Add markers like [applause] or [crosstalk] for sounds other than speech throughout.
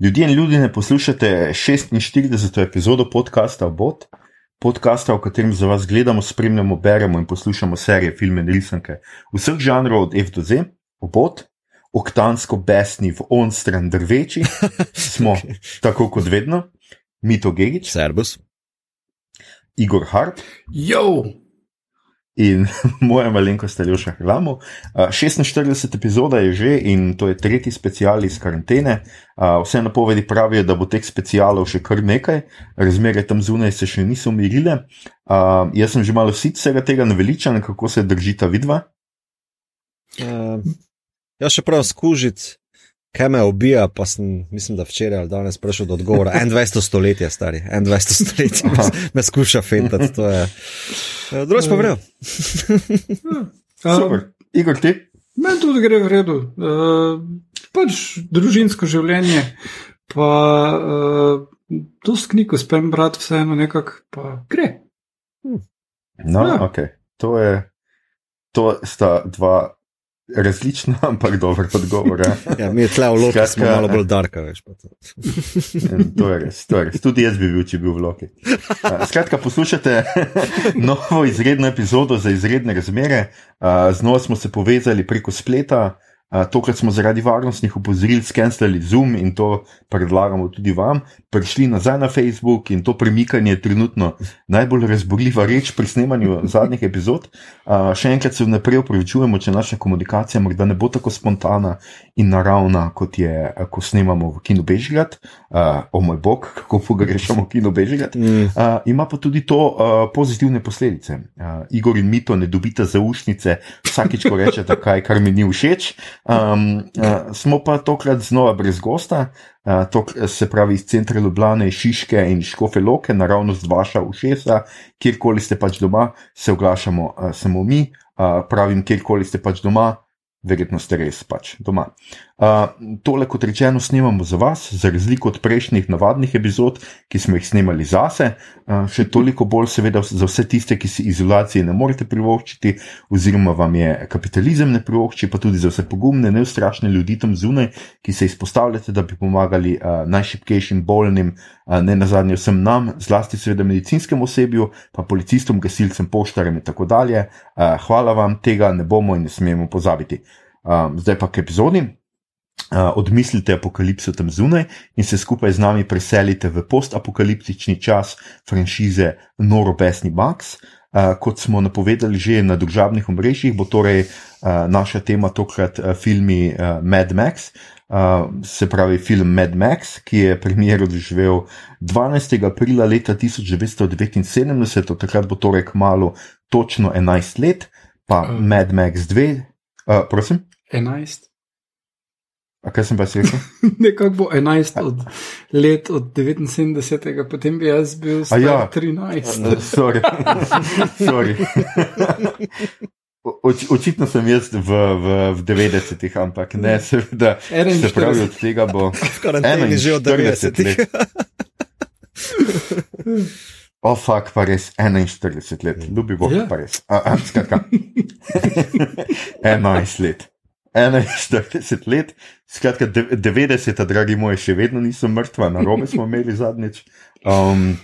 Ljudje in ljudje ne poslušate 46. epizodo podcasta Bot, podcasta, v katerem za vas gledamo, spremljamo, beremo in poslušamo serije, filme in risanke vseh žanrov od F do Z, Bot, oktansko besni v on stran drveči, [laughs] smo okay. tako kot vedno, Mito Gigič, Servus, Igor Hart. Jo! In [laughs] moja malenkost Aljoša Hrlamo. Uh, 46 epizoda je že in to je tretji special iz karantene. Vse napovedi pravijo, da bo teh specialov še kar nekaj, razmere tam zunaj se še niso umirile. Jaz sem že malo sicer tega naveličan, kako se držita vidva. Uh, jaz še prav skužiti. Kaj me ubija, pa sem, mislim, da včeraj ali danes prišel do odgovora. [laughs] 21. stoletje, stari, 21. stoletje, me, me skuša fentati. Drugič pa vrejo. [laughs] Igor, ti? Meni tudi gre v redu. Uh, pač družinsko življenje, pa uh, to skniko spem brati, vseeno nekako, pa gre. No, ja. ok. To, je, to sta dva različna, [laughs] ampak dobro odgovor. ja, mi je tle v loki, smo malo bolj darka, veš. to je res, to je res. Tudi jaz bi bil, če bi bil v loki. Skratka, poslušate [laughs] novo izredno epizodo za izredne razmere. Znova smo se povezali preko spleta. Tokrat smo zaradi varnostnih opozoril skenirali Zoom in to predlagamo tudi vam. Prišli nazaj na Facebook in to premikanje je trenutno najbolj razborljiva reč pri snemanju [laughs] zadnjih epizod. Še enkrat se vnaprej upravičujemo, če naša komunikacija morda ne bo tako spontana in naravna, kot je, ko snemamo v Kinu Bežigrad. O moj bog, kako pogrešamo Kino Bežigrad. Mm. Ima pa tudi to pozitivne posledice. Igor in Mito ne dobita zaušnice vsakič, ko rečete kaj, kar mi ni všeč. Um, uh, smo pa tokrat znova brez gosta, uh, tok, se pravi iz centra Ljubljana, Šiške in Škofe Loke, naravnost vaša ušesa, kjerkoli ste pač doma, se oglašamo uh, samo mi, uh, pravim, kjerkoli ste pač doma, verjetno ste res pač doma. Uh, tole, kot rečeno, snemamo za vas, za razliko od prejšnjih navadnih epizod, ki smo jih snemali zase, uh, še toliko bolj, seveda, za vse tiste, ki si izolacije ne morete privoščiti, oziroma vam je kapitalizem ne privošči, pa tudi za vse pogumne, neustrašne ljudi tam zunaj, ki se izpostavljate, da bi pomagali uh, najšipkejšim, bolnim, uh, ne nazadnje vsem nam, zlasti seveda medicinskemu osebju, pa policistom, gasilcem, poštarjem in tako dalje. Uh, hvala vam, tega ne bomo in ne smemo pozabiti. Uh, zdaj pa k epizodi. Odmislite apokalipso tam zunaj in se skupaj z nami preselite v postapokaliptični čas franšize Norobesni Max. Uh, kot smo napovedali že na družabnih omrežjih, bo torej uh, naša tema tokrat uh, filmi uh, Mad Max. Uh, se pravi, film Mad Max, ki je premiero doživel 12. aprila leta 1979, od takrat bo torej kmalo točno 11 let, pa uh. Mad Max 2, uh, prosim. 11. A kaj sem pa rekel? [laughs] Nekako bo 11 od let od 79, potem bi jaz bil star ja. [laughs] 13. Sorry. Sorry. Oč, očitno sem jaz v, v, v 90-ih, ampak ne, seveda, se pravi, od tega bo. [laughs] Karanteni že od 90-ih. O, oh, fuk, pa res 41 let, ljubi bo, ja. pa res. A, a, skratka. 11 let. 41 let, skratka 90, dragi moji, še vedno niso mrtva, na robe smo imeli zadnjič. Um,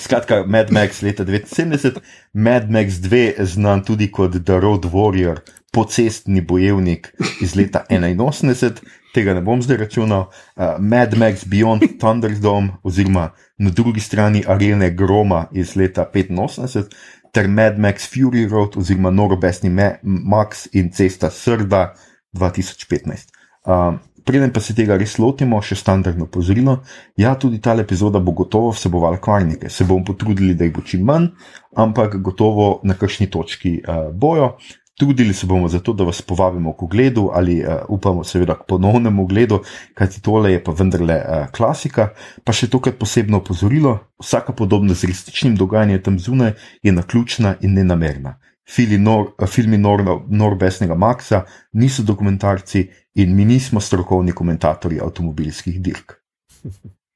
skratka, Mad Max leta 79, Mad Max 2, znan tudi kot The Road Warrior, pocestni bojevnik iz leta 81, tega ne bom zdaj računal, uh, Mad Max Beyond Thunderdome, oziroma na drugi strani arene Groma iz leta 85. Ter Mad Max Fury Road, oziroma Norobesni Max in cesta Srda, 2015. Uh, preden pa se tega res lotimo, še standardno pozorilo. Ja, tudi ta epizoda bo gotovo vsebovala kvarnike, se bomo potrudili, da jih bo čim manj, ampak gotovo na kakšni točki uh, bojo. Trudili se bomo zato, da vas povabimo k ogledu ali uh, upamo, seveda, k ponovnemu ogledu, kajti tole je pa vendarle uh, klasika. Pa še tokrat posebno opozorilo: vsaka podobnost z resničnim dogajanjem tam zunaj je naključna in nenamerna filmi Norbesnega Maxa niso dokumentarci in mi nismo strokovni komentatorji avtomobilskih dirk.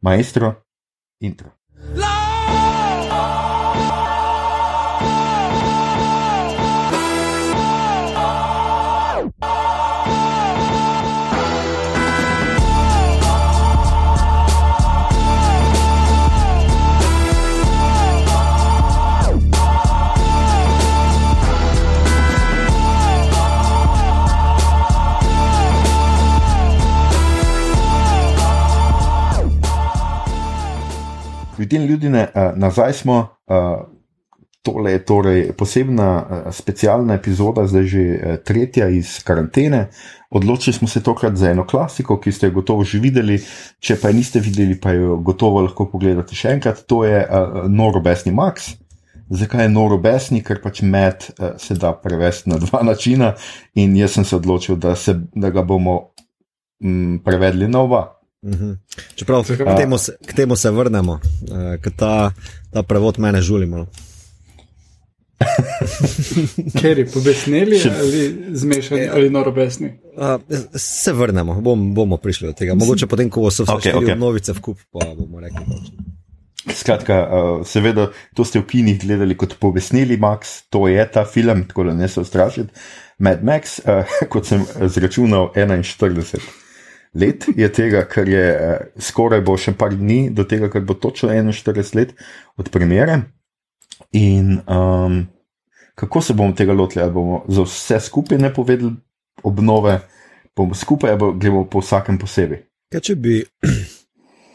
Maestro, intro. Ljudje in ljudje, uh, nazaj smo. Uh, Tole je torej posebna, uh, specialna epizoda, zdaj že uh, tretja iz karantene. Odločili smo se tokrat za eno klasiko, ki ste jo gotovo že videli. Če pa niste videli, pa jo gotovo lahko pogledate še enkrat. To je uh, Norobesni Max. Zakaj je Norobesni? Ker pač med uh, se da prevesti na dva načina, in jaz sem se odločil, da, se, da ga bomo mm, prevedli na oba. Mhm. Čeprav k temu, se, k temu se vrnemo, uh, ker ta, ta prevod mene žulimo. [laughs] Ker je pobesneli ali zmešani ja. ali norobesni. Uh, se vrnemo, bom, bomo prišli do tega. Mogoče potem, ko so vse okay, okay. novice v kup, pa bomo rekli. Skratka, uh, seveda, to ste v kinih gledali kot pobesneli Max, to je ta film, tako da ne se ustrašite. Mad Max, uh, [laughs] kot sem zračunal, 41 let je tega, kar je uh, skoraj bo še par dni do tega, kar bo točno 41 let od premjere. In um, kako se bomo tega lotili? Ali bomo za vse skupaj ne povedali obnove, bomo skupaj ali gremo po vsakem posebej? Kaj če bi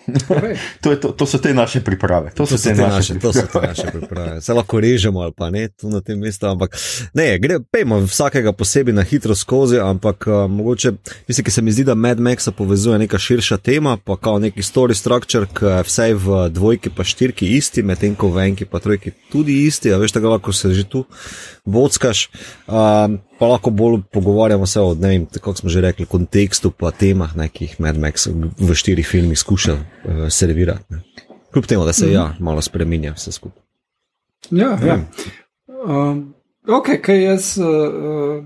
[laughs] to, je, to, to so te naše priprave. To, to so te naše, naše, to naše priprave. Se lahko režemo ali pa ne, tu na tem mestu. Ampak ne, gre, pejmo vsakega posebej na hitro skozi, ampak uh, mogoče, mislim, ki se mi zdi, da Mad Max povezuje neka širša tema, pa kao neki story structure, ki je vsaj v dvojki pa štirki isti, medtem ko v enki pa trojki tudi isti, a veš, tako lahko se že tu bockaš. Uh, pa lahko bolj pogovarjamo se o, ne vem, kako smo že rekli, kontekstu, pa temah, ne, ki jih Mad Max v štirih filmih skuša uh, servirati. Ne. Kljub temu, da se mm -hmm. ja, malo spremenja vse skupaj. Ja, ja. ja. Um, ok, kaj jaz. Uh,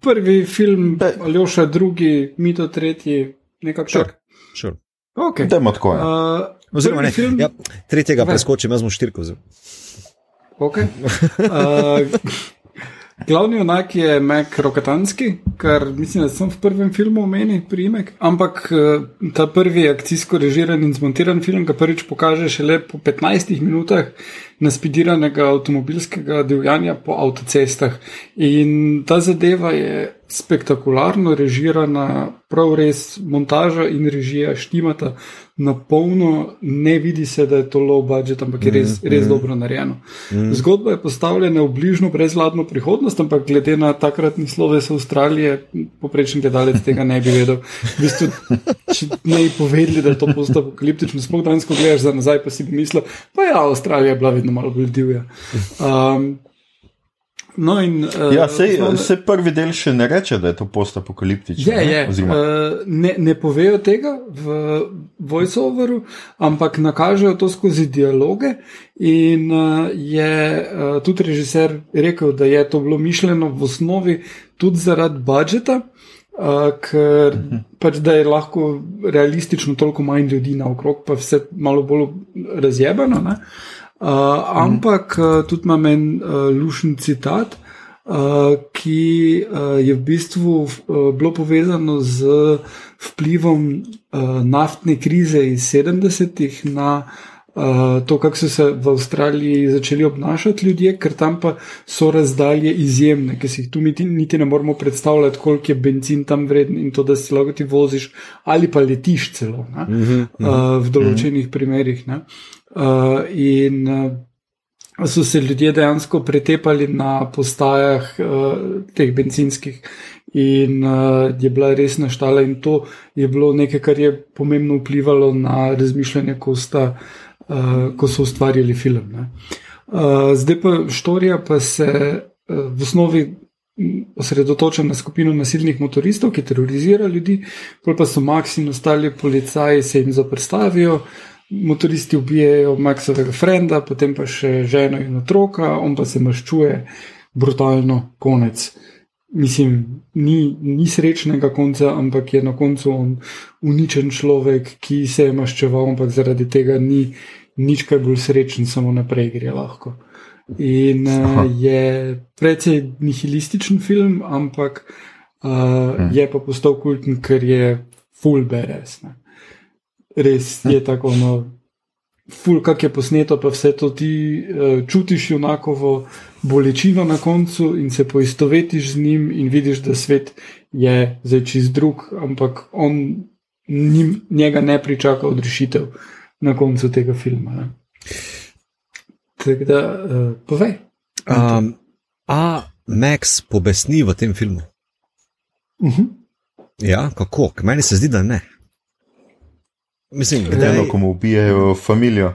prvi film, ali še drugi, mito tretji, nekako sure. tak. Sure. Okay. Dajmo tako. Uh, Oziroma, ne, film... ja, tretjega preskočim, jaz sem štirko. Okay. [laughs] Uh, Glavni junak je Mek Rokatanski, kar mislim, da sem v prvem filmu omenil, primek. Ampak eh, ta prvi akcijsko režiran in zmontiran film, ki prvič pokaže šele po 15 minutah naspidiranega avtomobilskega divjanja po avtocestah. In ta zadeva je spektakularno režirana, prav res montaža in režija štimata na polno, ne vidi se, da je to low budget, ampak je res, mm, res mm. dobro narejeno. Mm. Zgodba je postavljena v bližnjo brezvladno prihodnost, ampak glede na takratni sloves Avstralije, poprečen gledalec tega ne bi vedel. V bistvu, če ne bi povedali, da je to postapokaliptično, sploh danes, ko gledaš za nazaj, pa si bi mislil, pa ja, Avstralija je bila vedno malo bolj divja. Um, No in, uh, ja, sej, osnovne... se prvi del še ne reče, da je to post-apokaliptično. Je, je. Oziroma... Uh, ne, ne povejo tega v voiceoveru, ampak nakažejo to skozi dialoge. In uh, je uh, tudi režiser rekel, da je to bilo mišljeno v osnovi tudi zaradi budžeta. Uh, ker uh mhm. -huh. pač da je lahko realistično toliko manj ljudi naokrog, pa vse malo bolj razjebano. Uh, Uh, ampak uh, tudi imam en uh, lušen citat, uh, ki uh, je v bistvu uh, bilo povezano z vplivom uh, naftne krize iz 70-ih na uh, to, kako so se v Avstraliji začeli obnašati ljudje, ker tam pa so razdalje izjemne, ki si jih tu niti, niti ne moremo predstavljati, koliko je benzin tam vreden in to, da si lahko ti voziš ali pa letiš celo uh -huh, uh, v določenih uh -huh. primerih. Ne? Uh, in uh, so se ljudje dejansko pretepali na postajah uh, teh benzinskih, in uh, je bila res naštala, in to je bilo nekaj, kar je pomembno vplivalo na razmišljanje, ko, sta, uh, ko so ustvarjali film. Uh, zdaj pa štorija pa se uh, v osnovi. Osredotoča na skupino nasilnih motoristov, ki terorizirajo ljudi, pa so Max in ostali policaji se jim zaprstavijo, motoristi ubijajo Maxovega frenda, potem pa še ženo in otroka, on pa se maščuje, brutalno, konec. Mislim, ni, ni srečnega konca, ampak je na koncu on uničen človek, ki se je maščeval, ampak zaradi tega ni nič kaj bolj srečen, samo naprej gre lahko. In uh, je precej nihilističen film, ampak uh, hmm. je pa postal kulten, ker je full BRS. Ne res je tako, no, ful, kak je posneto, pa vse to ti uh, čutiš junakovo bolečino na koncu in se poistovetiš z njim in vidiš, da svet je zdaj čist drug, ampak on njim, njega ne pričaka odrešitev. na koncu tega filma. Ne. Tako da, uh, povej. Um, a Max pobesni v tem filmu? Uh -huh. Ja, kako? K meni se zdi, da ne. Mislim, da Eno, ko mu ubijajo familijo.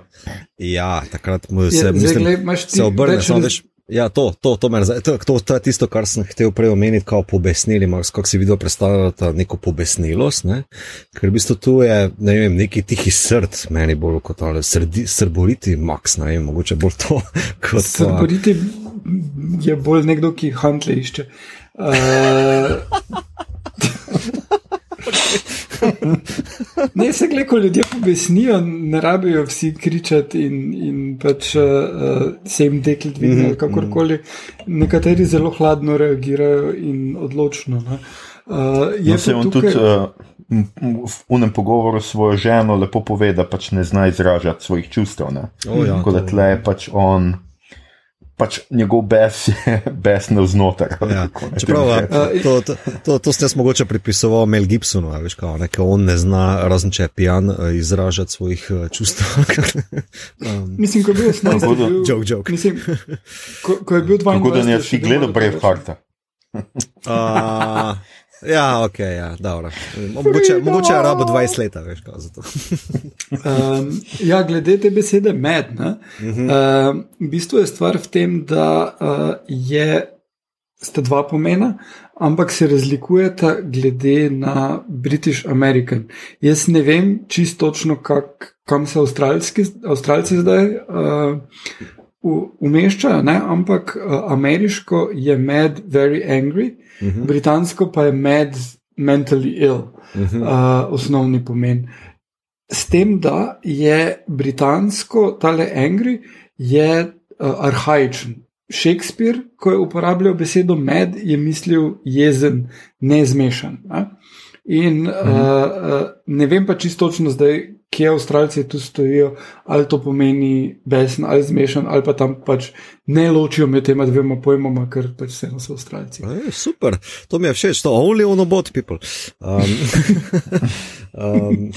Ja, takrat mu Je, se, zdaj, mislim, glej, imaš ti se obrne. več samo veš, Ja, to, to, to, me razne- to, to, to je tisto, kar sem hotel prej omeniti, kot pobesnili, kako si videl predstavljati neko pobesnilost. Ne? Ker v bistvu tu je ne vem, neki tihi srd, meni bolj kot ali srdi, srboriti, Max, ne vem, mogoče bolj to [laughs] kot. Srboriti je bolj nekdo, ki hantle išče. [laughs] Uh, [laughs] ne, se gleda, ko ljudje pobesnijo, ne rabijo vsi kričati in, in pač uh, se jim dekli dvigne ali kakorkoli. Nekateri zelo hladno reagirajo in odločno. Ne. Uh, je No, se pa on tukaj, tudi uh, v unem pogovoru s svojo ženo lepo pove, da pač ne zna izražati svojih čustev. Ne? O, ja, Tako da tle je pač on, pač njegov bes je [laughs] bes navznoter. ali Ja. [laughs] Čeprav a, to, to, to, jaz mogoče pripisoval Mel Gibsonu, a veš, kao, ne, ker on ne zna, razen če je pijan, izražati svojih čustev. [laughs] um, mislim, ko je bil 18, Tako da- je bil, joke, joke. Mislim, ko, ko je bil 22, Tako da ne je si bil gledal malo Bravehearta. Ja, ok, ja, dobro. Mogoče, mogoče je rabo 20 let, veš, kao za to. Um, ja, glede te besede med. Uh -huh. um, v bistvu je stvar v tem, da uh, je, sta dva pomena, ampak se razlikujeta glede na British American. Jaz ne vem čisto točno, kak, kam se Avstralci zdaj uh, umeščajo, ne? ampak uh, ameriško je med very angry, uh -huh. britansko pa je med mentally ill, uh -huh. uh, osnovni pomen. S tem, da je britansko, tale angry, je uh, arhaičen. Shakespeare, ko je uporabljal besedo med, je mislil jezen, nezmešan. Ne? In uh, uh, ne vem pa čisto točno zdaj, kje Avstralci tu stojijo, ali to pomeni besen ali zmešan, ali pa tam pač ne ločijo med tema dvema pojmoma, ker pač vseeno so Avstralci. Ej, super, to mi je všeč, to only on about people. Um, [laughs] um,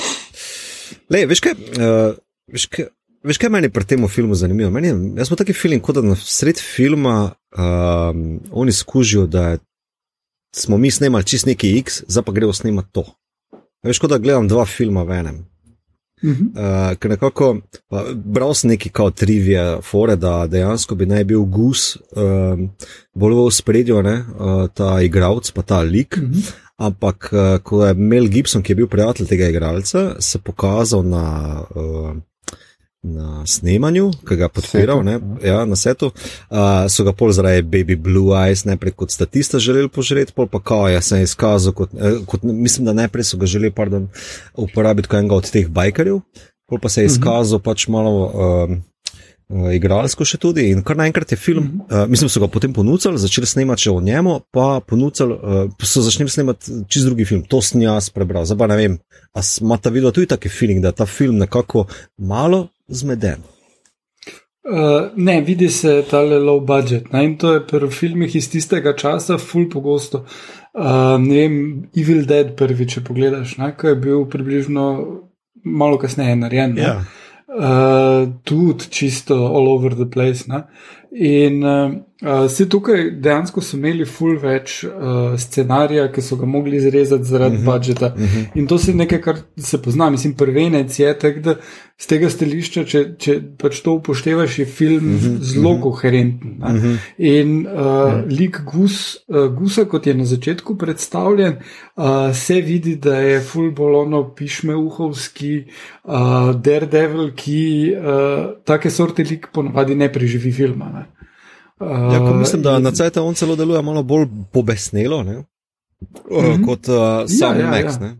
lej, veš kaj, uh, veš kaj, veš kaj meni pri tem filmu zanimivo? Meni je, jaz sem taki film, kot da na sred filma um, oni skužijo, da smo mi snemali čist neki X, zdaj pa grejo snemati to. Veš, kot da gledam dva filma v enem. Mhm. Uh, ker nekako, pa, bral sem neki kao trivije, fore, da dejansko bi naj bil Gus um, bolj v spredju, ne, uh, ta igralec, pa ta lik. Mhm. Ampak, uh, ko je Mel Gibson, ki je bil prijatelj tega igralca, se pokazal na, uh, na snemanju, ki ga podpiral, Setu, ne, ja, na setu, uh, so ga pol zaradi Baby Blue Eyes najprej kot statista želeli požreti, pol pa kao je se je izkazal kot, eh, kot, mislim, da najprej so ga želeli, pardon, uporabiti kot enega od teh bajkerjev, pol pa se je izkazal pač malo. Um, uh, Igralsko še tudi, in kar naenkrat je film, uh -huh. uh, mislim, so ga potem ponudili, začeli snemati o njemu, pa ponudili, uh, so začeli snemati čist drugi film. To sem jaz prebral, zdaj pa ne vem. A imate videti tudi taki feeling, da ta film nekako malo zmeden? Uh, ne, vidi se ta low budget. Ne? In to je pri filmih iz tistega časa, ful pogosto. Uh, ne vem, Evil Dead prvi, če pogledaš, ko je bil približno malo kasneje narejen. ne. Ja. Uh, tudi čisto all over the place. Ne? In uh, uh, si tukaj dejansko so imeli ful več uh, scenarija, ki so ga mogli izrezati zaradi uh -huh. budžeta. Uh -huh. In to je nekaj, kar se pozna, mislim, prvenec je tak, da z tega stališča, če, če pač to upoštevaš, je film uh -huh. zelo koherenten. Uh -huh. In uh, uh -huh. lik Gus, uh, Gusa, kot je na začetku predstavljen, uh, se vidi, da je ful bolono pišmeuhovski, uh, daredevil, ki uh, take sorte lik ponavadi ne preživi filma. Ne? Uh, Ja, ko mislim, da in- na CT on celo deluje malo bolj pobesnelo, ne? Uh, Mhm. kot uh, sam ja, Max. ja. Ne?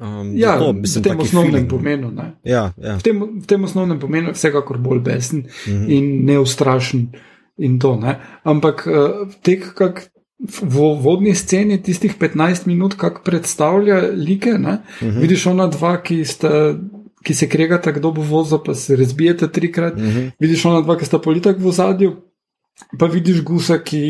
Um, Ja, zato, v tem osnovnem feeling, pomenu. Ne? Ja, ja. V tem, v tem osnovnem pomenu je vsekakor bolj besen mm. -hmm. in neustrašen. In to, ne? Ampak uh, tek, kak v vodni sceni, tistih 15 minut, kako predstavlja like, ne? Mm -hmm. vidiš ona dva, ki sta. Ki se kregata, kdo bo vozil, pa se razbijete trikrat. Mm -hmm. Vidiš ona dva, ki sta politik v zadju, pa vidiš gusa, ki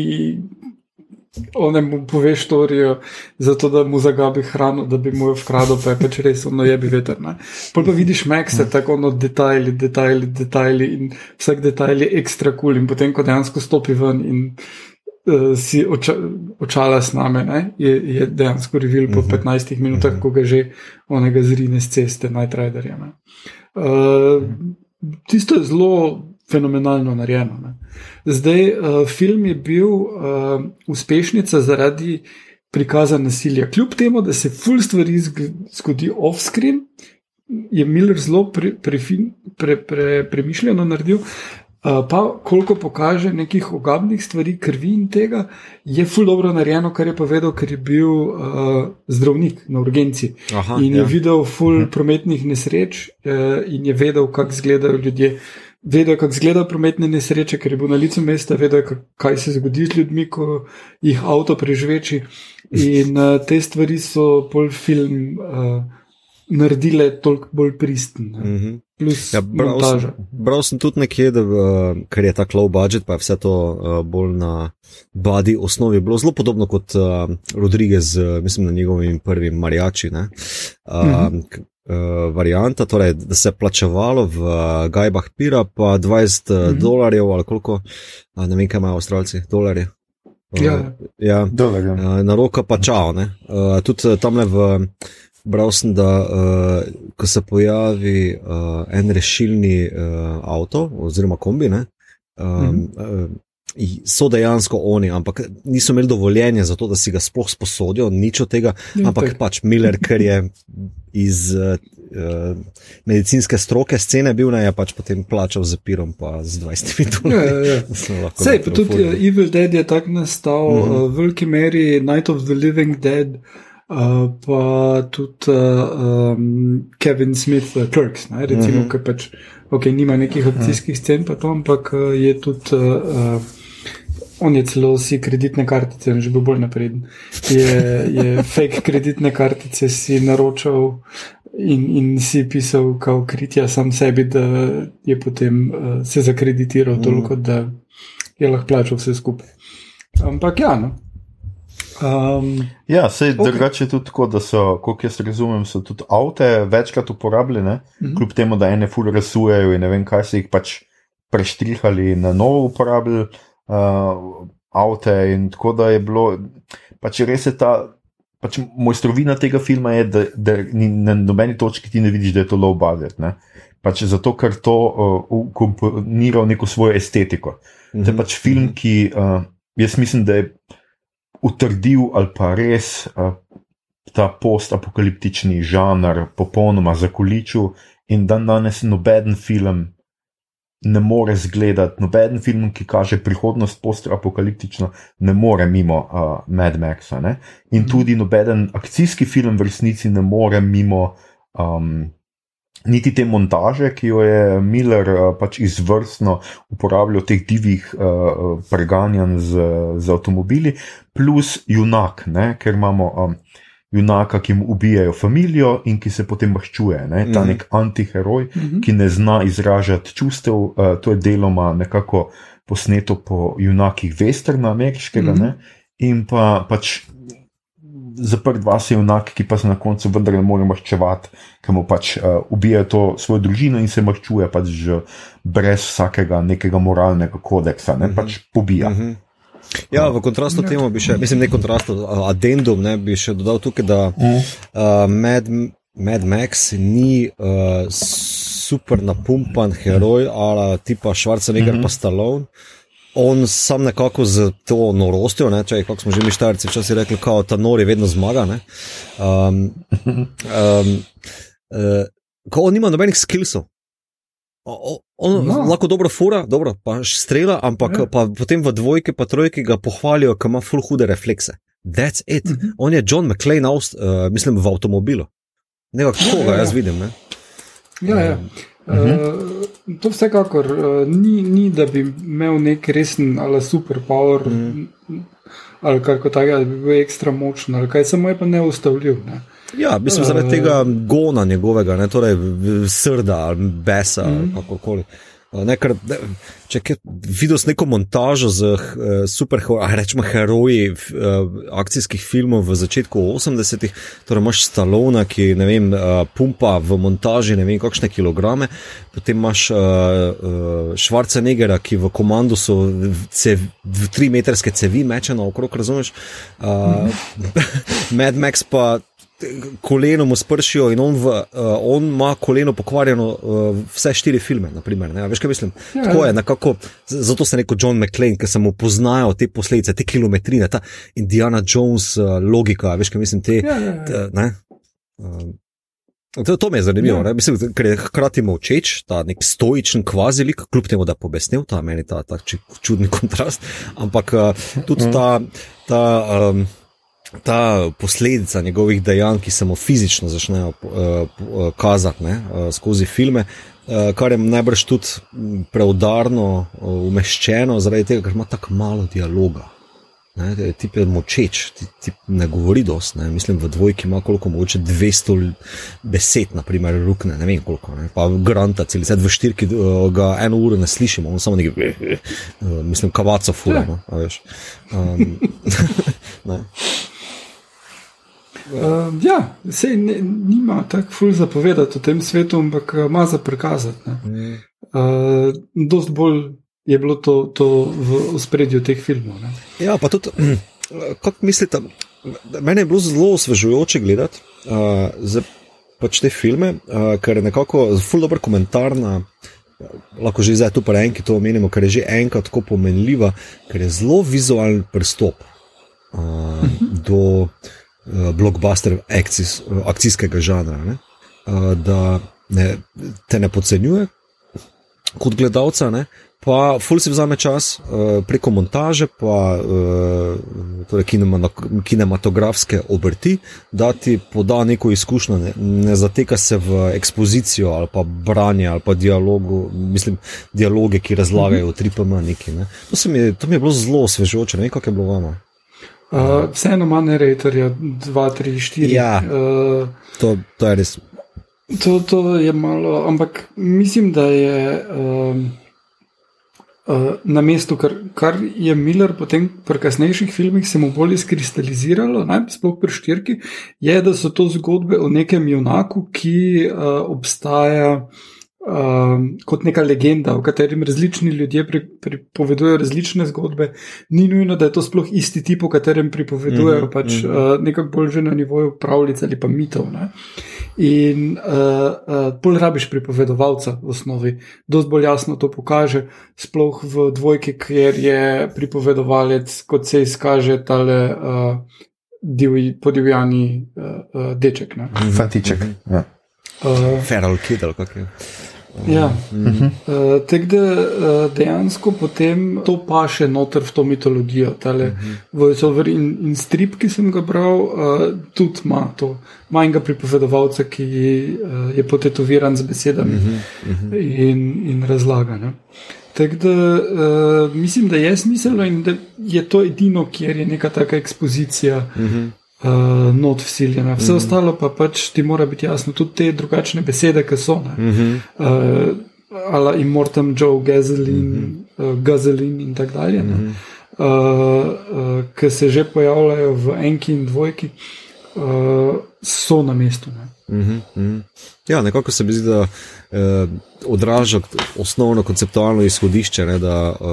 one mu poveš storijo, zato da mu zagabi hrano, da bi mu jo vkradil, pa je pač res ono jebi veter. Ne? Pol pa vidiš Maxe, tako ono detajli, detajli, detajli in vsak detajl je ekstra kul cool in potem, ko dejansko stopi ven in uh, si oča, očala s nami, ne? je, je dejansko revil po 15 minutah, ko ga že onega zrine z ceste, najtraderja. Uh, tisto je zelo fenomenalno narejeno. Ne. Zdaj, uh, film je bil uh, uspešnica zaradi prikaza nasilja. Kljub temu, da se full stvari zgodi off-screen, je Miller zelo pre, pre, pre, pre, premišljeno naredil. Uh, pa, koliko pokaže nekih ogabnih stvari, krvi in tega, je ful dobro narejeno, kar je povedal, ker je bil uh, zdravnik na urgenci. Aha, in je ja. videl ful uh mhm. -huh. prometnih nesreč uh, in je vedel, kako izgledajo ljudje. Uh, vedel, kako izgledajo prometne nesreče, ker je bil na licu mesta, vedel, kaj se zgodi z ljudmi, ko jih avto preživeči. In uh, te stvari so pol film uh, naredile toliko bolj pristen. Mm -hmm. Ja, bral, sem, bral sem tudi nekje, da uh, ker je tako low budget, pa je vse to uh, bolj na badi osnovi. Bilo zelo podobno kot uh, Rodriguez, uh, mislim, na njegovim prvim marijači. Uh, mm -hmm uh, varianta, torej, da se je plačevalo v uh, gajbah pira, pa 20 mm -hmm. dolarjev ali koliko, uh, ne vem, kaj imajo avstralci, dolarje. Uh, ja, ja. Dolarje. Uh, na roko pa čao. Uh, tudi tam le v. Bral sem, da uh, ko se pojavi uh, en rešilni uh, avto oziroma kombi, ne, um, mm -hmm. Uh, so dejansko oni, ampak niso imeli dovoljenja za to, da si ga sploh sposodijo, nič od tega, ampak pač Miller, ker je iz uh, medicinske stroke scene bil, ne je pač potem plačal z pirom, pa z 20 minut. Ja, ja, ja. [laughs] Sej, pa tudi uh, Evil Dead je tako nastal, mm -hmm. uh, veliki meri Night of the Living Dead. Uh, pa tudi uh, um, Kevin Smith, uh, Clerks, ne, recimo, mm -hmm. ki pač, ok, nima nekih akcijskih scen, pa to, ampak uh, je tudi. Uh, uh, On je celo vsi kreditne kartice, že bil bolj napreden. Je, je [laughs] fake kreditne kartice si naročal in, in si pisal kao kritja sam sebi, da je potem uh, se zakreditiral mm. toliko, da je lahko plačal vse skupaj. Ampak ja, no. Um, ja, se je okay. drugače tudi tako, da so, kot jaz razumem, so tudi avte večkrat uporabljene, mm -hmm. kljub temu, da ene ful rasujejo in ne vem, kaj so jih pač preštrihali na novo uporabljali uh, avte. In tako da je bilo, pač res je ta. Pač mojstrovina tega filma je, da, da ni, na nobeni točki ti ne vidiš, da je to low budget. Pač zato, ker to uh, komponira neko svojo estetiko. Mm -hmm. To je pač film, mhm. ki uh, jaz mislim, da je utrdil ali pa res uh, ta post-apokaliptični žanr popolnoma zakoličil in dan danes noben film ne more zgledati, noben film, ki kaže prihodnost post-apokaliptično, ne more mimo uh, Mad Maxa. Ne? In mhm. tudi noben akcijski film v resnici ne more mimo. Um, Niti te montaže, ki jo je Miller uh, pač izvrstno uporabljal, teh divjih uh, preganjanj z, z avtomobili, plus junak, ne? ker imamo um, junaka, ki mu ubijajo družino in ki se potem maščuje. Ne? Ta mm. nek antiheroj, mm -hmm. ki ne zna izražati čustev, uh, to je deloma nekako posneto po junakih Westerna, ameriškega. Mm -hmm. In pa pač. Zaprt vas je junak, ki pa se na koncu vendar ne more maščevati, ker mu pač uh, ubija to svojo družino in se maščuje pač brez vsakega nekega moralnega kodeksa, ne -hmm. pač pobija. Mm -hmm. Ja, v kontrastu ja. temu bi še, mislim, ne kontrastu, addendum, ne bi še dodal tukaj, da uh, Mad, Mad Max ni uh, super napumpan heroj, ali tipa Schwarzenegger uh -huh. pa Stallone. On sam nekako z to norostjo, ne, če kako smo že mi štarci včasih rekli, da ta nori vedno zmaga. Um, um, uh, ko on nima nobenih skillsov, On no. lahko dobro fura, dobro, pa strela, ampak ja. pa potem v dvojke, pa trojke ga pohvalijo, ker ima full hude reflekse. That's it. Mm -hmm. On je John McClane, uh, mislim, v avtomobilu. Nekako ja, koga ja, ja. jaz vidim. Ne? Ja, ja. Uh, uh -huh. To vsekakor uh, ni, ni, da bi imel nek resen ali superpower uh mhm. -huh. ali kar takega, da bi bil ekstra močen ali kaj, samo je pa neustavljiv. Ne? Ja, mislim, zaradi uh, tega gona njegovega, ne, torej srda besa, mm. kako koli. Nekar, ne, če je videl neko montažo z uh, super, rečemo, heroji uh, akcijskih filmov v začetku 80-ih, torej imaš Stalona, ki ne vem, uh, pumpa v montaži ne vem, kakšne kilograme, potem imaš uh, uh, Schwarzeneggera, ki v komandu so v tri metrske cevi mečeno okrog, razumeš? Uh, [laughs] Mad Max pa koleno mu spršijo in on, v, uh, on ima koleno pokvarjeno uh, vse štiri filme. Naprimer, Veš, kaj mislim? Ja, Tako je, nekako, zato se neko John McClane, ki samo poznajo te posledice, te kilometrine, ta Indiana Jones uh, logika. Veš, kaj mislim? Te, ja, ja, ja. Te, uh, to, to me je zanimivo, ja. mislim, ker je hkrati močeč, ta nek stoičen kvazilik, kljub temu, da je pobesnil, ta meni ta, ta čudni [laughs] kontrast, ampak uh, tudi mhm. ta. ta um, ta posledica njegovih dejanj, ki se mu fizično začnejo uh, kazati ne, uh, skozi filme, uh, kar je najbrž tudi preudarno uh, umeščeno, zaradi tega, ker ima tako malo dialoga. Ne, tip je močeč, ti, ti ne govori dosti. Mislim, v dvojki ima koliko mogoče 200 besed, naprimer, rukne, ne vem koliko. Ne, pa granta, celi svet v štirki ga eno uro ne slišimo, on samo nekaj, mislim, kavaco fura. No, um, [laughs] Uh, ja, sej ne, nima tako ful za povedati o tem svetu, ampak eh, ima za prikazati. Uh, dost bolj je bilo to, to v spredju teh filmov. Ne? Ja, pa tudi, kako mislite, meni je bilo zelo osvežujoče gledati uh, za pač te filme, uh, ker je nekako zelo dober komentar na. Lahko že zdaj tu pa enki to omenimo, ker je že enkrat tako pomenljiva, ker je zelo vizualen pristop uh, do uh, blockbuster akcijs, uh, akcijskega žanra, ne? Uh, da ne, te ne podcenjuje kot gledalca, ne? pa ful si vzame čas preko montaže, pa torej kinematografske obrti, da ti poda neko izkušnjo, ne, ne zateka se v ekspozicijo ali pa branje ali pa dialogu, mislim, dialoge, ki razlagajo o 3PM. Neki, ne? to, mi, to mi je bilo zelo osvežujoče, ne vem, kako je bilo vama. Uh, vseeno ima narratorja 2, 3, 4. Ja, uh, to, to je res. To, to je malo, ampak mislim, da je um, uh, na mestu, kar, kar je Miller potem pri kasnejših filmih se mu bolj izkristaliziralo, najsploh pri štirki, je, da so to zgodbe o nekem junaku, ki uh, obstaja um, kot neka legenda, v katerem različni ljudje pripovedujejo različne zgodbe. Ni nujno, da je to sploh isti tip, v katerem pripovedujejo, mm -hmm, pač mm -hmm. uh, nekako bolj že na nivoju pravljic ali pa mitov. Ne? In uh, uh, bolj rabiš pripovedovalca v osnovi, dosti bolj jasno to pokaže, sploh v dvojki, kjer je pripovedovalec, kot se izkaže, tale. Uh, Divji, podivjani uh, uh, deček. Fantiček. Mm -hmm. ja. uh, Feral Kidal, kako je. Ja. -hmm. uh, Tako da uh, dejansko potem to paše noter v to mitologijo. Tale -hmm. voiceover in, in strip, ki sem ga bral, uh, tudi ima to manjega pripovedovalca, ki uh, je potetoviran z besedami mm -hmm. in, in razlaga. Tako da uh, mislim, da je smiselno in da je to edino, kjer je neka taka ekspozicija. Mm -hmm uh, not vsiljena. Vse mm -hmm. ostalo pa pač ti mora biti jasno, tudi te drugačne besede, ki so. Mm -hmm. uh, Ala Immortam Joe, Gazelin, mm -hmm. uh, Gazelin in tako dalje, mm -hmm. uh, uh, ki se že pojavljajo v enki in dvojki, uh, so na mestu. Mm -hmm. Ja, nekako se mi zdi, da eh, odraža osnovno konceptualno izhodišče, ne, da eh,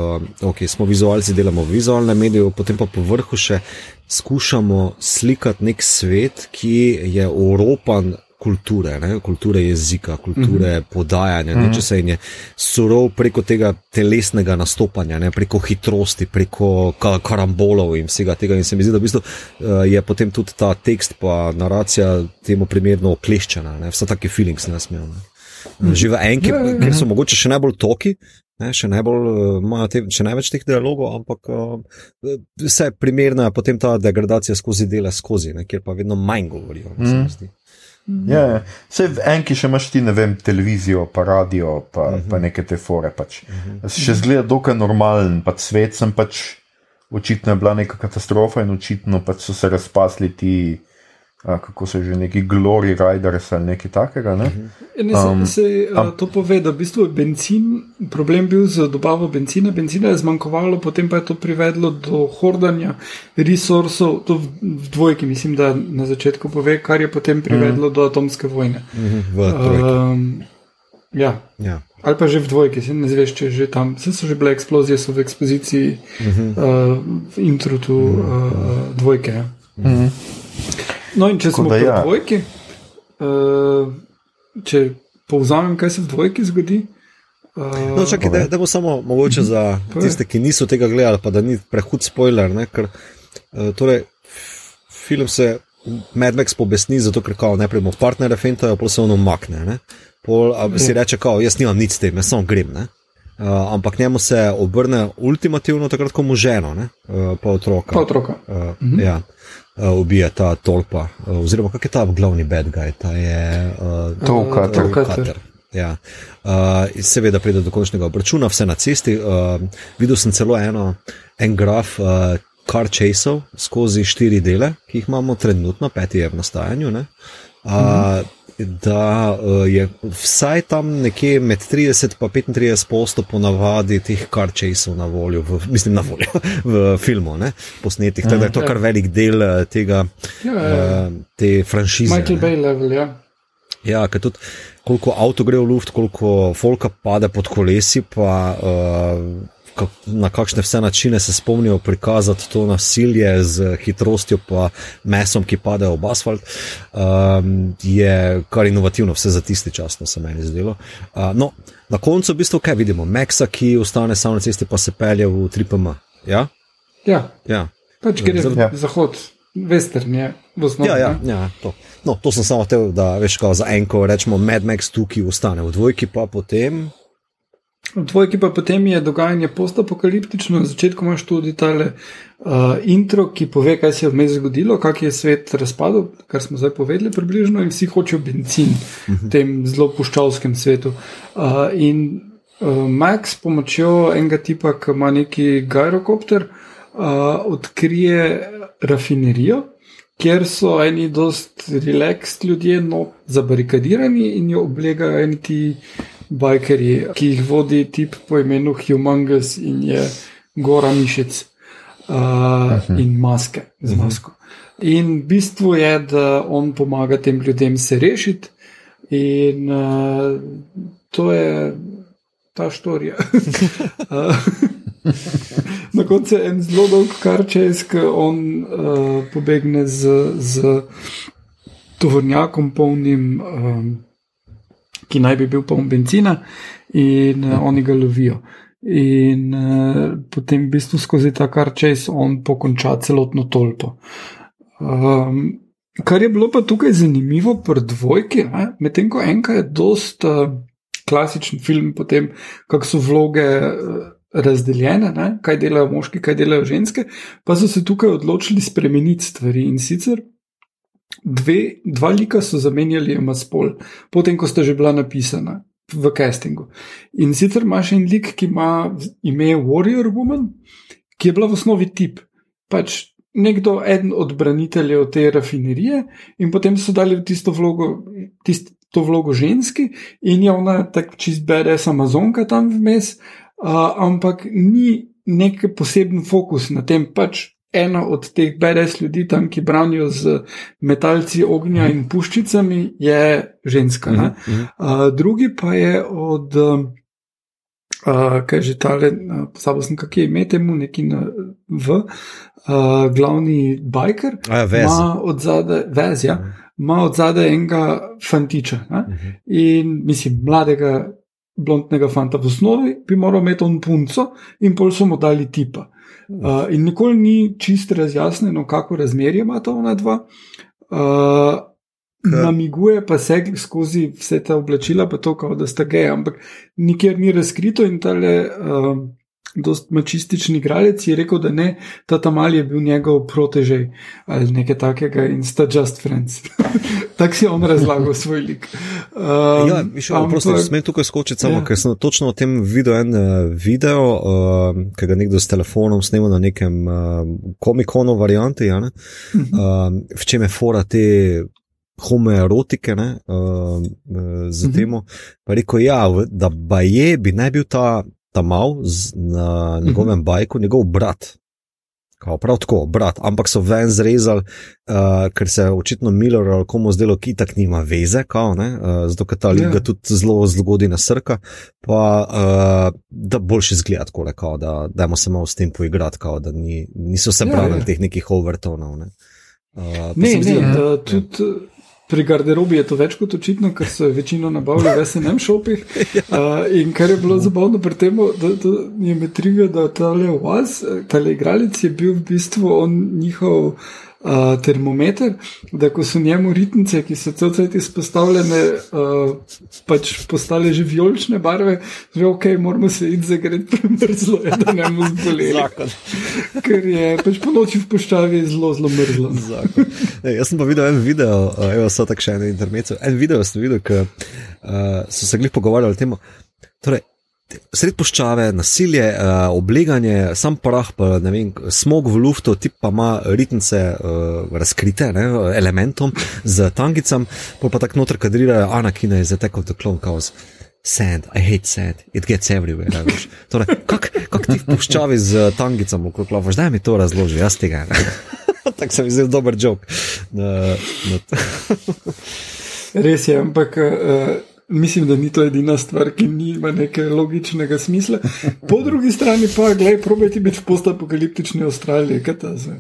okay, smo vizualci, delamo v vizualnem mediju, potem pa po vrhu še skušamo slikati nek svet, ki je oropan kulture, ne, kulture jezika, kulture mm -hmm. podajanja, mm -hmm. če se je surov preko tega telesnega nastopanja, ne, preko hitrosti, preko karambolov in vsega tega. In se mi zdi, da v bistvu, uh, je potem tudi ta tekst, pa naracija temu primerno okleščena, vse take feelings ne smejo. Ne. Že v enki, ja, ja, ja. ker so mogoče še najbolj toki, ne, še, najbolj, uh, te, še največ teh dialogov, ampak uh, vse primerno je potem ta degradacija skozi dele, skozi, ne, kjer pa vedno manj govorijo. Ne, mm. Mhm. Ja, ja. Vse v enki še imaš ti, ne vem, televizijo, pa radio, pa, uh -huh. pa neke te fore. Pač. Uh -huh. Še zgleda dokaj normalen, pač svet sem pač. Očitno je bila neka katastrofa in očitno pač so se razpasli ti kako so že neki Glory Riders ali nekaj takega. Ne? Ne, se, um, se, uh, to pove, da v bistvu je benzin, problem bil z dobavo benzina, benzina je zmanjkovalo, potem pa je to privedlo do hordanja resursov, to v, v dvojki, mislim, da na začetku pove, kar je potem privedlo mm. do atomske vojne. Mm -hmm, Ja. Ja. Ali pa že v dvojki, se ne zveš, če že tam. Vse so že bile eksplozije, so v ekspoziciji, uh -huh. uh, v introtu uh, uh, dvojke. Ja. Uh -huh. No, in če Tako smo pri ja. dvojki, uh, če povzamem, kaj se v dvojki zgodi. Uh, no, čakaj, da, da bo samo mogoče za tiste, ki niso tega gledali, pa da ni prehud spoiler. Ne, ker, uh, torej, film se Mad Max pobesni, zato ker kao najprej mu partnerje fentajo, pa se on umakne. Ne pol, si reče, da jaz nimam nič s tem, jaz samo grem. Uh, ampak njemu se obrne ultimativno, takrat, ko mu ženo, uh, pa otroka. Pa otroka. Uh, mhm. Ja, ubija ta tolpa. Uh, oziroma, kak je ta glavni bad guy? Ta je Tolkater. Ja. Uh, seveda pride do končnega obračuna, vse na cesti. Uh, videl sem celo eno, en graf. Uh, Kar časov skozi štiri dele, ki jih imamo trenutno, peti je v nastajanju. Uh, mhm da uh, je vsaj tam nekje med 30 in 35 posto ponavadi teh kar časov na voljo, v, mislim na voljo [laughs] v filmu, ne, posnetih. Tako da je to ja. kar velik del uh, tega, ja, ja, ja. Uh, te franšize. Michael Bay level, ja. Ja, ker tudi koliko avto gre v luft, koliko folka pade pod kolesi, pa. Uh, na kakšne vse načine se spomnijo prikazati to nasilje z hitrostjo, pa mesom, ki pade v asfalt, um, je kar inovativno, vse za tisti čas, no se meni zdelo. Uh, no, na koncu v bistvu kaj vidimo? Maxa, ki ostane samo na cesti, pa se pelje v 3PM. Ja, ja. ja. pač gre za ja. zahod. Western je v osnovi. Ja, ja, ja to. No, to sem samo hotel, da veš, za enko rečemo, Mad Max tukaj ostane v dvojki, pa potem V dvojki pa potem je dogajanje postapokaliptično, na začetku imaš tudi tale uh, intro, ki pove, kaj se je vmes zgodilo, kak je svet razpadel, kar smo zdaj povedali približno in vsi hočejo benzin v tem zelo puščavskem svetu. Uh, in uh, Max s pomočjo enega tipa, ki ima neki gyrokopter, uh, odkrije rafinerijo, kjer so eni dost relaxed ljudje, no, zabarikadirani in jo oblegajo eni ti bajkerji, ki jih vodi tip po imenu Humangus in je gora mišic uh, uh -huh. in maske z mhm. masko. In bistvo je, da on pomaga tem ljudem se rešiti, in uh, to je ta štorija. [laughs] Na koncu je en zelo dolg kar čez, ki on uh, pobegne z, z tovornjakom polnim. Um, ki naj bi bil poln benzina, in uh, oni ga lovijo. In uh, potem v bistvu skozi ta kar čez on pokonča celotno tolpo. Um, kar je bilo pa tukaj zanimivo pri dvojki, medtem ko enka je dost uh, klasičen film, potem kako so vloge. Uh, Razdeljene, ne? kaj delajo moški, kaj delajo ženske, pa so se tukaj odločili spremeniti stvari in sicer dve, dva lika so zamenjali ima spol, potem ko sta že bila napisana v castingu. In sicer imaš en lik, ki ima ime Warrior Woman, ki je bila v osnovi tip. Pač nekdo, eden od braniteljev te rafinerije, in potem so dali tisto vlogo, tist, to vlogo ženski, in je ona tako čist BDS Amazonka tam vmes, uh, ampak ni nek poseben fokus na tem, pač ena od teh BDS ljudi tam, ki branijo z metalci ognja in puščicami, je ženska. Uh -huh. uh, drugi pa je od, uh, kaj že tale, pozabil sem, kak je ime temu, neki na V, uh, glavni biker, ima od zadaj vez, ja. Ma od zadaj enega fantiča uh -huh. in mislim, mladega, blondnega fanta v osnovi, bi moral imeti on punco, in pol so mu dali tipa. Uh, in nikoli ni čisto razjasnjeno, kako razmerje ima ta ona dva. Uh, namiguje pa se skozi vse ta oblačila, pa to, kao, da sta geji, ampak nikjer ni razkrito in tale uh, dost mačistični igralec, je rekel, da ne, ta tamal je bil njegov protežej ali nekaj takega in sta just friends. [laughs] Tako si on razlagal svoj lik. Um, ja, še eno prosto, smem tukaj skočiti samo, ja. ker sem točno o tem videl en uh, video, uh, ki ga nekdo s telefonom snema na nekem uh, komikonu varianti, ja, uh -huh. uh, v čem je fora te homoerotike, ne, uh, z temo. Pa rekel, ja, da ba je, bi naj bil ta, ta mal z, na njegovem bajku, njegov brat. Kao, prav tako, brat, ampak so ven zrezali, uh, ker se je očitno Miller ali komu zdelo, ki tak nima veze, kao, uh, zato ker ta liga yeah. tudi zelo zgodi na srka, pa uh, da boljši zgled, kole, kao, da dajmo se malo s tem poigrati, kao, da ni, niso se pravili yeah, yeah. teh nekih overtonov. Ne, uh, ne, ne, zdi, ne, uh, tudi. Yeah. Pri garderobi je to več kot očitno, ker so večino nabavili v SNM šopih. Uh, [laughs] in kar je bilo zabavno pri tem, da, da je me trivijo, da ta le vas, ta le igralec je bil v bistvu on njihov uh, termometer, da ko so njemu ritnice, ki so cel cel cel izpostavljene, uh, pač postale že vijolične barve, že ok, moramo se iti zagret [laughs] premrzlo, je, da ne bomo zboleli. Ker je pač po noči v poščavi zelo, zelo mrzlo. Ej, jaz sem pa videl en video, uh, evo so tak še ene intermece, en video sem videl, ki uh, so se glih pogovarjali o tem. Torej, Sred poščave, nasilje, uh, obleganje, sam prah, pa, vem, smog v luftu, ti pa ima ritmice uh, razkrite, ne, elementom z tangicam, pa pa tako noter kadrirajo, Anakina je zatekal v klon kaos. Sand, I hate sand, it gets everywhere. Torej, kak, kak ti v poščavi z tangicam okrog glave, zdaj mi to razloži, jaz tega. [laughs] tako se mi zdi dober jok. Uh, Res je, ampak. Uh, Mislim, da ni to edina stvar, ki nima nekega logičnega smisla. Po drugi strani pa, gledaj, probajte biti v postapokaliptični Avstraliji, kaj ta zdaj.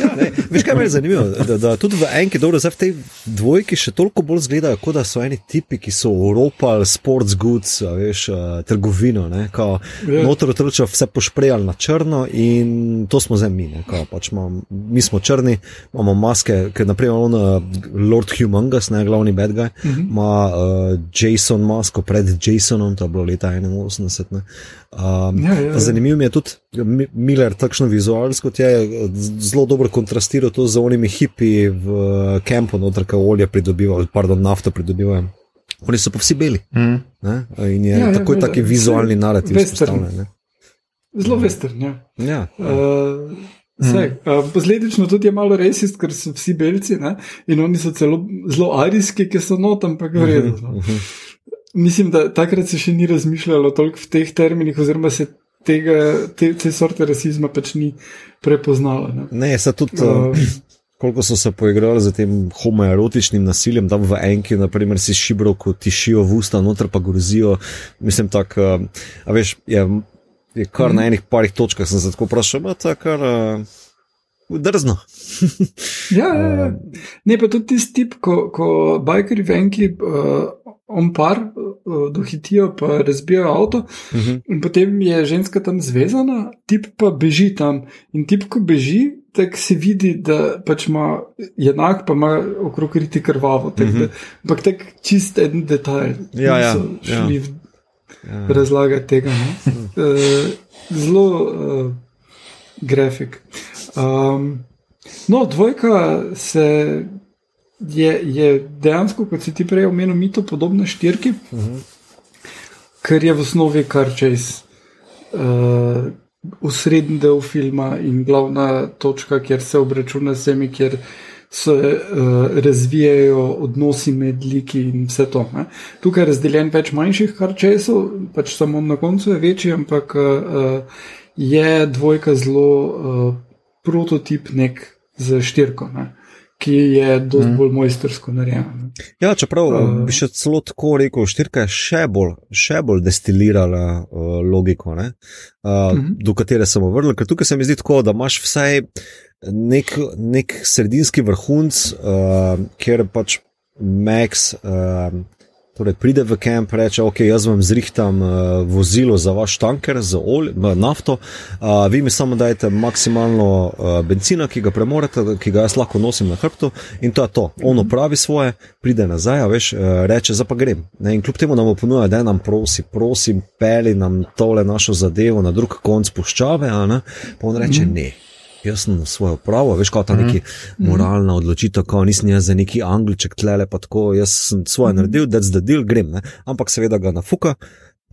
Ja, veš, kaj me je zanimivo? Da, da tudi v enki, dobro, zdaj v tej dvojki še toliko bolj zgledajo, kot da so eni tipi, ki so uropali sports goods, veš, trgovino, ne, kao, ja. notor otroče vse pošprejali na črno in to smo zdaj mi, ne, kao, pač mam, mi smo črni, imamo maske, ker naprimer on, Lord Humangus, ne, glavni bad guy, uh -huh. ima uh, Jason Masko pred Jasonom, to je bilo leta 81. Um, ja, ja, ja. Zanimivo je tudi Miller, takšno vizualsko, kot je zelo dobro kontrastiral to z onimi hipi v kampu, noter, ki olje pridobivajo, pardon, nafto pridobivajo. Oni so pa vsi beli. Mm. In je ja, takoj ja, taki vizualni narativ. Zelo vestern. Ja. Ja, ja. Uh, Vse, mm. uh, posledično tudi je malo resist, ker so vsi belci ne? in oni so celo zelo arijski, ki so not, ampak v redu. No. Mhm. Mislim, da takrat se še ni razmišljalo toliko v teh terminih, oziroma se tega, te, te sorte rasizma pač ni prepoznalo. Ne, ne se tudi. Uh, Koliko so se poigrali z tem homoerotičnim nasiljem, tam v enki, naprimer, si šibro, ko tišijo v usta, noter pa grozijo. Mislim, tako, a veš, je je kar mm. na enih parih točkah sem se tako vprašal, da je kar uh, drzno. ja, ja, ja. Ne, pa tudi tisti tip, ko, ko bajkeri venki. Uh, On par uh, dohitijo, pa razbijajo avto, uh mhm. -huh. in potem je ženska tam zvezana, tip pa beži tam. In tip, ko beži, tako se vidi, da pač ima enak, pa ima okrog riti krvavo. Tak, uh mhm. -huh. Ampak tak čist en detajl. Ja, ja. ja ja. Razlagati tega. Uh, zelo uh, grafik. Um, no, dvojka se je, je dejansko, kot si ti prej omenil, mito podobna štirki, uh mhm. -huh. ker je v osnovi kar čez. Uh, Usrednji del filma in glavna točka, kjer se obračuna z vsemi, kjer uh, se uh, razvijajo odnosi med liki in vse to. Ne. Tukaj je razdeljen več manjših karčesov, pač samo na koncu je večji, ampak uh, je dvojka zelo uh, prototip nek za štirko. Ne ki je dosti mm. bolj mojstersko narejen. Ja, čeprav uh, bi še celo tako rekel, štirka je še bolj, še bolj destilirala uh, logiko, uh, mm -hmm. do katere sem vrnil, ker tukaj se mi zdi tako, da imaš vsaj nek, nek sredinski vrhunc, uh, kjer pač Max. Uh, Torej, pride v kamp, reče: Ok, jaz vam zrihtam uh, vozilo za vaš tanker, za olj, nafto, uh, vi mi samo dajte maksimalno uh, benzina, ki ga premorete, ki ga jaz lahko nosim na hrbtu, in to je to. On opravi svoje, pride nazaj, a veš, uh, reče: Za pa grem. Ne? In kljub temu nam ponuja, da nam prosi, prosim, peli nam tole našo zadevo na drug konc puščave, pa on reče: mm -hmm. Ne jaz sem svojo pravo, veš, kot ta neki mm. moralna odločitev, ko nisem jaz za neki angliček tlele, pa tako, jaz sem svoje mm. naredil, da zdaj del grem, ne? ampak seveda ga nafuka.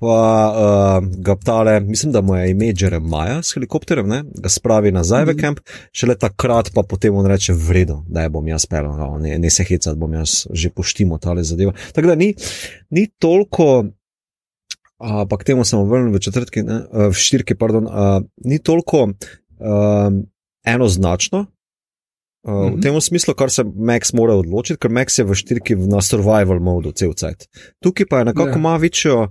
Pa uh, ga ptale, mislim, da mu je ime Jeremiah s helikopterjem, ne? ga spravi nazaj v kamp, šele takrat pa potem on reče: Vredo, da je bom jaz pel, no, ne, ne se heca, da bom jaz že poštimo tale zadeva. Tako da ni, ni toliko, uh, temu sem vrnil v četrtki, ne, v štirki, pardon, uh, ni toliko. Uh, enoznačno. Uh, mm -hmm. V mhm. tem smislu, kar se Max mora odločiti, ker Max je v štirki na survival modu cel cajt. Tukaj pa je nekako yeah. Ja. malo večjo,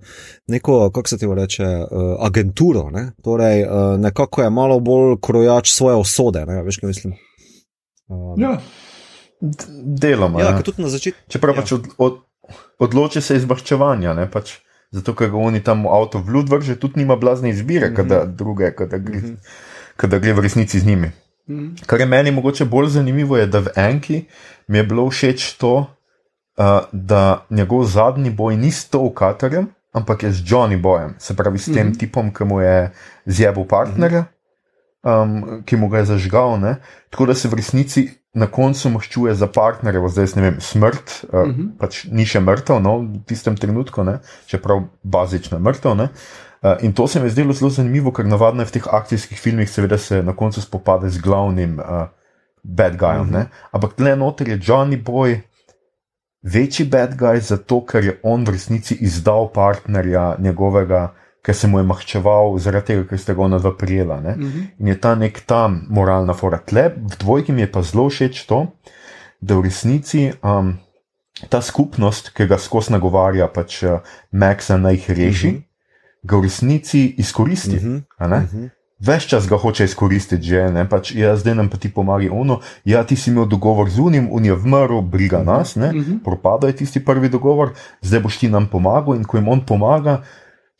neko, kako se ti reče, uh, agenturo, ne? torej uh, nekako je malo bolj krojač svoje osode, ne? veš, kaj mislim. Um, ja, deloma. Ja, tudi na začetku. Čeprav ja. pač od, od, odloči se izbaščevanja, ne pač. Zato, ker ga oni tam v avto vlud vrže, tudi nima blazne izbire, mm -hmm. kada druge, kada gre. Mm -hmm da gre v resnici z njimi. Mm. Kar je meni mogoče bolj zanimivo, je, da v Enki mi je bilo všeč to, uh, da njegov zadnji boj ni s to ukatorjem, ampak je z Johnny Bojem, se pravi s tem mm. tipom, ki mu je zjebil partnerja, um, ki mu ga je zažgal. Ne? Tako da se v resnici na koncu maščuje za partnerja, zdaj ne vem, smrt, uh, mm -hmm. pač ni še mrtev no, v tistem trenutku, ne? čeprav bazično mrtev. Ne? Eh, in to se mi je zdelo zelo zanimivo, ker navadno v teh akcijskih filmih seveda se na koncu spopade z glavnim uh, bad guyom. Uh mhm. -huh. Ampak tle noter je Johnny Boy večji bad guy, zato ker je on v resnici izdal partnerja njegovega, ker se mu je mahčeval zaradi tega, ker ste ga ona dva prijela. Uh mhm. -huh. In je ta nek tam moralna fora. Tle v dvojki mi je pa zelo všeč to, da v resnici. Um, Ta skupnost, ki ga skozi nagovarja, pač uh, Maxa naj jih reši, uh mhm. Ga v resnici izkoristi. Uh -huh, uh -huh. Ves čas ga hoče izkoristiti, že ne pač, ja, zdaj nam pa ti pomaga ono. Ja, ti si imel dogovor z unim, un je vmrl, briga -huh, nas, uh -huh. propada je tisti prvi dogovor, zdaj boš ti nam pomagal in ko jim on pomaga.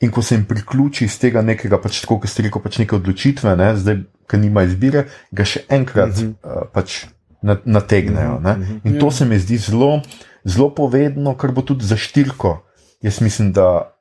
In ko se jim priključi iz tega nekega, pač tako, kot ste rekel, pač neke odločitve, ne, zdaj, ki nima izbire, ga še enkrat uh -huh. uh, pač nategnejo. Uh -huh. In to ja. se mi zdi zelo, zelo povedno, kar bo tudi za štirko. Jaz mislim, da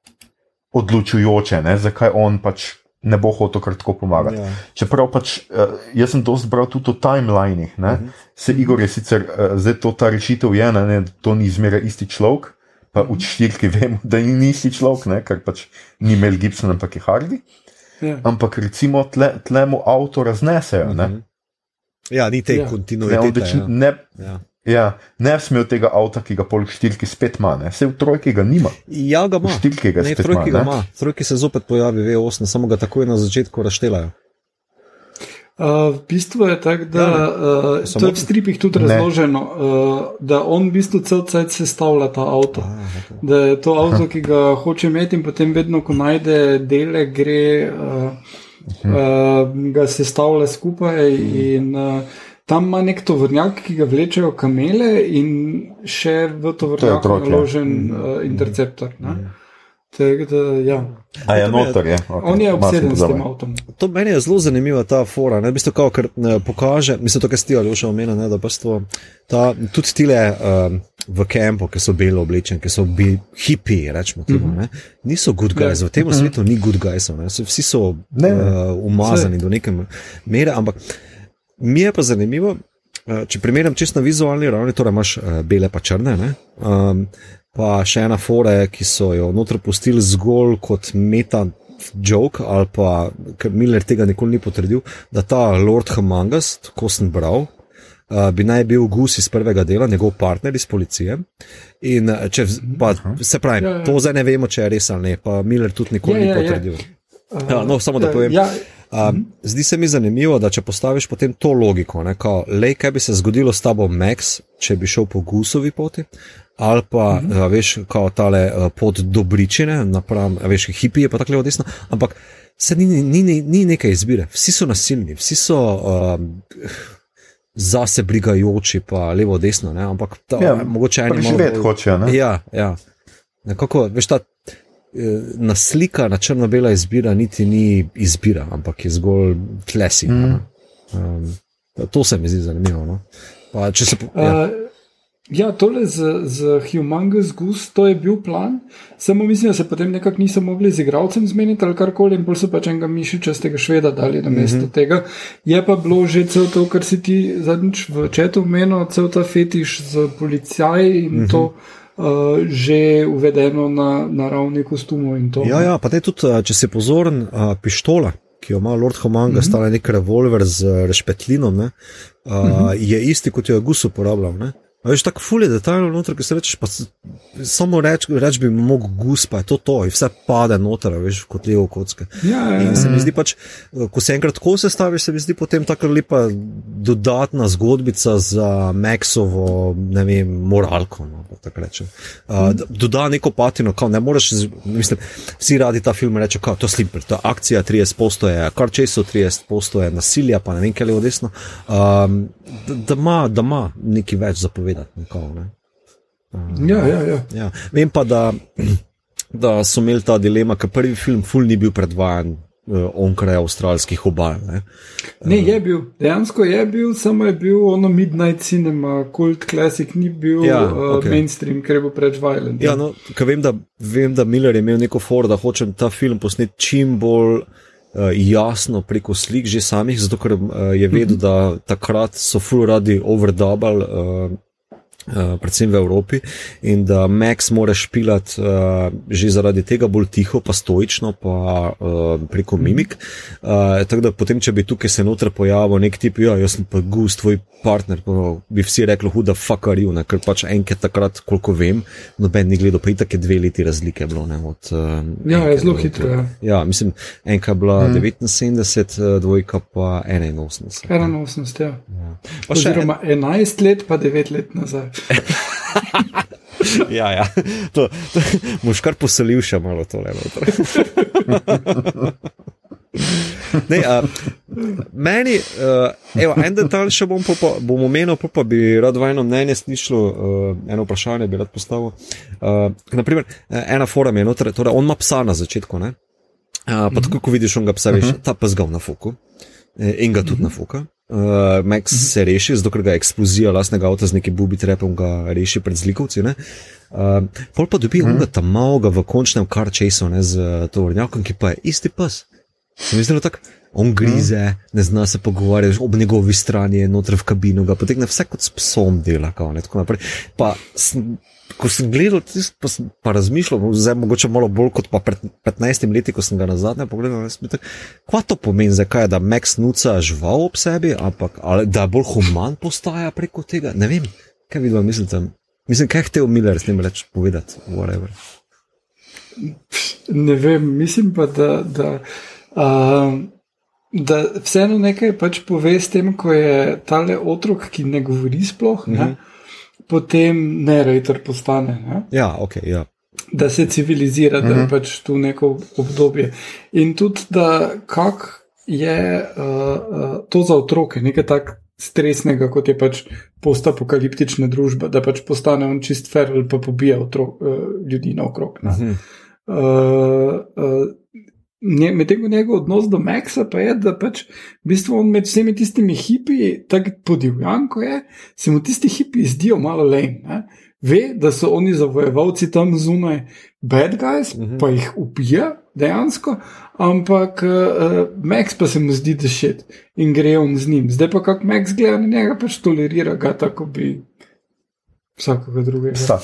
odločujoče, ne? zakaj on pač ne bo hotel kar tako pomagati. Ja. Čeprav pač uh, jaz sem dosti bral tudi o timelinih, uh -huh. se Igor je sicer uh, zdaj to ta rešitev je, ne? Ne? to ni zmeraj isti človek. Pa v štirki [laughs] vemo, da ni isti človek, ne? ker pač ni Mel Gibson, ampak je Hardy. Ja. Ampak recimo tle, tle mu avto raznesejo. Uh -huh. Ja, ni te ja. kontinuitete. Ne, ja. ja. Ja, ne smel tega avta, ki ga pol štirki spet ima, vse v trojki ga nima. Ja, ga ima. Štirki ga ne, spet trojki ga ima. Trojki se zopet pojavi, ve osem, samo ga takoj na začetku raštelajo. Uh, v bistvu je tako, da ja, uh, to je v stripih tudi ne. razloženo, uh, da on v bistvu cel cel cel sestavlja ta avto. A, okay. Da je to avto, ki ga hoče imeti in potem vedno, ko najde dele, gre, uh, uh, ga sestavlja skupaj. In, uh, Tam ima nek tovrnjak, ki ga vlečejo kamele, in še v tovrnjak je naložen uh, interceptor. Mm. Tak, da, ja. A je notor, je. Okay. On je obseden s tem avtom. To meni je zelo zanimiva ta fora. Ne, bistvo, kao, ker, ne, pokaže, mislim, to, kar ste ali še omenili, da pasto, ta, tudi tile um, v kampu, ki so bili oblečeni, ki so bili hipi, rečemo temu, mm -hmm. niso good guys. Ja. V tem mm -hmm. svetu ni good guys. Vsi so uh, umazani Vse. do neke mere, ampak. Mi je pa zanimivo, eh, če primerjam čisto na vizualni ravni, torej imaš eh, bele pa črne. Um, pa še ena fora, ki so jo noter pustili zgolj kot meta joke, ali pa ker Miller tega nikoli ni potrdil, da ta Lord Hamangas, ko sem bral. Uh, bi naj bil Gus iz prvega dela, njegov partner iz policije. In, če, pa, se pravi, ja, ja. to zdaj ne vemo, če je res ali ne, pa Miller tudi nikoli ja, ni potrdil. Ja, ja. Ja, no, samo da povem. Ja, Um, zdi se mi zanimivo, da če postaviš potem to logiko, le kaj bi se zgodilo s tabo, Max, če bi šel po gusovi poti, ali pa mm -hmm. veš, kot tale pot dobričine, napram, veš, hipije, pa tako levo desno, ampak se ni, ni, ni, ni neke izbire, vsi so nasilni, vsi so. Um, Zase brigajoči, pa levo, desno, ne? ampak ta, ja, mogoče eni malo več hočejo. Ja, ja. Nekako, veš, ta naslika na črno-bela izbira niti ni izbira, ampak je zgolj tlesi. Mm. Um, to se mi zdi zanimivo. No? Pa, se, ja. Uh, Ja, tole z, z Humongous Goose, to je bil plan. Samo mislim, da se potem nekako niso mogli z igralcem zmeniti ali karkoli, in bolj so pač enega mišičastega šveda dali na mesto mm -hmm. tega. Je pa bilo že cel to, kar si ti zadnjič v četu omenil, cel ta fetiš z policaji in mm -hmm. to. Uh, že uvedeno na, na ravni kostumov. Ja, ja, pa tudi, če si pozoren, uh, pištola, ki jo ima Lord Homanga, mm -hmm. stala nek revolver z rešpetlinom, ne, uh, mm -hmm. je isti, kot jo je Gus uporabljal. Veš, tako fulje detajlno noter, ki se rečeš, pa samo reč, reč bi mogel gus, pa je to to, in vse pade noter, veš, kot levo kocke. Ja, ja, in se mi zdi pač, ko se enkrat tako sestaviš, se mi zdi potem tako lepa dodatna zgodbica za Maxovo, ne vem, moralko, no, tako rečem. Uh, doda neko patino, kao, ne moreš, mislim, vsi radi ta film rečejo, kao, to je slimper, ta akcija 30 postoje, kar česo 30 postoje, nasilja, pa ne vem, kaj je levo desno. Um, da ima, da ima nekaj več zapovedati. Nekako, ne? uh, ja, ja, ja. ja. Vem pa, da, da so imeli ta dilema, ker prvi film Ful ni bil predvajan. Uh, onkraj avstralskih obal. Ne? ne, je bil, dejansko je bil, samo je bil ono Midnight Cinema, Kult Classic, ni bil ja, uh, okay. mainstream, ker je bil preveč violent. Ja, no, vem, da, vem, da Miller je imel neko for, da hoče ta film posneti čim bolj uh, jasno preko slik že samih, zato ker uh, je vedel, mhm. da takrat so full radi overdubal. Uh, Uh, predvsem v Evropi, in da Max mora špilati uh, že zaradi tega bolj tiho, pa stoično, pa uh, preko mhm. mimik. Uh, tako da potem, če bi tukaj se noter pojavil nek tip, ja, jaz sem pa gust, tvoj partner, pa bi vsi rekli, huda fuckarju, ker pač enkrat takrat, koliko vem, noben ni gledal, pa itak je dve leti razlike bilo. Ne, od, uh, ja, je zelo hitro. Ja. ja, mislim, enka bila mm. 79, dvojka pa 81. 81, ja. ja. Pa še ena, 11 let, pa 9 let nazaj. [laughs] ja, ja. To, to, moš kar poselil še malo tole. [laughs] Ne, a, meni, uh, evo, en detalj še bom, popa, bom omenil, pa, pa bi rad vajno mnenje slišal, uh, eno vprašanje bi rad postavil. Uh, naprimer, ena forum je, torej, torej on ima psa na začetku, ne? Uh, pa tako, ko vidiš, on ga psa, veš, uh mhm. -huh. ta pes ga nafuka in ga tudi nafuka. Uh, Max mhm. se reši, zato ker ga eksplozija lastnega avta z nekim bubi trepom ga reši pred zlikovci. Uh, pol pa dobi uh -huh. on ta malega v končnem kar času, ne z to vrnjakom, ki pa je isti pes. Se mi da tako on grize, mm. ne zna se pogovarjati, ob njegovi strani je noter v kabino, ga potegne vse kot s psom dela. Kao, ne, pa, sem, ko sem gledal, tist, pa, sem, pa razmišljal, zdaj mogoče malo bolj kot pa pred 15 leti, ko sem ga na zadnje pogledal. Kaj to pomeni, zakaj je, da Max nuca žival ob sebi, ampak ali, da bolj human postaja preko tega? Ne vem, kaj vidim, mislite. Mislim, kaj je hotel Miller s tem reči povedati, whatever. Ne vem, mislim pa, da. da... Uh, da vseeno nekaj pač pove s tem, ko je tale otrok, ki ne govori sploh, mm -hmm. Potem ne rejter postane. Ne? Ja, ok. Ja. Da se civilizira, mm -hmm. da je mhm. pač tu neko obdobje. In tudi, da kak je uh, uh, to za otroke, nekaj tak. Stresnega, kot je pač postapokaliptična družba, da pač postane on čist fer ali pa pobija otrok, uh, ljudi naokrog. Uh -huh. uh, uh, Medtem ko njegov odnos do Maxa pa je, da pač v bistvu on med vsemi tistimi hipiji, tako podivjan, ko je, se mu tisti hipiji zdijo malo lame. Ve, da so oni zavojevalci tam zunaj, bad guys, uh mhm. -huh. pa jih ubija dejansko, ampak uh, Max pa se mu zdi, da še in gre on z njim. Zdaj pa kako Max gleda na njega, pač tolerira ga tako bi. Vsakega drugega. Psa.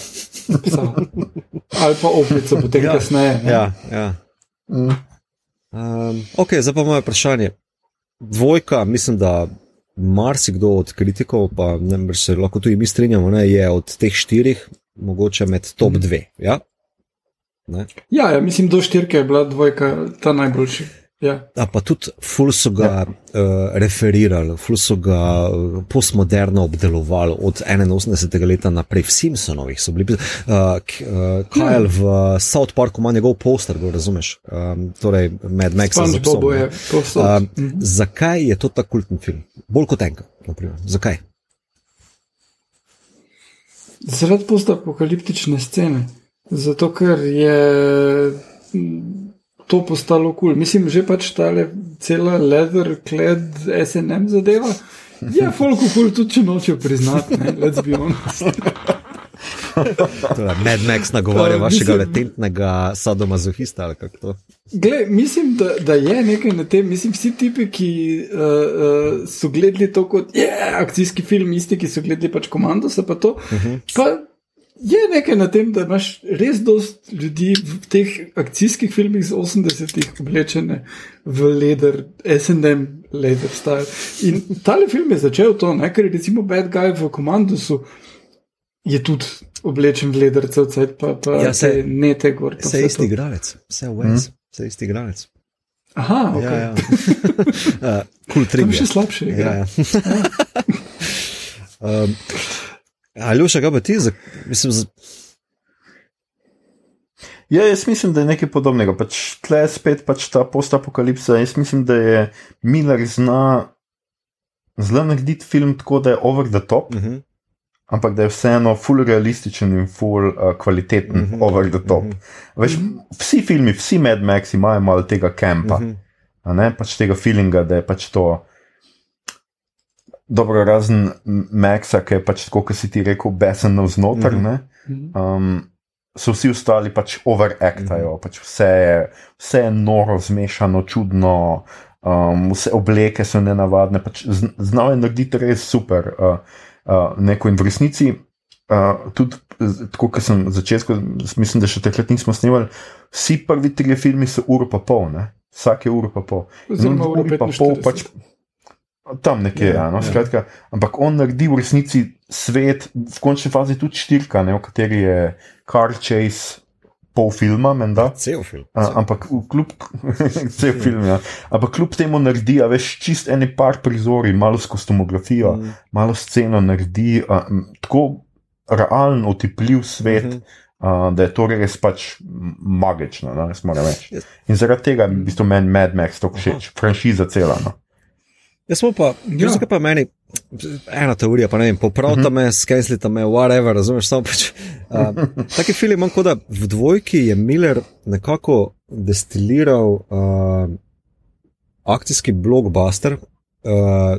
Psa. Ali pa opica, potem ja. kasneje. Ja, ja. Mm. Um, ok, zdaj pa moje vprašanje. Dvojka, mislim, da marsikdo od kritikov, pa ne, se lahko tudi mi strinjamo, ne, je od teh štirih, mogoče med top mm. dve. Ja? Ja, ja, mislim, do štirke je bila dvojka ta najboljši. Ja. A pa tudi ful so ga ja. uh, referirali, ful so ga uh, postmoderno obdelovali od 81. leta naprej, v Simpsonovih so bili. Uh, uh, Kajl v South Parku ima njegov poster, ga razumeš? Um, torej, med Maxom in Bobom. Uh, mhm. zakaj je to tako kultni film? Bolj kot enka, naprimer. Zakaj? Zaradi postapokaliptične scene. Zato, ker je mm, to postalo kul. Cool. Mislim, že pač ta cela leather clad SNM zadeva. Je [laughs] folk kul, tudi če nočejo priznati, ne, let's be honest. [laughs] Mad Max nagovarja vašega latentnega sadomazohista ali kako to. Gle, mislim, da, da je nekaj na tem. Mislim, vsi tipi, ki uh, uh, so gledali to kot yeah, akcijski film, isti, ki so gledali pač komando, se pa to. Uh -huh. pa je nekaj na tem, da imaš res dost ljudi v teh akcijskih filmih iz 80-ih oblečene v leder, SNM, leder style. In tale film je začel to, ne? ker recimo Bad Guy v komandosu je tudi oblečen v leder, cel cel pa, pa Ja, se- ne te gor. pa Vse vse isti to. igralec, vse vse, vse isti igralec. Aha, ok. Ja, ja. [laughs] Uh, Kul Tam trigger. še slabše igra. Ja, ja. [laughs] um, Aljoša, kaj pa ti? Za, mislim, z, Ja, jaz mislim, da je nekaj podobnega. Pač tle je spet pač ta postapokalipsa. Jaz mislim, da je Miller zna zelo narediti film tako, da je over the top, uh -huh, ampak da je vseeno full realističen in full uh, kvaliteten Mhm, over the top. mhm. Veš, vsi filmi, vsi Mad Max imajo malo tega kampa, Mhm. a ne pač tega feelinga, da je pač to. Dobro, razen Maxa, ki je pač tako, kot si ti rekel, besen navznoter. Mm. -hmm. um, so vsi ostali pač overactajo, mm -hmm. pač vse, je, vse je noro, zmešano, čudno, um, vse obleke so nenavadne. Pač znal je narediti res super. Uh, uh, neko in v resnici, uh, tudi tako, kot sem začel, mislim, da še takrat nismo snimali, vsi prvi tri filmi so uro pa pol, ne? vsak je uro pa pol. Oziroma uro pa pol 45. pač. Tam nekje, Ja, ja, no, ja. skratka, ampak on naredi v resnici svet, v končni fazi tudi štirka, ne, v kateri je Car Chase pol filma, menda. cel film. A, ampak kljub, [laughs] cel film, ja. ampak kljub temu naredi, a veš, čist eni par prizori, malo s kostumografijo, mm. malo sceno naredi, a, tako realen, otipljiv svet, mm. -hmm. a, da je to res pač magično, no, jaz moram reči. In zaradi tega je v bistvu meni Mad Max tako všeč, franšiza cela. No. Jaz smo pa, Ja. ja. pa meni, ena teorija, pa ne vem, popravite uh -huh. me, skenslite me, whatever, razumeš, samo pač. Uh, taki film imam, kot da v dvojki je Miller nekako destiliral uh, akcijski blockbuster uh,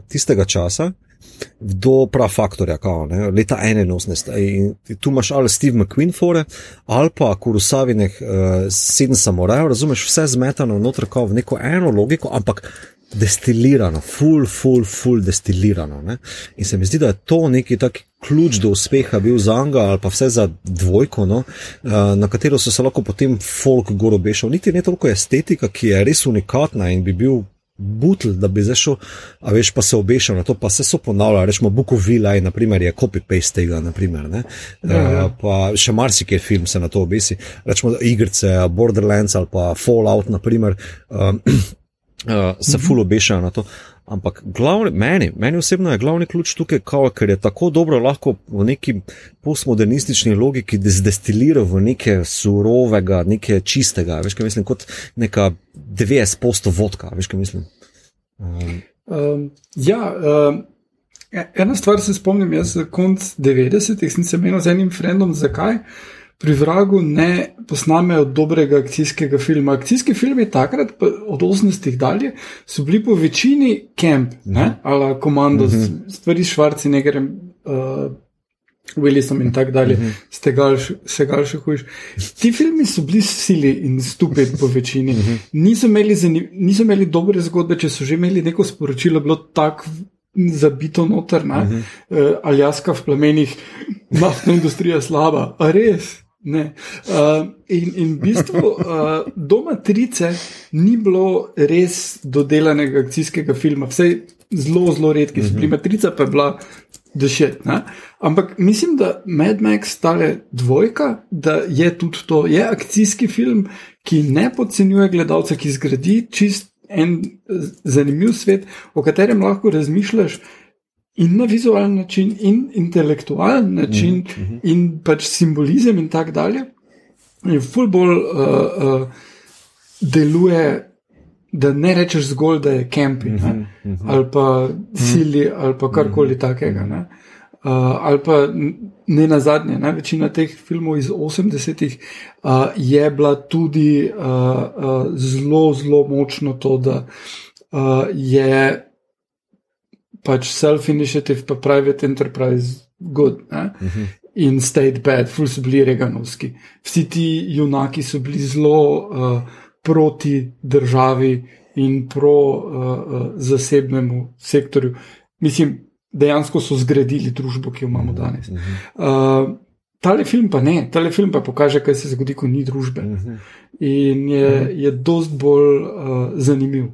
tistega časa. Do prafaktorja, kao, ne, leta 81. In tu imaš ali Steve McQueen, fore, ali pa Kurusavinih uh, sedem samurajev, razumeš, vse zmetano noter, kao v neko eno logiko, ampak destilirano, full, full, full destilirano. Ne? In se mi zdi, da je to neki taki ključ do uspeha bil za Anga ali pa vse za dvojko, no? uh, na katero so se lahko potem folk gor obešal. Niti ne toliko estetika, ki je res unikatna in bi bil. Butl, da bi zdaj šel, a veš, pa se obešal na to, pa se so ponavljali, rečemo, Bukovila je, naprimer, je copy-paste tega, naprimer, ne. Ja, ja. Uh, pa še marsikaj film se na to obesi, rečemo, igrice, Borderlands ali pa Fallout, naprimer, um, [clears throat] uh, se full obešajo na to. Ampak glavni, meni, meni osebno je glavni ključ tukaj, kao, ker je tako dobro lahko v neki postmodernistični logiki zdestiliral v nekaj surovega, nekaj čistega, veš, kaj mislim, kot neka 90% vodka, veš, kaj mislim. Um, Um, ja, um, ena stvar se spomnim, jaz za konc 90-ih sem se menil z enim frendom, zakaj pri vragu ne posnamejo dobrega akcijskega filma. Akcijski filmi takrat, od 80-ih dalje, so bili po večini camp, ne, ali komando, mm -hmm. stvari s Schwarzeneggerjem. Uh, Willisom in tako dalje, ste ga še hujš. Ti filmi so bili sili in stupid po večini. Niso imeli, zanim, niso imeli dobre zgodbe, če so že imeli neko sporočilo, bilo tako zabito noter, uh -huh. uh, Aljaska v plamenih, naftna industrija slaba, a res. Ne. Uh, in, in v bistvu uh, do Matrice ni bilo res dodelanega akcijskega filma, vse zelo, zelo redki, uh -huh. pri Matrica pa je bila dešet. Ampak mislim, da Mad Max stale dvojka, da je tudi to, je akcijski film, ki ne podcenjuje gledalca, ki zgradi čist en zanimiv svet, o katerem lahko razmišljaš. In na vizualen način, in intelektualen način, mm -hmm. in pač simbolizem, in tako dalje. In ful bolj uh, uh, deluje, da ne rečeš zgolj, da je camping, mm -hmm. ali pa sili, ali pa karkoli mm -hmm. takega. Ne? ali pa ne na zadnje, ne, večina teh filmov iz 80-ih uh, je bila tudi uh, uh, zelo, zelo močno to, da uh, je pač self-initiative, pa private enterprise good. Uh -huh. In state bad, ful so bili reganovski. Vsi ti junaki so bili zelo uh, proti državi in pro uh, uh, zasebnemu sektorju. Mislim, dejansko so zgradili družbo, ki jo imamo mhm, danes. Uh, tale film pa ne, tale film pa pokaže, kaj se zgodi, ko ni družbe. Mhm. In je, je dost bolj uh, zanimiv.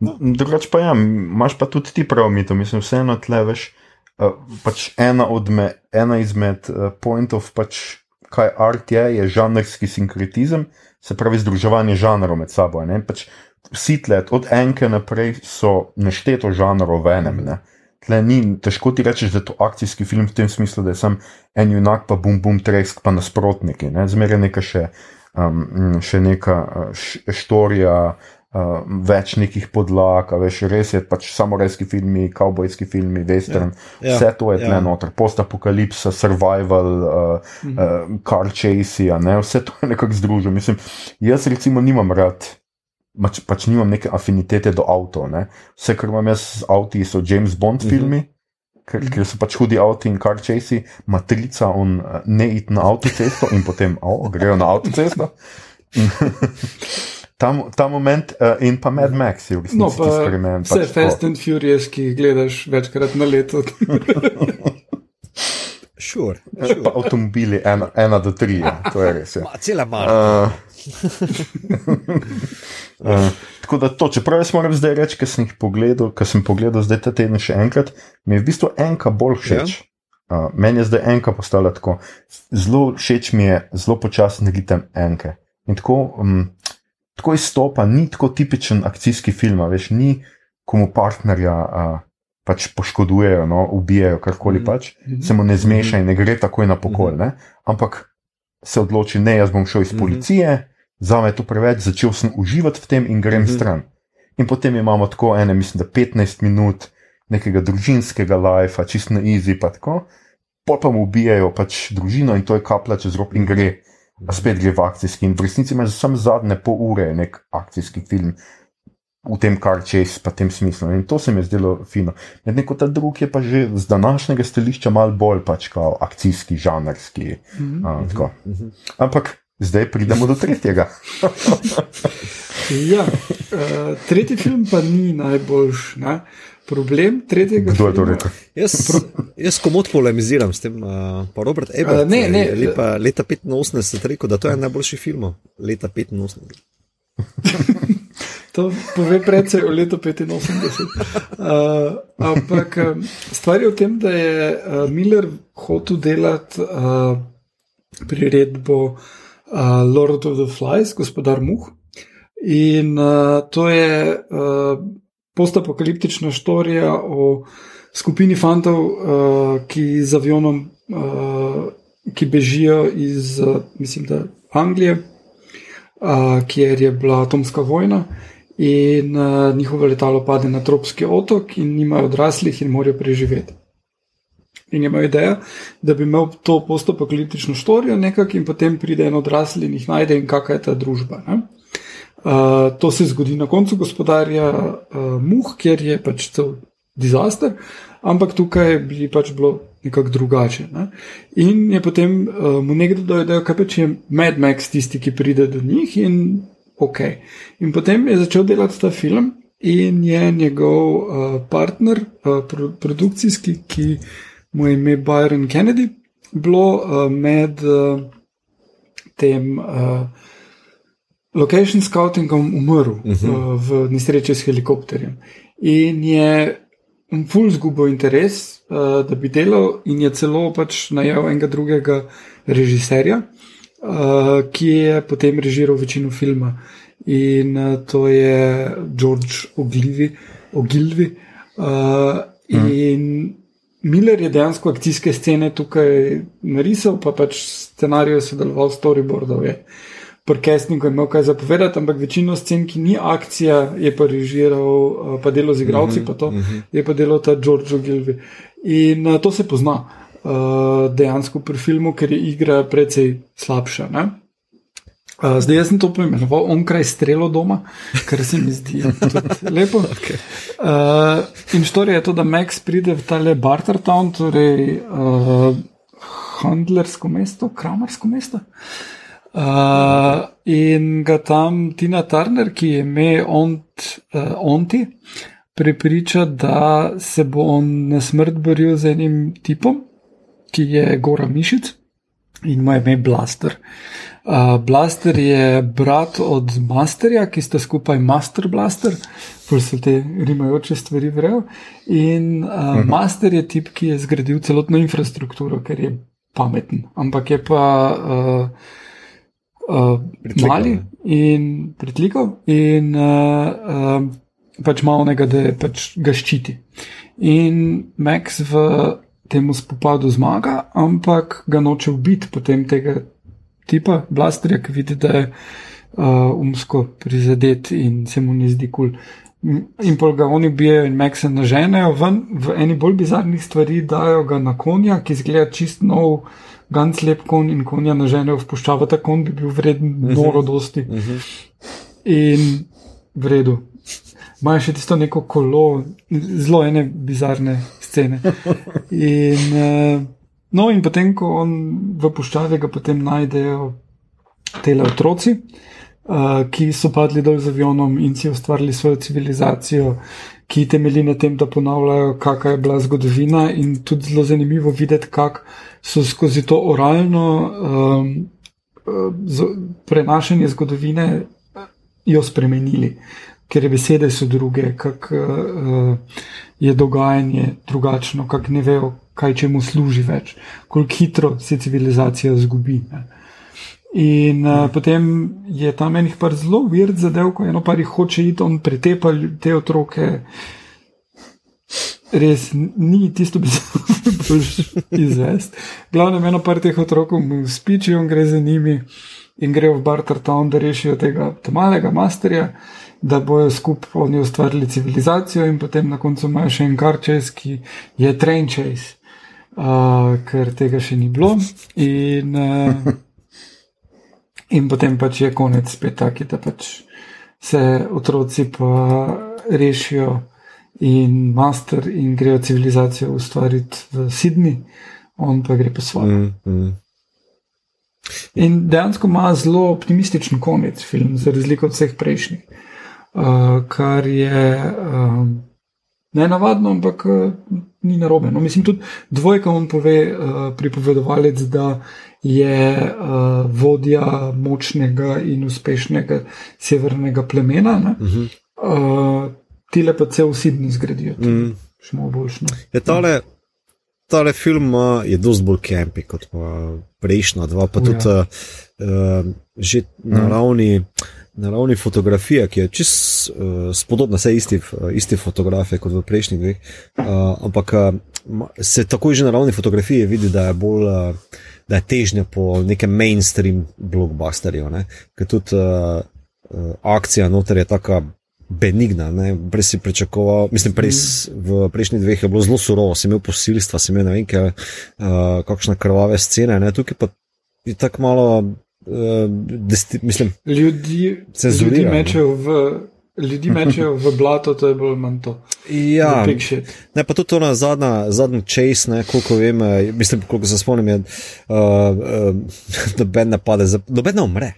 Drugač pa ja, imaš pa tudi ti prav, mi to mislim, vseeno tle veš. Uh, pač ena, me, ena izmed uh, pointov, pač, kaj art je, je žanrski sinkretizem, se pravi združevanje žanrov med sabo. Pač, vsi tleh, od enke naprej, so nešteto žanrov v enem. Ne? Tle ni težko ti reči, da je to akcijski film v tem smislu, da je sam en junak, pa bum bum tresk, pa nasprotniki. Ne? Zmeraj neka še, um, še neka štorija, uh, več nekih podlag, veš, res je pač samorejski filmi, kavbojski filmi, western, ja, ja, vse to je tle ja. noter, post-apokalipsa, survival, uh, mhm. uh, car chase, vse to je nekako združeno. Mislim, jaz recimo nimam rad pač, pač nimam neke afinitete do avtomobilov. Ne? Vse, kar imam jaz z avtomobili, so James Bond mhm. filmi, mm -hmm. ker, ker so pač hudi avtomobili in car chase, matrica, on eh, ne id na avtocesto in potem oh, grejo na avtocesto. [laughs] [laughs] [laughs] Ta, ta moment uh, in pa Mad Max je v resnici no, eksperiment. Vse pač Fast and Furious, ki jih gledaš večkrat na leto. [laughs] Sure, sure. Avtomobili, ena, ena do tri, ja. to je res. Ja. [laughs] Cela mala. Uh, uh, tako da to, čeprav jaz moram zdaj reči, ker sem jih pogledal, ker sem pogledal zdaj ta teden še enkrat, mi je v bistvu enka bolj všeč. Ja. Uh, meni je zdaj enka postala tako. Zelo všeč mi je, zelo počasen ritem enke. In tako, um, tako izstopa, ni tako tipičen akcijski film, veš, ni komu partnerja. Uh, pač poškodujejo, no, ubijajo, karkoli mm -hmm. pač, mhm. se mu ne zmeša in ne gre takoj na pokol. Mm -hmm. Ampak se odloči, ne, jaz bom šel iz mhm. policije, mm za me je to preveč, začel sem uživati v tem in grem mm stran. In potem imamo tako ene, mislim, da 15 minut nekega družinskega lajfa, čist na easy, pa tako, pol pa mu ubijajo pač družino in to je kapla čez rob in gre. A spet gre v akcijski in v resnici ima samo zadnje pol ure nek akcijski film, v tem kar čez, pa tem smislu. In to se mi je zdelo fino. Medtem ko ta drugi je pa že z današnjega stališča mal bolj pač kao akcijski, žanrski. Mm -hmm. uh, Ampak zdaj pridemo do tretjega. [laughs] ja, uh, tretji film pa ni najboljš. Ne? Problem tretjega Kdo je to rekel? Jaz, jaz komod polemiziram s tem, uh, pa Robert Ebert. Uh, ne, ne. Lepa, leta 85 rekel, da to je najboljši film. Leta 85. [laughs] To pove predvsej o letu 85. Uh, ampak stvar je v tem, da je uh, Miller hotel delati uh, priredbo uh, Lord of the Flies, gospodar Muh. In uh, to je uh, postapokaliptična štorija o skupini fantov, uh, ki z avionom, uh, ki bežijo iz, uh, mislim, da Anglije, uh, kjer je bila atomska vojna in uh, njihovo letalo pade na tropski otok, in nimajo odraslih, in morajo preživeti. In imajo idejo, da bi imel to postopokaliptično štorijo, nekako, in potem pride en odrasli in jih najde, in kakšna je ta družba. Uh, to se zgodi na koncu gospodarja uh, Muh, kjer je pač cel dizaster, ampak tukaj bi pač bilo nekako drugače. Ne? In je potem uh, mu nekdo dojel, da pač je Mad Max tisti, ki pride do njih in ok. In potem je začel delati ta film, in je njegov uh, partner, uh, pro, produkcijski, ki mu je ime Byron Kennedy, bilo uh, med uh, tem uh, location scoutingom umrl uh -huh. uh, v nesreči s helikopterjem. In je ful zgubil interes, uh, da bi delal, in je celo pač najel enega drugega režiserja uh, ki je potem režiral večino filma. In uh, to je George Ogilvy. Ogilvy. Uh, mm. In Miller je dejansko akcijske scene tukaj narisal, pa pač scenarij je sodeloval s storyboardom. Pri castingu je imel kaj zapovedati, ampak večino scen, ki ni akcija, je pa režiral, pa delo z igravci, mm -hmm, pa to mm -hmm. je pa delo ta George Ogilvy. In uh, to se pozna uh, dejansko pri filmu, ker je igra precej slabša. Ne? Uh, zdaj, jaz sem to poimenoval onkraj strelo doma, kar se mi zdi lepo. [laughs] Okay. Uh, in štorija je to, da Max pride v tale Bartertown, torej uh, handlersko mesto, kramarsko mesto. Uh, in ga tam Tina Turner, ki je ime ont, uh, Onti, prepriča, da se bo on na smrt boril z enim tipom, ki je Gora Mišic in ima ime Blaster. Uh, Blaster je brat od Masterja, ki sta skupaj Master Blaster, bolj se te rimajoče stvari vrejo. In uh, uh -huh. Master je tip, ki je zgradil celotno infrastrukturo, ker je pameten, ampak je pa uh, uh, mali in pritlikov in uh, uh, pač malnega, da pač ga ščiti. In Max v temu spopadu zmaga, ampak ga noče ubiti potem tega tipa blasterja, ki vidi, da je uh, umsko prizadet in se mu ni zdi kul. Cool. In pol ga oni bijajo in Maxa naženejo ven, v eni bolj bizarnih stvari dajo ga na konja, ki zgleda čist nov, ganz lep konj in konja naženejo v puščavo, ta konj bi bil vreden Mhm. noro dosti. In v redu. Imajo še tisto neko kolo, zelo ene bizarne scene. In, uh, no, in potem, ko on v puščavi ga potem najdejo tele otroci, uh, ki so padli dol z avionom in si ustvarili svojo civilizacijo, ki temelji na tem, da ponavljajo, kakšna je bila zgodovina, in tudi zelo zanimivo videti, kako so skozi to oralno um, uh, z, prenašanje zgodovine uh, jo spremenili. Ker besede so druge, kako uh, je dogajanje drugačno, kako ne vejo, kaj čemu služi več, koliko hitro se civilizacija zgubi. Ne. In uh, potem je tam enih par zelo vird zadev, ko eno par jih hoče iti, on pretepa te otroke. Res ni tisto, bi [laughs] se lahko izvest. Glavno, eno par teh otrokov mu spiči, on gre za njimi in gre v Bartertown, da rešijo tega malega masterja, da bojo skupaj oni ustvarili civilizacijo in potem na koncu imajo še en kar čez, ki je train chase, uh, ker tega še ni bilo. In, uh, In potem pač je konec spet taki, da pač se otroci pa rešijo in master in grejo civilizacijo ustvariti v Sydney, on pa gre po svoje. Mm, mm. In dejansko ima zelo optimističen konec film, za razliko od vseh prejšnjih, uh, kar je um, ne navadno, ampak uh, ni narobe. No, mislim, tudi dvojka on pove, uh, pripovedovalec, da je uh, vodja močnega in uspešnega severnega plemena. Ne? Mhm. Uh, Tile pa cel Sydney zgradijo, Mm. še malo boljšno. Je tale, tale film uh, je dosti bolj kempi kot pa prejšnja dva, pa O, tudi ja. uh, uh, že na ravni. Na ravni fotografije, ki je čist uh, spodobna, vse isti, uh, isti fotografije kot v prejšnjih dveh, uh, ampak uh, se takoj že na ravni fotografije vidi, da je bolj, uh, da je težnja po nekem mainstream blockbusterju, ne? ker tudi uh, akcija noter je taka benigna, ne? prej si pričakoval, mislim, prej s- v prejšnjih dveh je bilo zelo surovo, sem imel posilstva, sem imel ne vem, kaj, uh, kakšne krvave scene, ne? tukaj pa je tako malo, uh, desti, mislim, Ljudi, ljudi mečejo v. Ljudi mečejo v blato, to je bolj manj to. ja. Ne, pa tudi ona zadnja, zadnji chase, ne, koliko vem, eh, mislim, koliko se spomnim, je, uh, uh, [laughs] noben ne pade, noben ne umre.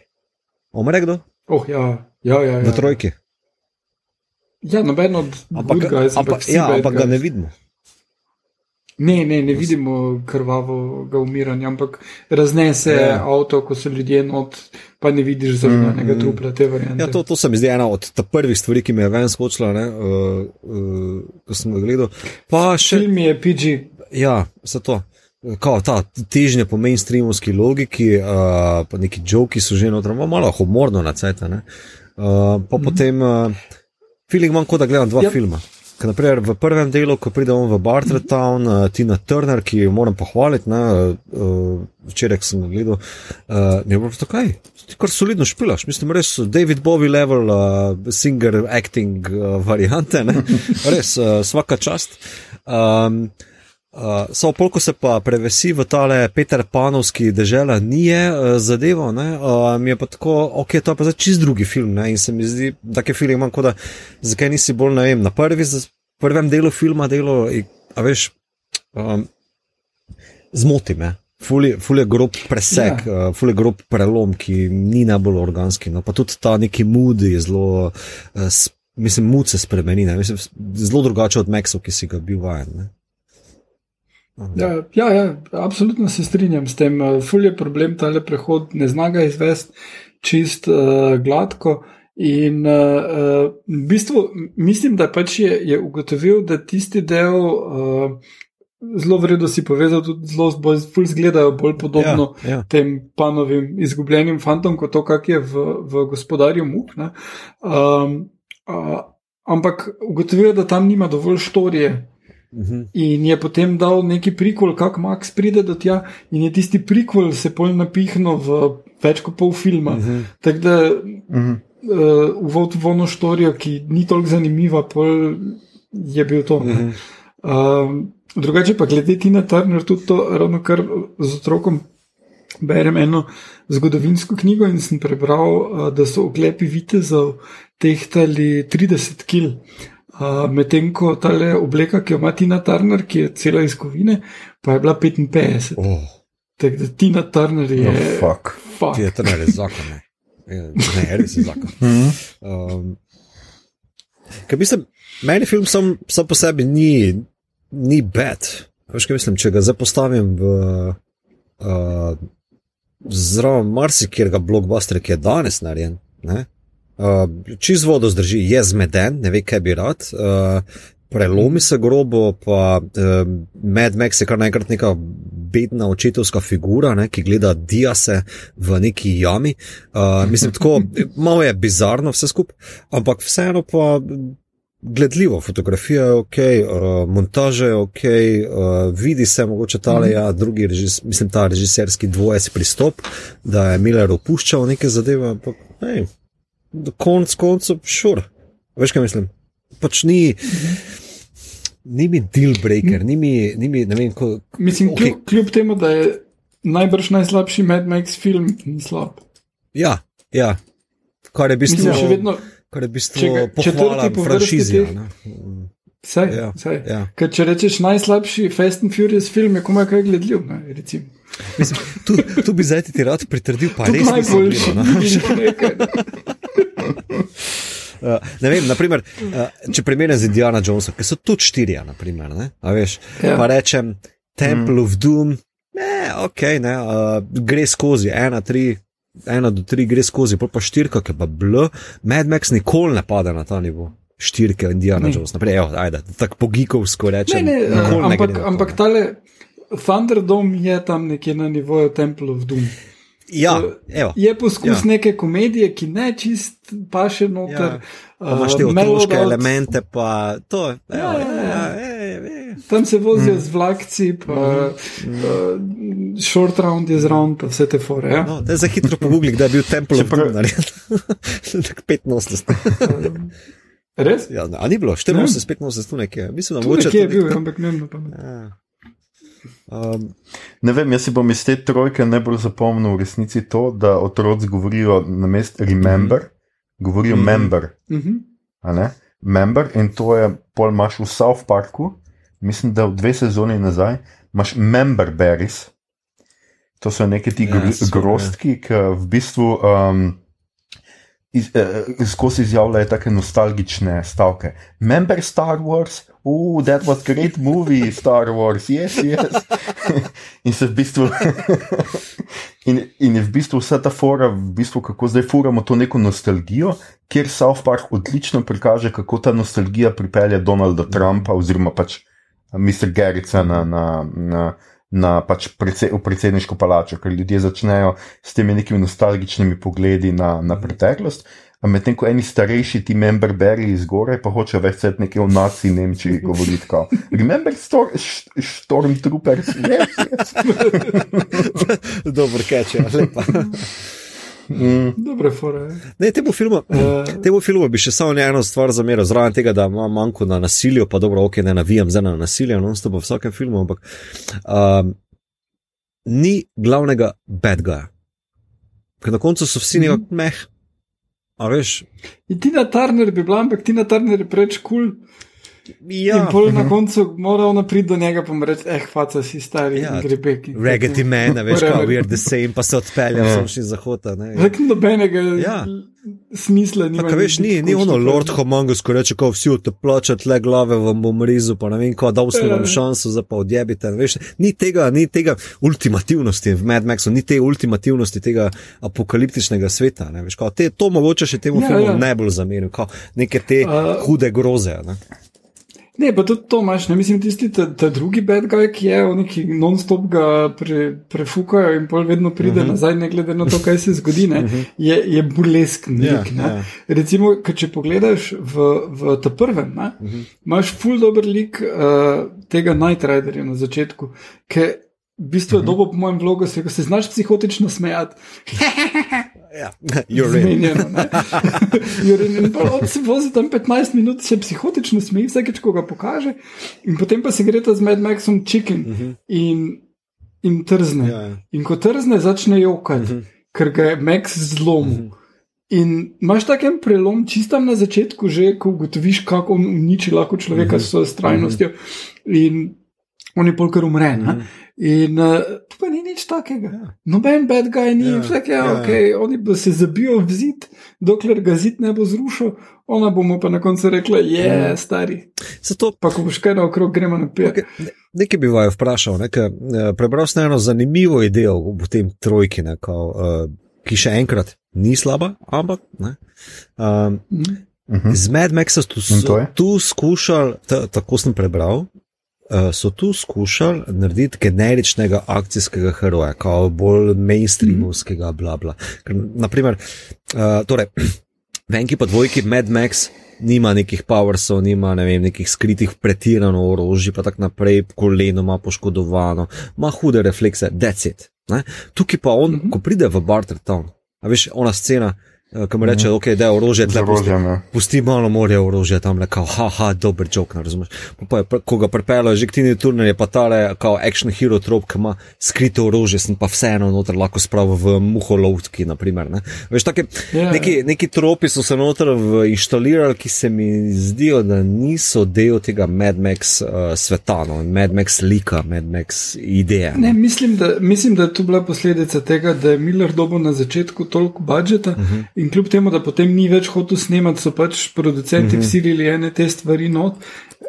Umre kdo? Oh, ja, ja, ja, ja. V trojki. Ja, noben od Ampak, good guys, ampak, vsi ja, ampak ga ne vidimo. Ne, ne, ne vidimo krvavega umiranja, ampak raznese Ja. ja. avto, ko so ljudje not, pa ne vidiš zrnjenega Mm, mm. trupla. Ja, to, to se mi zdi ena od prvih stvari, ki me je ven skočila, ne, uh, uh, ko sem ga gledal. Pa še, Film je PG. ja, zato. Kao ta težnja po mainstreamovski logiki, uh, pa neki joki so že noter, malo humorno na cajt. Uh, pa mm -hmm. potem, uh, feeling imam, kot da gledam dva yep. filma. Naprimer, v prvem delu, ko pride on v Bartertown, uh, Tina Turner, ki jo moram pohvaliti, ne, uh, včeraj sem gledal, uh, ne bo tako kaj. Ti kar solidno špilaš, mislim, res David Bowie level, uh, singer, acting uh, variante, ne? [laughs] res uh, vsaka čast. Um, Uh, so polko se pa prevesi v tale Peter Panovski dežela, ni je uh, zadevo, uh, mi je pa tako, ok, to je pa za čist drugi film, ne? in se mi zdi, da je film, kot da, zakaj nisi bolj, ne vem, na prvi, prvem delu filma delo, a veš, um, zmoti me. Ful je, ful je grob presek, ja. uh, ful je grob prelom, ki ni najbolj organski. No, pa tudi ta neki mood je zelo, uh, mislim, mood se spremeni, ne? mislim, zelo drugače od Mexo, ki si ga bil vajen. Ja, ja, ja, absolutno se strinjam s tem. Ful je problem, ta le prehod ne znaga izvesti čist uh, gladko. In uh, v bistvu mislim, da pač je, je ugotovil, da tisti del, uh, zelo vredno si povezal, tudi zelo bolj zgledajo bolj podobno ja, ja. tem panovim izgubljenim fantom, kot to, kak je v, v gospodarju muk. Um, uh, ampak ugotovil je, da tam nima dovolj štorije. -hmm. In je potem dal neki prikol, kako Max pride do tja, in je tisti prikol se pol napihnil v več kot pol filma. Mm -hmm. Tako da mm -hmm. uh, uvod v ono štorijo, ki ni toliko zanimiva, pol je bil to. Mm -hmm. uh, drugače pa glede Tina Turner, tudi to ravno kar z otrokom. Berem eno zgodovinsko knjigo in sem prebral, da so oklepi vitezov tehtali 30 kg medtem ko ta obleka, ki jo ima Tina Turner, ki je cela iz kovine, pa je bila 55. Oh. Tako da Tina Turner je. Oh, fuck. fuck. Tina Turner je zakon. Ne, ne res je zakon. [laughs] Mhm. um, mislim, meni film sam, sam po sebi ni, ni bed. Veš, kaj mislim, če ga zdaj postavim v. Uh, Zraven marsikega blockbustera, ki je danes narejen, Uh, čez vodo zdrži, je zmeden, ne ve, kaj bi rad. Uh, prelomi se grobo, pa uh, Mad Max je kar naenkrat neka bedna očetovska figura, ne, ki gleda diase v neki jami. Uh, mislim, tako [laughs] malo je bizarno vse skupaj, ampak vseeno pa. Gledljivo, fotografija je ok, uh, montaža je ok, uh, vidi se mogoče ta le, ja, drugi, režis, mislim, ta režiserski dvojec pristop, da je Miller opuščal neke zadeve, ampak, hej, konc koncev, šur. Veš, kaj mislim? Pač ni, ni mi deal breaker, ni mi, ni mi ne vem, ko. Mislim, okay. kljub, kljub temu, da je najbrž najslabši Mad Max film, ni slab. Ja, ja. Kar je v bistvu še vedno. Kar je v bistvu četrti po franšizi. Vse, ja, ja. Če rečeš najslabši Fast and Furious film, je komaj kaj gledljiv. Ne, Mislim, tu, tu bi zdaj ti rad pritrdil, pa res najboljši. [laughs] Uh, vem, naprimer, uh, če primerjam z Indiana Jonesom, ki so tudi štiri, naprimer, ne, veš, ja. pa rečem Temple mm. of Doom, ne, ok, ne, uh, gre skozi ena, tri, ena do tri, gre skozi, pa pa štirka, ki pa bl, Mad Max nikoli ne pade na ta nivo. Štirke, Indiana ne. Jones, naprej, evo, ajde, tako pogikovsko rečem. Ne, ne, ampak, ampak tale Thunderdome je tam nekje na nivoju Temple of Doom. Ja, je poskus ja. neke komedije, ki ne čist pa še noter. Ja. Imáš te otroške uh, elemente, pa to je. Ja, ja, ja, ja. Tam se vozijo mm. z vlakci, pa mm. uh, short round je zraven, pa vse te fore. Ja? No, za hitro pogublik, da je bil tempel v Brunarju. 85. Res? Ja, a ni bilo, 84, 85, tu nekje. Mislim, da mogoče. Nekje je bil, ampak ne vem, pa ne. Um, ne vem, jaz si bom iz te trojke najbolj zapomnil v resnici to, da otroci govorijo na mestu remember, mm -hmm. govorijo mm -hmm. member. Mm -hmm. Member in to je pol imaš v South Parku, mislim, da v dve sezoni nazaj imaš member berries. To so neki ti ja, grostki, ki v bistvu um, iz, eh, skozi izjavljajo tako nostalgične stavke. Member Star Wars, oh, that was great movie, Star Wars, yes, yes. [laughs] in se v bistvu. [laughs] in, in v bistvu vsa ta fora, v bistvu, kako zdaj furamo to neko nostalgijo, kjer South Park odlično prikaže, kako ta nostalgija pripelje Donalda Trumpa oziroma pač Mr. Gerrica na. na, na na pač predse, v predsedniško palačo, ker ljudje začnejo s temi nekimi nostalgičnimi pogledi na, na preteklost. Medtem ko eni starejši ti member beri iz gore, pa hočejo več sedeti nekje v naci Nemčiji govoriti. Kao, Remember stor, Stormtroopers? Yes, yes. Dobro, keče, lepa. Mm. Dobre fore. Ne, temu filmu, Uh, temu filmu bi še samo eno stvar zameril, zraven tega, da ima manjko na nasilju, pa dobro, ok, ne navijam za na nasilje, no, sto v vsakem filmu, ampak um, ni glavnega bad guya. Ker na koncu so vsi nekako meh. A veš? Tina Turner bi bila, ampak Tina Turner je preveč kul. Cool. Ja, In pol na koncu mora ona priti do njega in reči: eh, faca si stari, Ja, ja, gre pek. Reggae man, a veš, kao we're the same, pa se odpelje, Ja. sem šli zahota. ne. Zakaj nobenega Ja. smisla ni? Tako veš, ni, ni ono Lord Homongus, ko reče, ko vsi te plačate, le glave vam bom rezal, pa ne vem, ko dal sem vam Ja. šanso za pa odjebite. Veš, ni tega, ni tega ultimativnosti v Mad Maxu, ni te ultimativnosti tega apokaliptičnega sveta. Ne, veš, kao, te, to mogoče še temu Ja, filmu ja. ja. najbolj zameril, kao, neke te uh, hude groze. Ne. Ne, pa tudi to imaš, ne mislim, tisti ta, ta drugi bad guy, ki je, oni ki non-stop ga pre, prefukajo in pol vedno pride uh Mhm. -huh. nazaj, ne glede na to, kaj se zgodi, ne, uh -huh. je, je burlesken Ja, lik. ne. ja. Recimo, če pogledaš v, v ta prvem, ne, uh Mhm. -huh. imaš full dober lik uh, tega Night Riderja na začetku, ki v bistvu Mhm. je dobo po mojem vlogu, se, se znaš psihotično smejati. Ja. Zmenjeno, [laughs] in. In pol on se vozi tam 15 minut, se psihotično smeji, vsakeč, ko ga pokaže, in potem pa se gre ta z Mad Maxom chicken Mhm. in, in trzne. Ja, ja. In ko trzne, začne jokati, Mhm. ker ga je Max zlomil. In imaš takem prelom, čistam na začetku, že ko ugotoviš, kako on uniči lahko človeka s svojo strajnostjo. In on je polkar umre. ne. In uh, tu pa ni nič takega. Ja. Noben bad guy ni, Ja, ja, vsak je, ja, ja, ja. okay, oni bo se zabijo v zid, dokler ga zid ne bo zrušil, ona bomo pa na koncu rekla, je, Ja. stari. Zato Pa ko boš kaj naokrog, gremo naprej. Okay, ne- nekaj bi vaju vprašal. Nekaj, eh, prebral sem eno zanimivo idejo v tem trojki, ne, kao, uh, ki še enkrat ni slaba, ampak ne, um, Mhm. Mhm. z Mad Maxom tu, to tu skušali, ta, tako sem prebral. Uh, so tu skušali narediti generičnega akcijskega heroja, kao bolj mainstreamovskega, bla bla. Ker, naprimer, uh, torej, [clears throat] v enki pa dvojki Mad Max nima nekih powersov, nima ne vem, nekih skritih pretirano orožje, pa tako naprej, koleno ima poškodovano, ima hude reflekse, decet. Tukaj pa on, mm. -hmm. ko pride v Bartertown, a veš, ona scena, eh, ki mu reče, mm ok, da je orožje, Z tle pusti, ja. pusti malo morja orožja tam, le kao, haha, dober jok, ne razumeš. Pa, pa je, ko ga pripeljejo, že k Tini Turner je pa tale, kao action hero trop, ki ima skrito orožje, sem pa vseeno noter lahko spravil v muholovtki, naprimer. Ne? Veš, take, Ja. neki, neki tropi so se noter inštalirali, ki se mi zdijo, da niso del tega Mad Max uh, sveta, no, Mad Max lika, Mad Max ideje. Ne, mislim, da, mislim, da je to bila posledica tega, da je Miller dobil na začetku toliko budžeta uh -huh. In kljub temu, da potem ni več hotel snemati, so pač producenti uh -huh. vsilili ene te stvari not,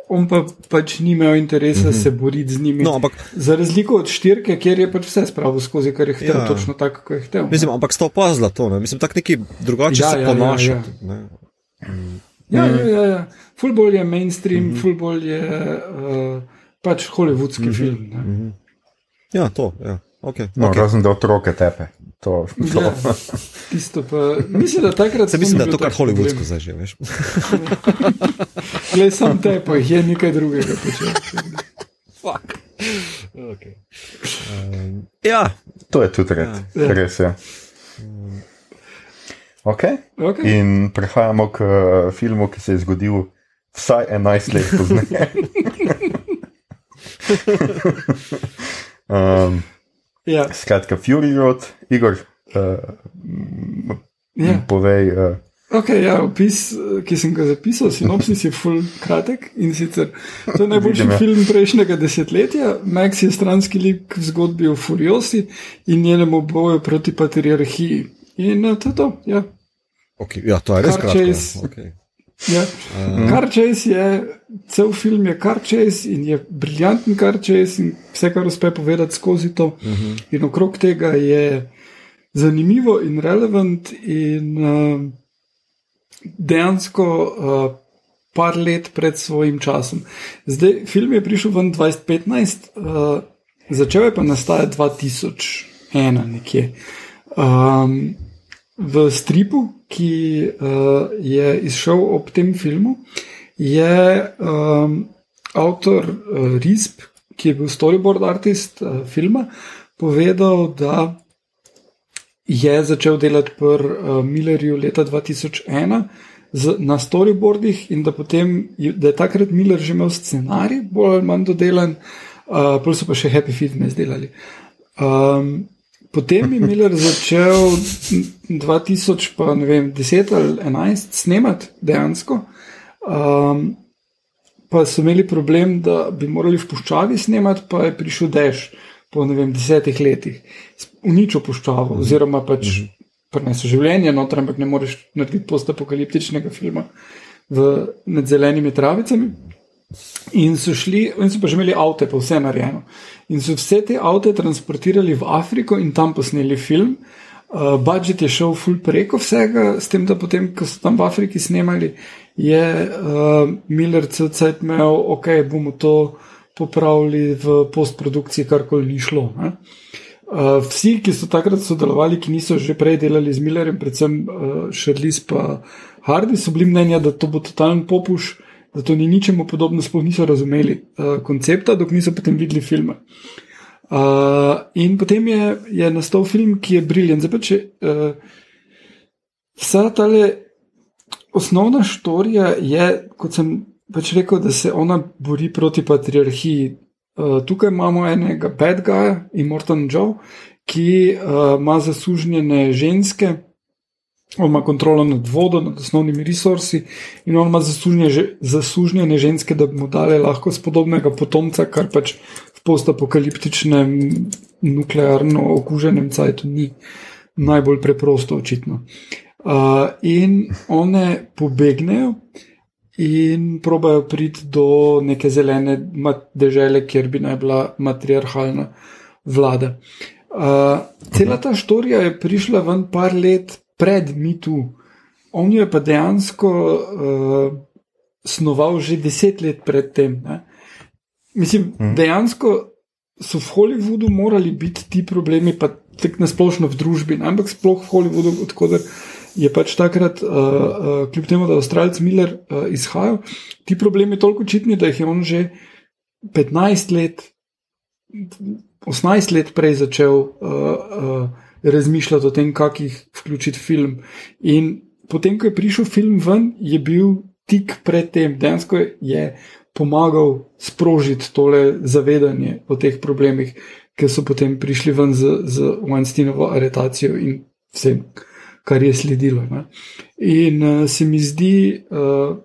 on pa pač ni imel interesa uh -huh. se boriti z njimi. No, ampak Za razliko od štirke, kjer je pač vse spravil skozi, kar je hotel, Ja. ja. točno tako, kot je hotel. Mislim, ampak sta opazila to, ne? mislim, tako neki drugače Ja, se ja, ja, ponašati. ja. ne. Ja, ja, ja, ja. Ful bolj je mainstream, uh -huh. ful bolj je uh, pač hollywoodski uh -huh. film. Ne? Ja, to, ja. Okay, No, okay. Razen da otroke tepe. To, to. Ja, tisto pa, mislim, da takrat. Se to mislim, da je to kar hollywoodsko zdaj že, veš. [laughs] Glej, sam te, pa jih je nekaj drugega počel. Fuck. Okay. Um, ja, to je tudi red. Ja. Ja. Res je. Okay. Okay. In prehajamo k uh, filmu, ki se je zgodil vsaj 11 let pozneje. [laughs] [laughs] um, Ja, skratka, Fury Road, Igor, uh, ja. povej. Uh, Okay, ja, opis, eh, ki sem ga zapisal, sinopsis je full kratek in sicer to je najboljši Vidim, ja. film prejšnjega desetletja. Max je stranski lik v zgodbi o Furiosi in njenemu boju proti patriarhiji. In to je to. Ja. okay, ja, to je res kratko. chase. Okay. Ja. Car chase je, cel film je car chase in je briljanten car chase in vse, kar uspe povedati skozi to. Uh -huh. In okrog tega je zanimivo in relevant in uh, dejansko uh, par let pred svojim časom. Zdaj, film je prišel ven 2015, uh, začel je pa nastajati 2001 nekje. Um, v stripu, ki uh, je izšel ob tem filmu, je um, avtor uh, Risp, ki je bil storyboard artist uh, filma, povedal, da je začel delati pri uh, Millerju leta 2001 z, na storyboardih in da, potem, da je takrat Miller že imel scenarij, bolj ali manj dodelan, uh, pa so pa še Happy Feet ne izdelali. Um, potem je Miller začel 2010 ali 2011 snemati dejansko. Um, pa so imeli problem, da bi morali v puščavi snemati, pa je prišel dež po vem, desetih letih, uničil puščavo, mhm. oziroma pač mhm. prenesel življenje noter, ampak ne moreš narediti postapokaliptičnega filma v, med zelenimi travicami. In so šli, in so pa že imeli avto, pa vse narejeno. In so vse te avto transportirali v Afriko in tam posneli film. Uh, budžet je šel ful preko vsega, s tem, da potem, ko so tam v Afriki snemali, je uh, Miller cel imel, ok, bomo to popravili v postprodukciji, karkoli ni šlo. Uh, vsi, ki so takrat sodelovali, ki niso že prej delali z Millerjem, predvsem uh, Šerlis in Hardy, so bili mnenja, da to bo totalen popuš, da to ni ničemu podobno, sploh niso razumeli uh, koncepta, dok niso potem videli filma. Uh, in potem je, je nastal film, ki je briljen. Zdaj, če, uh, vsa ta osnovna štorija je, kot sem pač rekel, da se ona bori proti patriarhiji. Uh, tukaj imamo enega bad guya, Immortan Joe, ki uh, ima zaslužene ženske, on ima kontrolo nad vodo, nad osnovnimi resursi in on ima zaslužene ženske, da bi mu dali lahko spodobnega potomca, kar pač postapokaliptičnem, nuklearno okuženem cajtu ni najbolj preprosto, očitno. Uh, in one pobegnejo in probajo priti do neke zelene države, kjer bi naj bila matriarhalna vlada. Uh, cela ta štorija je prišla ven par let pred mitu. On jo je pa dejansko uh, snoval že deset let predtem. Ne? Mislim, hmm. dejansko so v Hollywoodu morali biti ti problemi, pa tako nasplošno v družbi, ne? ampak sploh v Hollywoodu, odkudar je pač takrat, uh, uh, kljub temu, da je Avstralec Miller uh, izhajal, ti problemi toliko očitni, da jih je on že 15 let, 18 let prej začel uh, uh, razmišljati o tem, kako jih vključiti v film. In potem, ko je prišel film ven, je bil tik pred tem, dejansko je pomagal sprožiti tole zavedanje o teh problemih, ki so potem prišli ven z, z Weinsteinovo aretacijo in vsem, kar je sledilo. Ne. In uh, se mi zdi, uh,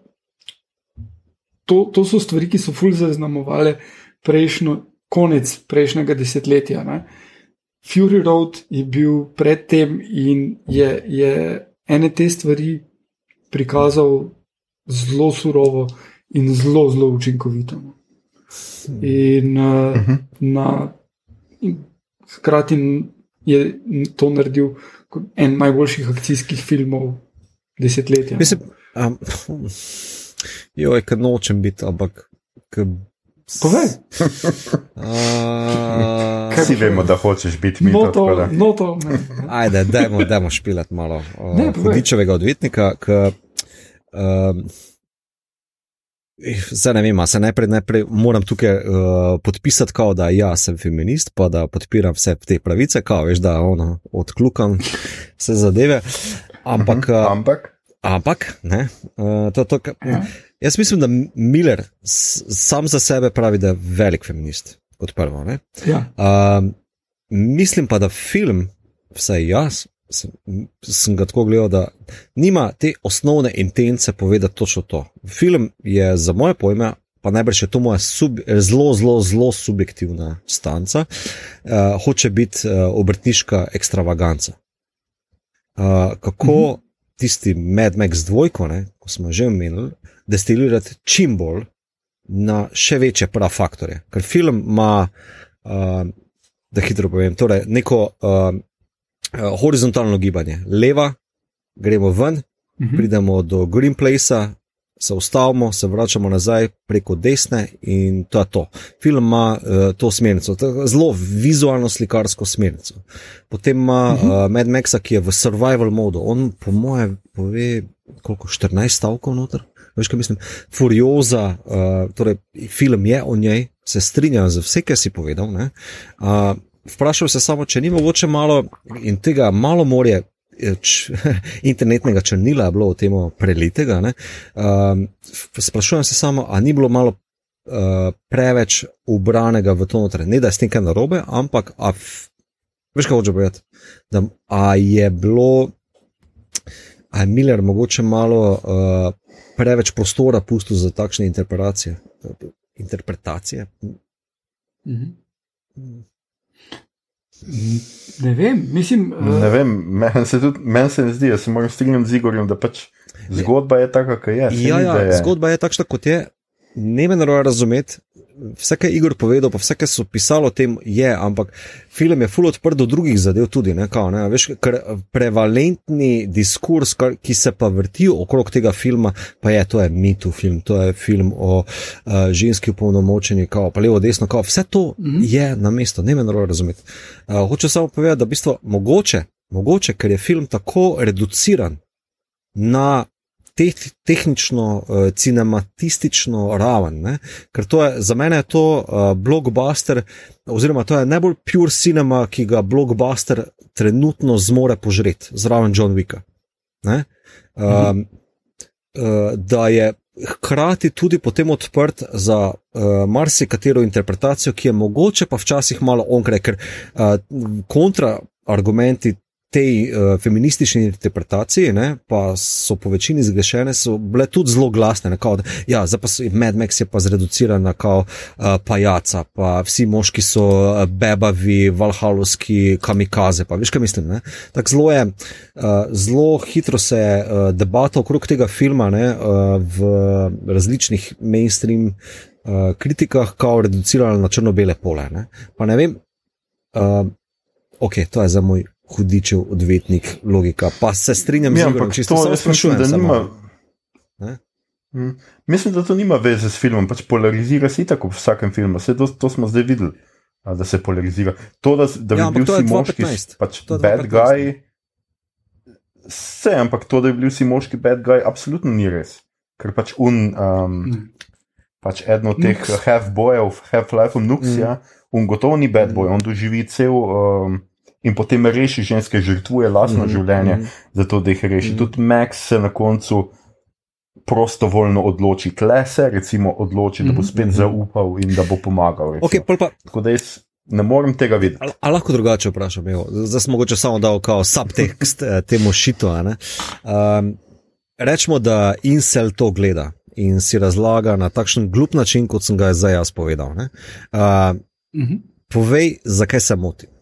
to, to so stvari, ki so fulj zaznamovale prejšnjo, konec prejšnjega desetletja. Ne. Fury Road je bil predtem in je, je ene te stvari prikazal zelo surovo in zelo, zelo učinkovito. In, uh, uh -huh. na, in hkrati je to naredil kot en najboljših akcijskih filmov desetletja. Mislim, um, jo je, ker nočem biti, ampak. Povej. [laughs] Kaj si vemo, da hočeš biti mi? No, to, no, to, Ajde, dajmo, dajmo špilati malo. Uh, Hudičevega odvetnika, ki. Um, Zdaj ne vem, se najprej, najprej moram tukaj uh, podpisati, kao, da ja, sem feminist, pa da podpiram vse te pravice, kao, veš, da ono, odklukam vse zadeve. Ampak, uh, ampak, ampak ne, uh, to, to, ja. jaz mislim, da Miller sam za sebe pravi, da je velik feminist, kot prvo. Ja. Uh, mislim pa, da film, vsaj jaz, sem, sem ga tako gledal, da nima te osnovne intence povedati točno to. Film je za moje pojme, pa najbrž je to moja sub, zelo, zelo, zelo subjektivna stanca, uh, hoče biti uh, obrtniška ekstravaganca. Uh, kako uh mhm. Tisti Mad Max dvojko, ne, ko smo že omenili, destilirati čim bolj na še večje prafaktore. Ker film ima, uh, da hitro povem, torej neko uh, uh, horizontalno gibanje, leva, gremo ven, uh mhm. -huh. pridemo do Green Place, se ustavimo, se vračamo nazaj preko desne in to je to. Film ima uh, to smernico, zelo vizualno slikarsko smernico. Potem ima uh -huh. uh, Mad Max, ki je v survival modu, on po moje pove, koliko 14 stavkov noter. Veš, kaj mislim? Furioza, uh, torej film je o njej, se strinjam z vse, kar si povedal. Uh, vprašal se samo, če ni mogoče malo in tega malo morje. Č, [laughs] internetnega črnila bilo v tem prelitega. Um, sprašujem se samo, ali ni bilo malo uh, preveč ubranega v to notranje. Ne da je s tem kaj narobe, ampak a, veš, kaj hoče povedati. Da, a je bilo, a je Miller mogoče malo uh, preveč prostora pustil za takšne interpretacije? interpretacije? Mhm. Ne vem, mislim. Uh... Ne vem, meni se, men se ne zdi, da se moram strinjati z Igorjem, da pač zgodba je taka, kot je. Ja, ja, je. zgodba je takšna, kot je ne me naroja razumeti. Vse, kar je Igor povedal, pa vse, kar so pisali o tem, je, ampak film je full odprt do drugih zadev tudi. Ne, kao, ne, veš, ker prevalentni diskurs, kar, ki se pa vrti okrog tega filma, pa je, to je mitu film, to je film o uh, ženski upolnomočeni, kao, pa levo, desno, kao, vse to -hmm. je na mesto, ne me naroja razumeti. Uh, hoče samo povedati, da v bistvu mogoče, mogoče, ker je film tako reduciran na te, tehnično, uh, cinematistično raven. Ne? Ker je, za mene je to uh, blockbuster, oziroma to je najbolj pure cinema, ki ga blockbuster trenutno zmore požreti, zraven John Wicka. Um, mhm. uh, da je hkrati tudi potem odprt za uh, marsikatero interpretacijo, ki je mogoče pa včasih malo onkraj, ker uh, kontraargumenti tej uh, feministični interpretaciji, ne, pa so po večini zgrešene, so bile tudi zelo glasne. Ne, kao, ja, zdaj pa so Mad Max je pa zreduciran na kao uh, pajaca, pa vsi moški so uh, bebavi, valhalovski kamikaze. Pa veš, kaj mislim. Tako zelo je, uh, zelo hitro se je uh, debata okrog tega filma ne, uh, v različnih mainstream uh, kritikah, kao reducirala na črno-bele pole. Ne. Pa ne vem. Uh, Ok, to je za moj hudičev odvetnik, logika. Pa se strinjam ja, z vami, če to sprašujem. Hm. Mislim, da to nima veze s filmom, pač polarizira se tako v vsakem filmu. Vse to, to smo zdaj videli, da se polarizira. To, da, da bi ja, bil vsi moški, pač bad guy. Vse, ampak to, da bi bili vsi moški bad guy, absolutno ni res. Ker pač un, um, mm. pač eden od teh half-bojev, half-life, nuks, mm. ja, un gotovo ni bad boy, on doživi cel. Um, in potem reši ženske, žrtvuje lastno mm -hmm. življenje, mm. zato da jih reši. Mm -hmm. Tudi Max se na koncu prostovoljno odloči, kle se, recimo, odloči, da bo mhm, spet mm -hmm. zaupal in da bo pomagal. Okay, pa... Tako da jaz ne morem tega videti. Ali, ali lahko drugače vprašam? Zdaj smo mogoče samo dal kao subtekst eh, temu šitu. Um, rečemo, da Insel to gleda. In si razlaga na takšen glup način, kot sem ga zdaj jaz povedal. Uh, mm -hmm. Povej, zakaj se motim.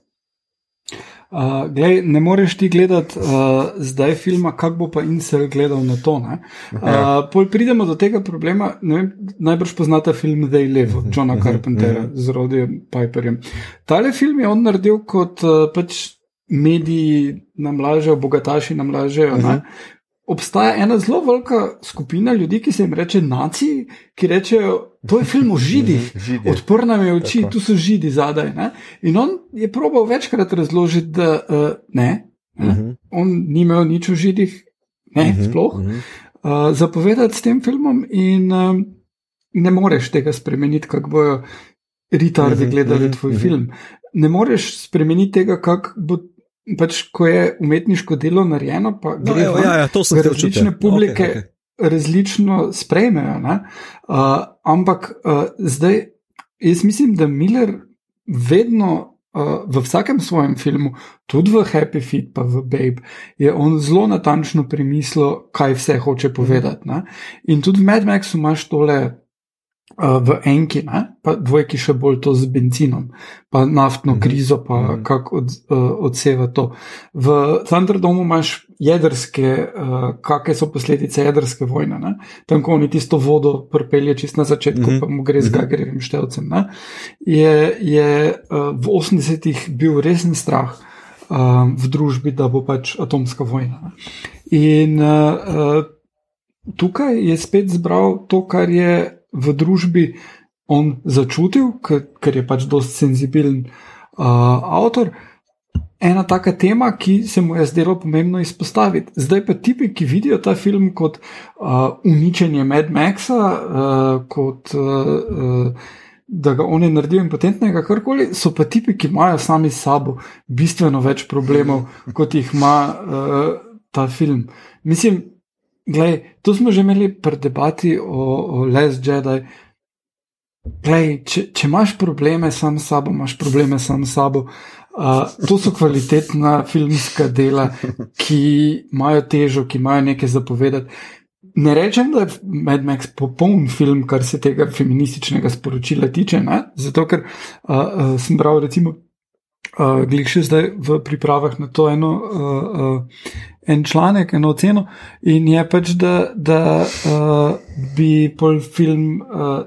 Uh, glej, ne moreš ti gledati uh, zdaj filma, kako bo pa Insel gledal na to. Uh, pridemo do tega problema. Vem, najbrž poznate film The Live, mhm, Johna mhm, Carpentera -huh. z Rodijem Piperjem. Tale film je on naredil kot uh, pač mediji nam lažejo, bogataši nam lažejo. Uh -huh obstaja ena zelo velika skupina ljudi, ki se jim reče naciji, ki rečejo, to je film o židih, [laughs] odprl nam je oči, Tako. tu so židi zadaj. Ne? In on je probal večkrat razložiti, da uh, ne, ne? Uh mhm. -huh. on ni imel nič o židih, ne, uh mhm, -huh. sploh. Uh -huh. uh, zapovedati s tem filmom in uh, ne moreš tega spremeniti, kako bojo retardi uh mhm, gledali tvoj film. Ne moreš spremeniti tega, kako bo pač, ko je umetniško delo narejeno, pa no, gre no, ja, ja, to različne čute. publike. Okay, okay. Različno sprejmejo. Uh, ampak uh, zdaj, jaz mislim, da Miller vedno uh, v vsakem svojem filmu, tudi v Happy Feet, pa v Babe, je on zelo natančno premislil, kaj vse hoče povedati. Ne? In tudi v Mad Maxu imaš tole v enki, ne? pa dvojki še bolj to z benzinom, pa naftno mhm. krizo, pa mm -hmm. kako od, uh, odseva to. V Thunderdomu imaš jedrske, uh, kakšne so posledice jedrske vojne. Ne? Tam, ko oni tisto vodo pripelje čist na začetku, mm -hmm. pa mu gre z mhm. Gagerjevim števcem. Ne? Je, je v 80-ih bil resen strah. V družbi, da bo pač atomska vojna. In uh, tukaj je spet zbral to, kar je v družbi on začutil, ker je pač dosti senzibilen uh, avtor. Ena taka tema, ki se mu je zdelo pomembno izpostaviti. Zdaj pa tipi, ki vidijo ta film kot uh, uničenje Mad Maxa, uh, kot uh, uh, da ga oni naredijo impotentnega, karkoli, so pa tipi, ki imajo sami s sabo bistveno več problemov, kot jih ima uh, ta film. Mislim, gledaj, to smo že imeli pred debati o, o Les Jedi. Glej, če, če imaš probleme sam s sabo, imaš probleme sam s sabo. Uh, to so kvalitetna filmska dela, ki imajo težo, ki imajo nekaj zapovedati. Ne rečem, da je Mad Max popoln film, kar se tega feminističnega sporočila tiče, ne? zato ker uh, uh, sem bral, recimo, uh, glej še zdaj v pripravah na to eno, uh, uh, en članek, eno oceno, in je pač, da, da uh, bi pol film uh,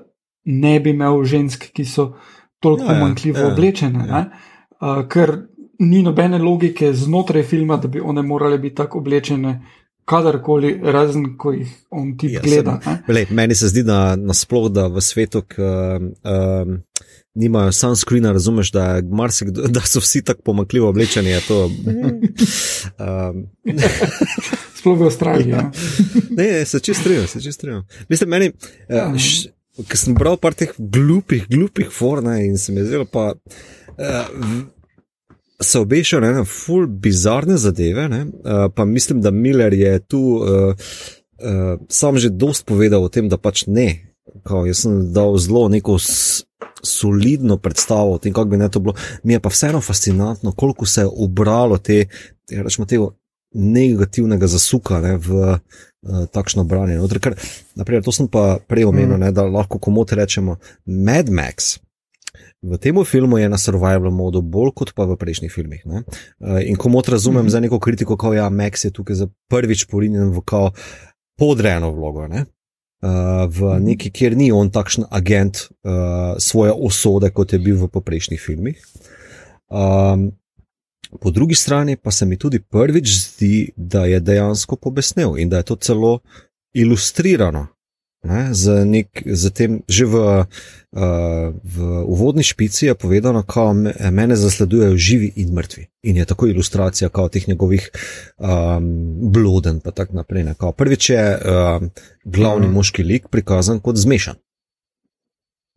ne bi imel žensk, ki so toliko ja, pomankljivo ja, oblečene, ja. uh, ker ni nobene logike znotraj filma, da bi one morale biti tako oblečene kadarkoli, razen ko jih on ti ja, gleda. Lej, meni se zdi, da nasplošno, da v svetu, ki um, nimajo sunscreena, razumeš, da, marsikdo, [laughs] da so vsi tako pomakljivo oblečeni. [laughs] um, [laughs] Sploh v Avstraliji. Ja. ne, ne, se čist strinjam, se čist strinjam. Mislim, meni. Uh, Ker sem bral par teh glupih, glupih forna in se mi je zdelo, pa uh, so obešali na ful bizarne zadeve, ne? Uh, pa mislim, da Miller je tu uh, uh, sam že dost povedal o tem, da pač ne. Kao, jaz sem dal zelo neko solidno predstavo o tem, kako bi ne to bilo. Mi je pa vseeno fascinantno, koliko se je obralo te, ja, rečemo, tega negativnega zasuka ne, v uh, takšno branje. No, ker, naprimer, to sem pa prej omenil, mm. da lahko komu rečemo Mad Max. V tem filmu je na survival modu bolj kot pa v prejšnjih filmih. Ne? Eh, in ko mot razumem mm -hmm. za neko kritiko, kot ja, Max je tukaj za prvič porinjen v kao podrejeno vlogo. Ne? Uh, v mhm. neki, kjer ni on takšen agent uh, svoje osode, kot je bil v prejšnjih filmih. Um, po drugi strani pa se mi tudi prvič zdi, da je dejansko pobesnel in da je to celo ilustrirano Ne, z nek, z tem, že v, uh, v uvodni špici je povedano, da me, mene zasledujejo živi in mrtvi. In je tako ilustracija kao teh njegovih um, bloden. Prvič je um, glavni mm. moški lik prikazan kot zmešan,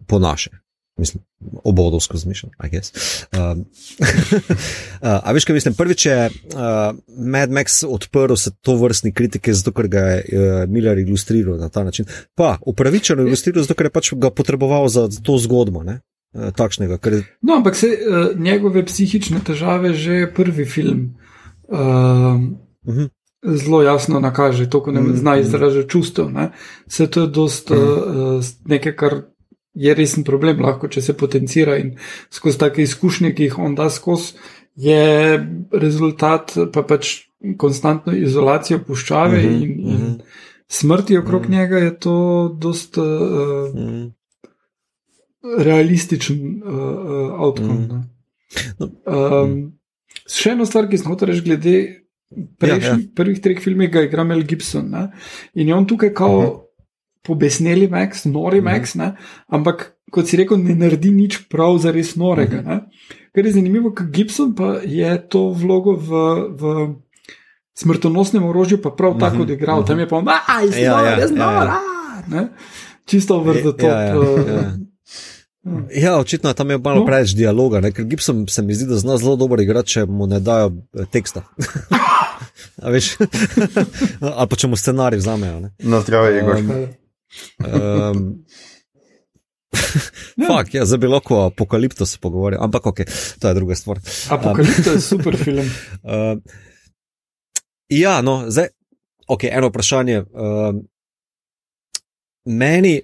po naše mislim, obodovsko zmišljen, I guess. Um, [laughs] uh, a veš, kaj mislim, prvič je uh, Mad Max odprl se to vrstni kritike, zato ker ga je uh, Miller ilustriral na ta način. Pa upravičeno ilustriral, zato ker je pač ga potreboval za to zgodbo. Ne? Uh, takšnega, je... No, ampak se uh, njegove psihične težave že prvi film uh, uh -huh. zelo jasno nakaže, to, ko ne mhm, -huh. zna mhm. izražati čustev. Vse to je dost uh -huh. uh, nekaj, kar je resen problem, lahko če se potencira in skozi take izkušnje, ki jih on da skozi, je rezultat pa pač konstantno izolacijo puščave mhm, -huh, in, in mhm. -huh. smrti okrog mhm. -huh. njega, je to dost uh, uh -huh. realističen uh, uh, outcome. Uh -huh. No. Um, še eno stvar, ki smo hotel reči glede. Prejšnji, ja, ja. Prvih treh filmov je igral Mel Gibson ne? in je on tukaj kao uh -huh pobesneli Max, nori mm -hmm. Max, ne? ampak kot si rekel, ne naredi nič prav za res norega. Mm -hmm. Kar je zanimivo, ker Gibson pa je to vlogo v. v Smrtonosnem orožju pa prav tako uh -huh, odigral, uh -huh. tam je pa ono, ah, jaz ja, ja, jaz ja, ja. čisto vrdo to. Ja, ja, ja. ja, očitno tam je malo no. preveč dialoga, ne? ker Gibson se mi zdi, da zna zelo dobro igrati, če mu ne dajo eh, teksta. [laughs] Ali [laughs] pa če mu scenarij vzamejo. No, zdravo je, Igor. Um, [laughs] Um, Fak, ja, za bilo lahko apokalipto se pogovarjam, ampak ok, to je druga stvar. Apokalipto um, je super [laughs] film. Uh, ja, no, zdaj, ok, eno vprašanje. Uh, meni,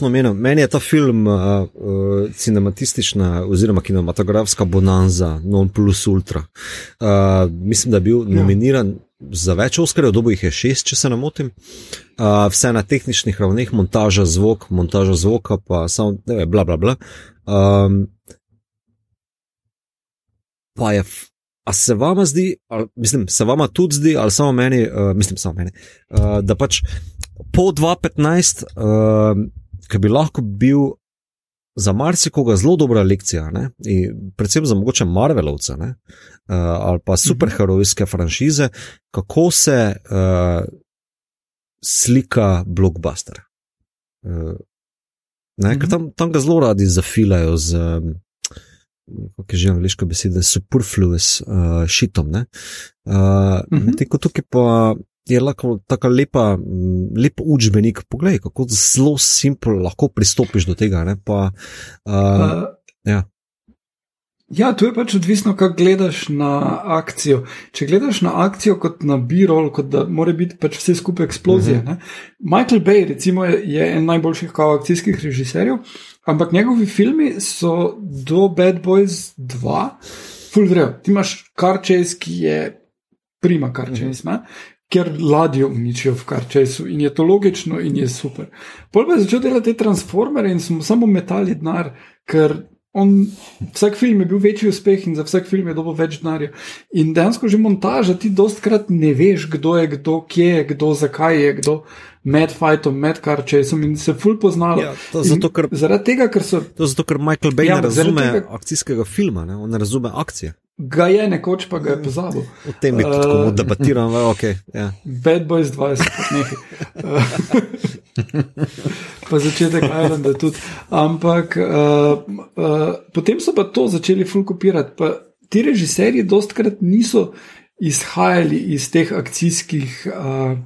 uh, menil, meni je ta film uh, uh, cinematistična oziroma kinematografska bonanza, non plus ultra. Uh, mislim, da je bil ja. Za več oskarjev, dobo jih je šest, če se ne motim. Uh, vse na tehničnih ravneh, montaža zvok, montaža zvoka, pa samo, ne vem, bla, bla, bla. Um, pa je, a se vama zdi, ali, mislim, se vama tudi zdi, ali samo meni, uh, mislim, samo meni, uh, da pač po 2015, uh, ki bi lahko bil za marsikoga zelo dobra lekcija, predvsem za mogoče Marvelovce ne? Uh, ali pa superherojske franšize, kako se uh, slika blockbuster. Uh, Ne, mm -hmm. tam, tam ga zelo radi zafilajo z, um, kako je že angliška beseda, superfluous uh, šitom. Uh, mm -hmm. Medtem ko tukaj pa je lahko tako lepa, lep učbenik, poglej, kako zelo simpel lahko pristopiš do tega. Pa, uh, uh, ja. Ja, to je pač odvisno, kako gledaš na akcijo. Če gledaš na akcijo kot na B-roll, kot da mora biti pač vse skupaj eksplozija. Uh mhm. -huh. Michael Bay, recimo, je, je en najboljših akcijskih režiserjev, ampak njegovi filmi so do Bad Boys 2, full vrejo. Ti imaš Carchase, ki je prima Carchase, uh mhm. -huh. Ker ladjo uničijo v Carchaseu in je to logično in je super. Pol pa je začel delati te transformere in smo samo metali denar, ker On, vsak film je bil večji uspeh in za vsak film je dobil več denarja. In dejansko že montaža, ti dostkrat ne veš, kdo je kdo, kje je kdo, zakaj je kdo, med fightom, med karčesom in se ful poznalo. Ja, zato, ker, zaradi tega, ker so. To zato, ker Michael Bay ja, ne razume tega, akcijskega filma, ne? on ne razume akcije. Ga je nekoč, pa ga je pozabil. O tem bi lahko uh, debatiral, ok. Yeah. Ja. Bad Boys 20, nekaj. [laughs] pa začetek Islanda tudi. Ampak uh, uh, potem so pa to začeli fulkopirati. Ti režiserji dostkrat niso izhajali iz teh akcijskih. Uh,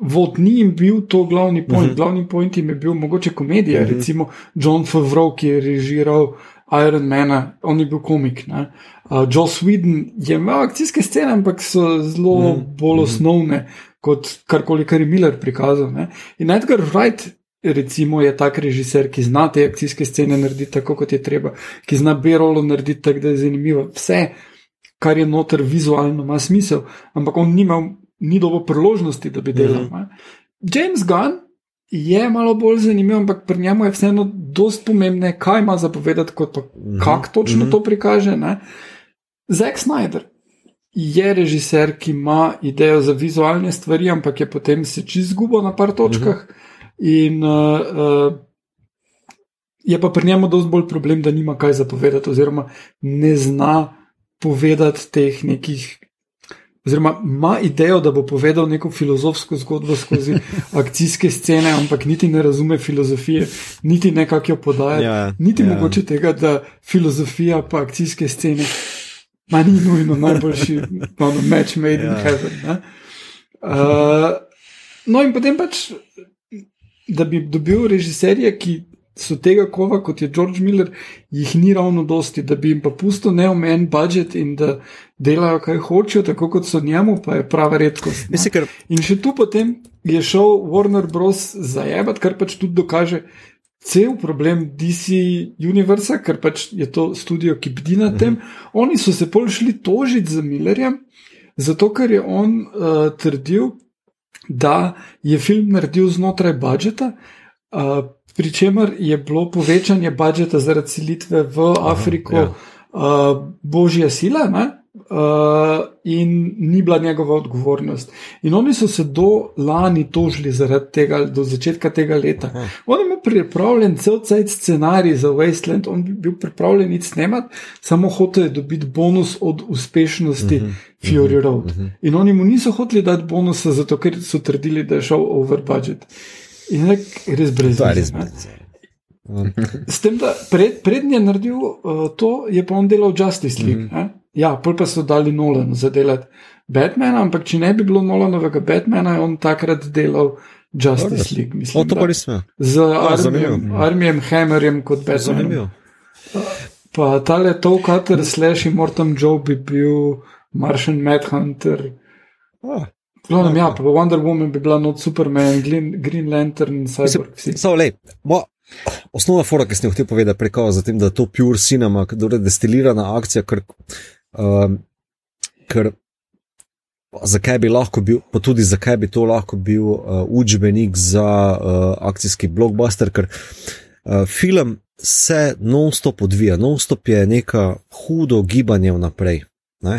Vod ni jim bil to glavni point. Uh mhm. -huh. Glavni point jim je bil mogoče komedija, uh mhm. -huh. recimo John Favreau, ki je režiral Iron Man, on je bil komik. Uh, Joss Whedon je imel akcijske scene, ampak so zelo mhm. -huh. bolj osnovne, kot karkoli, kar je Miller prikazal. Ne? In Edgar Wright, recimo, je tak režiser, ki zna te akcijske scene narediti tako, kot je treba, ki zna B-rolo narediti tako, da je zanimivo. Vse, kar je noter vizualno, ima smisel, ampak on nima, ni dovolj priložnosti, da bi delal. Mm -hmm. James Gunn. Je malo bolj zanimivo, ampak pri njemu je vseeno dosti pomembne, kaj ima zapovedati, kot pa mhm. kako točno mm -hmm. to prikaže. Ne? Zack Snyder, je režiser, ki ima idejo za vizualne stvari, ampak je potem se čez izgubo na par točkah. Uh -huh. In uh, uh, je pa pri njemu dosti bolj problem, da nima kaj zapovedati, oziroma ne zna povedati teh nekih. Oziroma, ima idejo, da bo povedal neko filozofsko zgodbo skozi [laughs] akcijske scene, ampak niti ne razume filozofije, niti ne kako jo podaja, ja, niti ja. mogoče tega, da filozofija pa akcijske scene Ma ni nujno najboljši, ono, match made in ja. heaven. Uh, no, in potem pač, da bi dobil režiserje, ki so tega kova, kot je George Miller, jih ni ravno dosti, da bi jim pa pusto neomejen budžet in da delajo, kaj hočejo, tako kot so njemu, pa je prava redkost. Mislim, ker... In še tu potem je šel Warner Bros. zajebat, kar pač tudi dokaže, cel problem DC Universa, ker pač je to studio, ki bdi na tem. Mhm. Oni so se pol šli tožiti za Millerjem, zato ker je on uh, trdil, da je film naredil znotraj budžeta. Uh, Pričemer je bilo povečanje budžeta zaradi selitve v Afriko Aha, ja. uh, božja sila, ne? uh, in ni bila njegova odgovornost. In oni so se do lani tožili zaradi tega, do začetka tega leta. Aha. On je imel pripravljen cel cel scenarij za Wasteland, on bi bil pripravljen iti snemat, samo hotel je dobiti bonus od uspešnosti uh -huh. Fury uh -huh. Road. Uh -huh. In oni mu niso hoteli dati bonusa, zato ker so trdili, da je šel over budget. In nek, res brez veze. S tem, da pred, prednji je naredil uh, to, je pa on delal Justice League. Mm -hmm. Ja, pol pa so dali Nolan za delati Batmana, ampak če ne bi bilo Nolanovega Batmana, je on takrat delal Justice League. Mislim, to pa res ne. Z armijem, armijem Hammerjem kot Batman. Zanimivo. Pa tale to, kater slash Immortal Joe bi bil Martian Madhunter. Ah. Glavnem, ja, pa Wonder Woman bi bila not Superman, Green, Green Lantern, Cyborg. Samo le, osnova fora, ki sem jo hotel povedati preko, zatem, da je to pure cinema, je destilirana akcija, ker Um, ker zakaj bi lahko bil, pa tudi zakaj bi to lahko bil uh, učbenik za uh, akcijski blockbuster, ker uh, film se non-stop odvija, non-stop je neka hudo gibanje vnaprej. Uh,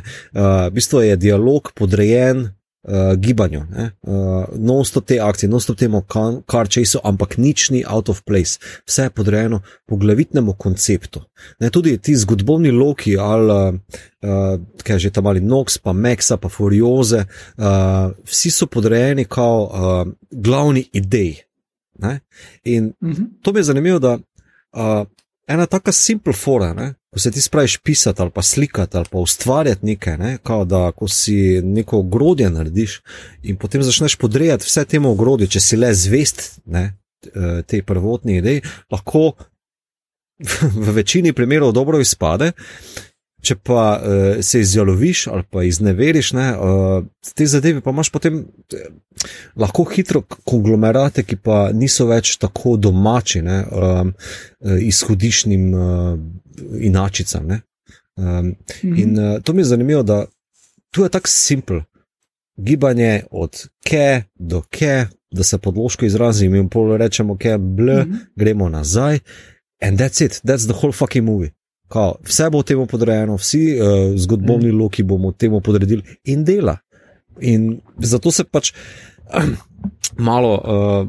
v bistvu je dialog podrejen uh, gibanju, uh, non-stop te akcije, non-stop temu kar česu, ampak nič ni out of place, vse je podrejeno poglavitnemu konceptu. Ne, tudi ti zgodbovni loki, ali uh, kaj že tam ali Nox, pa Maxa, pa Furioze, uh, vsi so podrejeni kot uh, glavni idej. Ne? In Mhm. to mi je zanimivo, da uh, ena taka simple fora, ne? ko se ti spraviš pisati ali pa slikati ali pa ustvarjati nekaj, ne? kao da ko si neko ogrodje narediš in potem začneš podrejati vse temu ogrodju, če si le zvest ne? eh, tej prvotni ideji, lahko [laughs] v večini primerov dobro izpade. Če pa uh, se izjaloviš ali pa izneveriš, ne, uh, te zadeve pa imaš potem eh, lahko hitro konglomerate, ki pa niso več tako domači, ne, um, izhodišnim uh, inačicam. Ne. Um, Mhm. in uh, to mi je zanimivo, da tu je tako simpel. Gibanje od ke do ke, da se podložko izrazim in pol rečemo, ke bl, Mhm. gremo nazaj. And that's it, that's the whole fucking movie. Kao, vse bo temu podrejeno, vsi uh, zgodbovni mm. loki bomo temu podredili in dela. In zato se pač [clears throat] malo uh,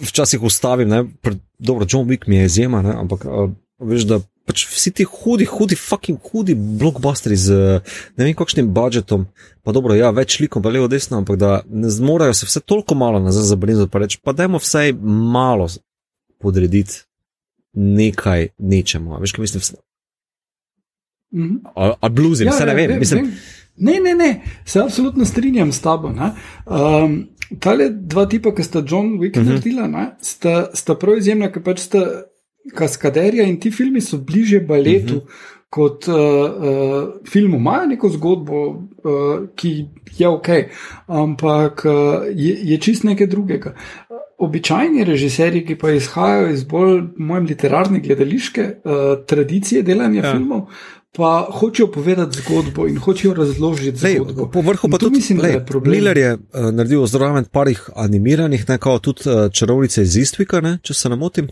včasih ustavim, ne, pred, dobro, John Wick mi je izjema, ne, ampak uh, veš, da pač vsi ti hudi, hudi, fucking hudi blockbusteri z uh, ne vem kakšnim budžetom, pa dobro, ja, več likom, pa levo, desno, ampak da ne zmorejo se vse toliko malo nazaj zabrniti, pa reči, pa dajmo vsaj malo podrediti nekaj nečemu. Veš, kaj mislim? Mhm. Ali ali bluzim, ja, vse ne vem. vem, mislim, vem. Ne, ne, ne, se absolutno strinjam s tabo. Um, Tale dva tipa, ki sta John Wick uh Mhm. -huh. naredila, ne, sta, sta prav izjemna, ker pač sta kaskaderja in ti filmi so bliže baletu. Uh Mhm. -huh. Kot uh, uh, filmu imajo neko zgodbo, uh, ki je ok, ampak uh, je, je čist nekaj drugega. Običajni režiserji, ki pa izhajajo iz bolj, mojem, literarne gledališke uh, tradicije delanja Ja. ja. filmov, pa hočejo povedati zgodbo in hočejo razložiti Lej, zgodbo. po vrhu pa tudi mislim, da lej, je problem. Miller je uh, naredil zraven parih animiranih, ne kao tudi uh, čarovnice iz Istvika, ne, če se ne motim.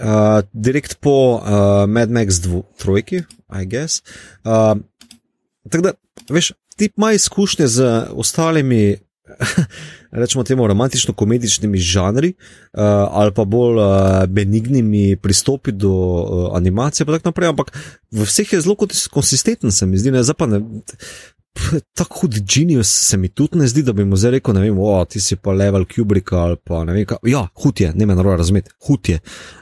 Uh, direkt po uh, Mad Max 2, trojki, I guess. Uh, tako da, veš, ti ima izkušnje z ostalimi, [laughs] rečemo temu, romantično-komedičnimi žanri uh, ali pa bolj uh, benignimi pristopi do uh, animacije, pa tako naprej, ampak v vseh je zelo kons- konsistenten, se mi zdi, ne, zdaj pa ne. p- Tako hud genius se mi tudi ne zdi, da bi mu zdaj rekel, ne vem, o, ti si pa level Kubricka ali pa ne vem, kaj. Ja, hud je, ne me narobe razumeti, hud je.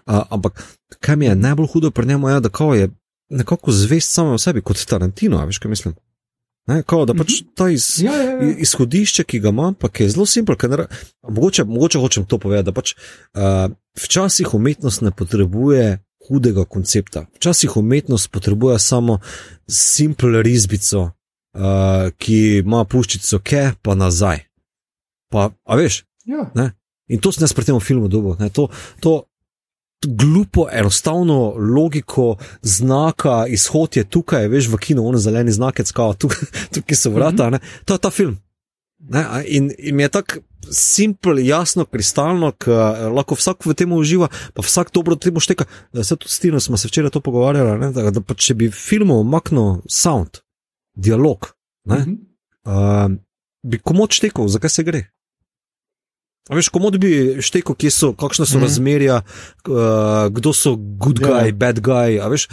Uh, ampak kaj mi je najbolj hudo pri njemu, je, da kao je nekako zvest samo v sebi, kot Tarantino, veš, kaj mislim. Ne, kao, da pač ta iz, Ja, ja, ja. izhodišče, ki ga imam, pa je zelo simpel. ne Mogoče, mogoče hočem to povedati, da pač uh, včasih umetnost ne potrebuje hudega koncepta. Včasih umetnost potrebuje samo simpel risbico, uh, ki ima puščico ke, pa nazaj. Pa, a veš, ja. in to sem jaz pri tem filmu dobil. ne, To, to glupo, enostavno logiko znaka, izhod je tukaj, veš, v kinu, ono zeleni znak, skava, tukaj, [laughs] tukaj so vrata, ne, to je ta film. Ne, in, in je tako simpel, jasno, kristalno, da lahko vsak v tem uživa, pa vsak dobro temu šteka. Da se tudi s Tino smo se včeraj to pogovarjali, ne, da, da pa če bi filmu omaknil sound, dialog, ne, Mhm. uh, bi komod štekal, zakaj se gre. Veš, komod bi štekal, kje so, kakšne so mm Mhm. -hmm. razmerja, uh, kdo so good guy, Ja. yeah. bad guy. Veš,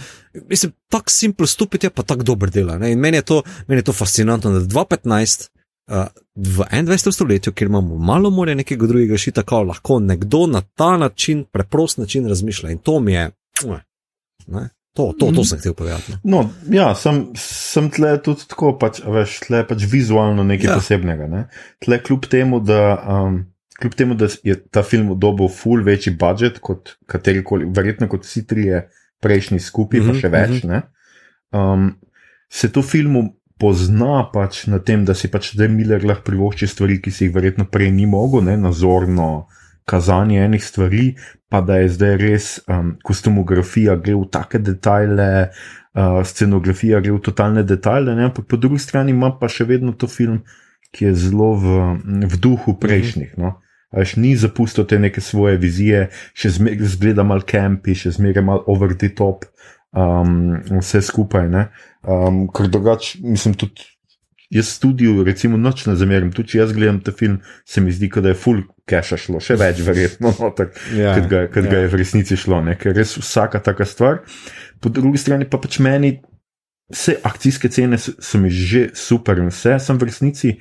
mislim, tako simpel stupid je pa tako dober dela. Ne? In meni je, to, meni je to fascinantno, da 2015. Uh, v 21. stoletju, kjer imamo malo more nekega drugega šita, kako lahko nekdo na ta način, preprost način razmišlja. In to mi je, ne, to, to, to sem hotel povedati. ne. No, ja, sem, sem tle tudi tako, pač, veš, tle pač vizualno nekaj ja. posebnega. Ne? Tle kljub temu, da. Um, Kljub temu, da je ta film dobil ful večji budžet kot katerikoli, verjetno kot vsi trije prejšnji skupaj, mm -hmm, pa Mhm, še več, mm -hmm. um, se to filmu pozna pač na tem, da si pač zdaj Miller lahko privošči stvari, ki si jih verjetno prej ni mogel, ne, nazorno kazanje enih stvari, pa da je zdaj res um, kostumografija gre v take detajle, uh, scenografija gre v totalne detajle, ne, ampak po drugi strani ima pa še vedno to film, ki je zelo v, v duhu prejšnjih. No. A Veš, ni zapustil te neke svoje vizije, še zmeraj zgleda mal kampi, še zmeraj mal over the top, um, vse skupaj. ne. Um, ker drugače, mislim, tudi jaz studijo, recimo, noč ne zamerim, tudi če jaz gledam ta film, se mi zdi, da je full cache šlo, še več, verjetno, noter, Ja, kot ga, kot ja. ga je v resnici šlo, ne? ker res vsaka taka stvar. Po drugi strani pa pač meni. Vse akcijske cene so, so mi že super in vse, sem v resnici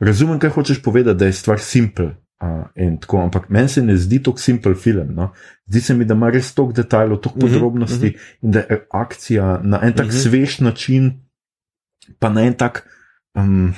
razumem, kaj hočeš povedati, da je stvar simpel. Uh, tako, ampak meni se ne zdi to simpel film. No? Zdi se mi, da ima res toliko detajlov, toliko Mhm, podrobnosti uh -huh. in da je akcija na en tak uh Mhm. -huh. svež način, pa na en tak um,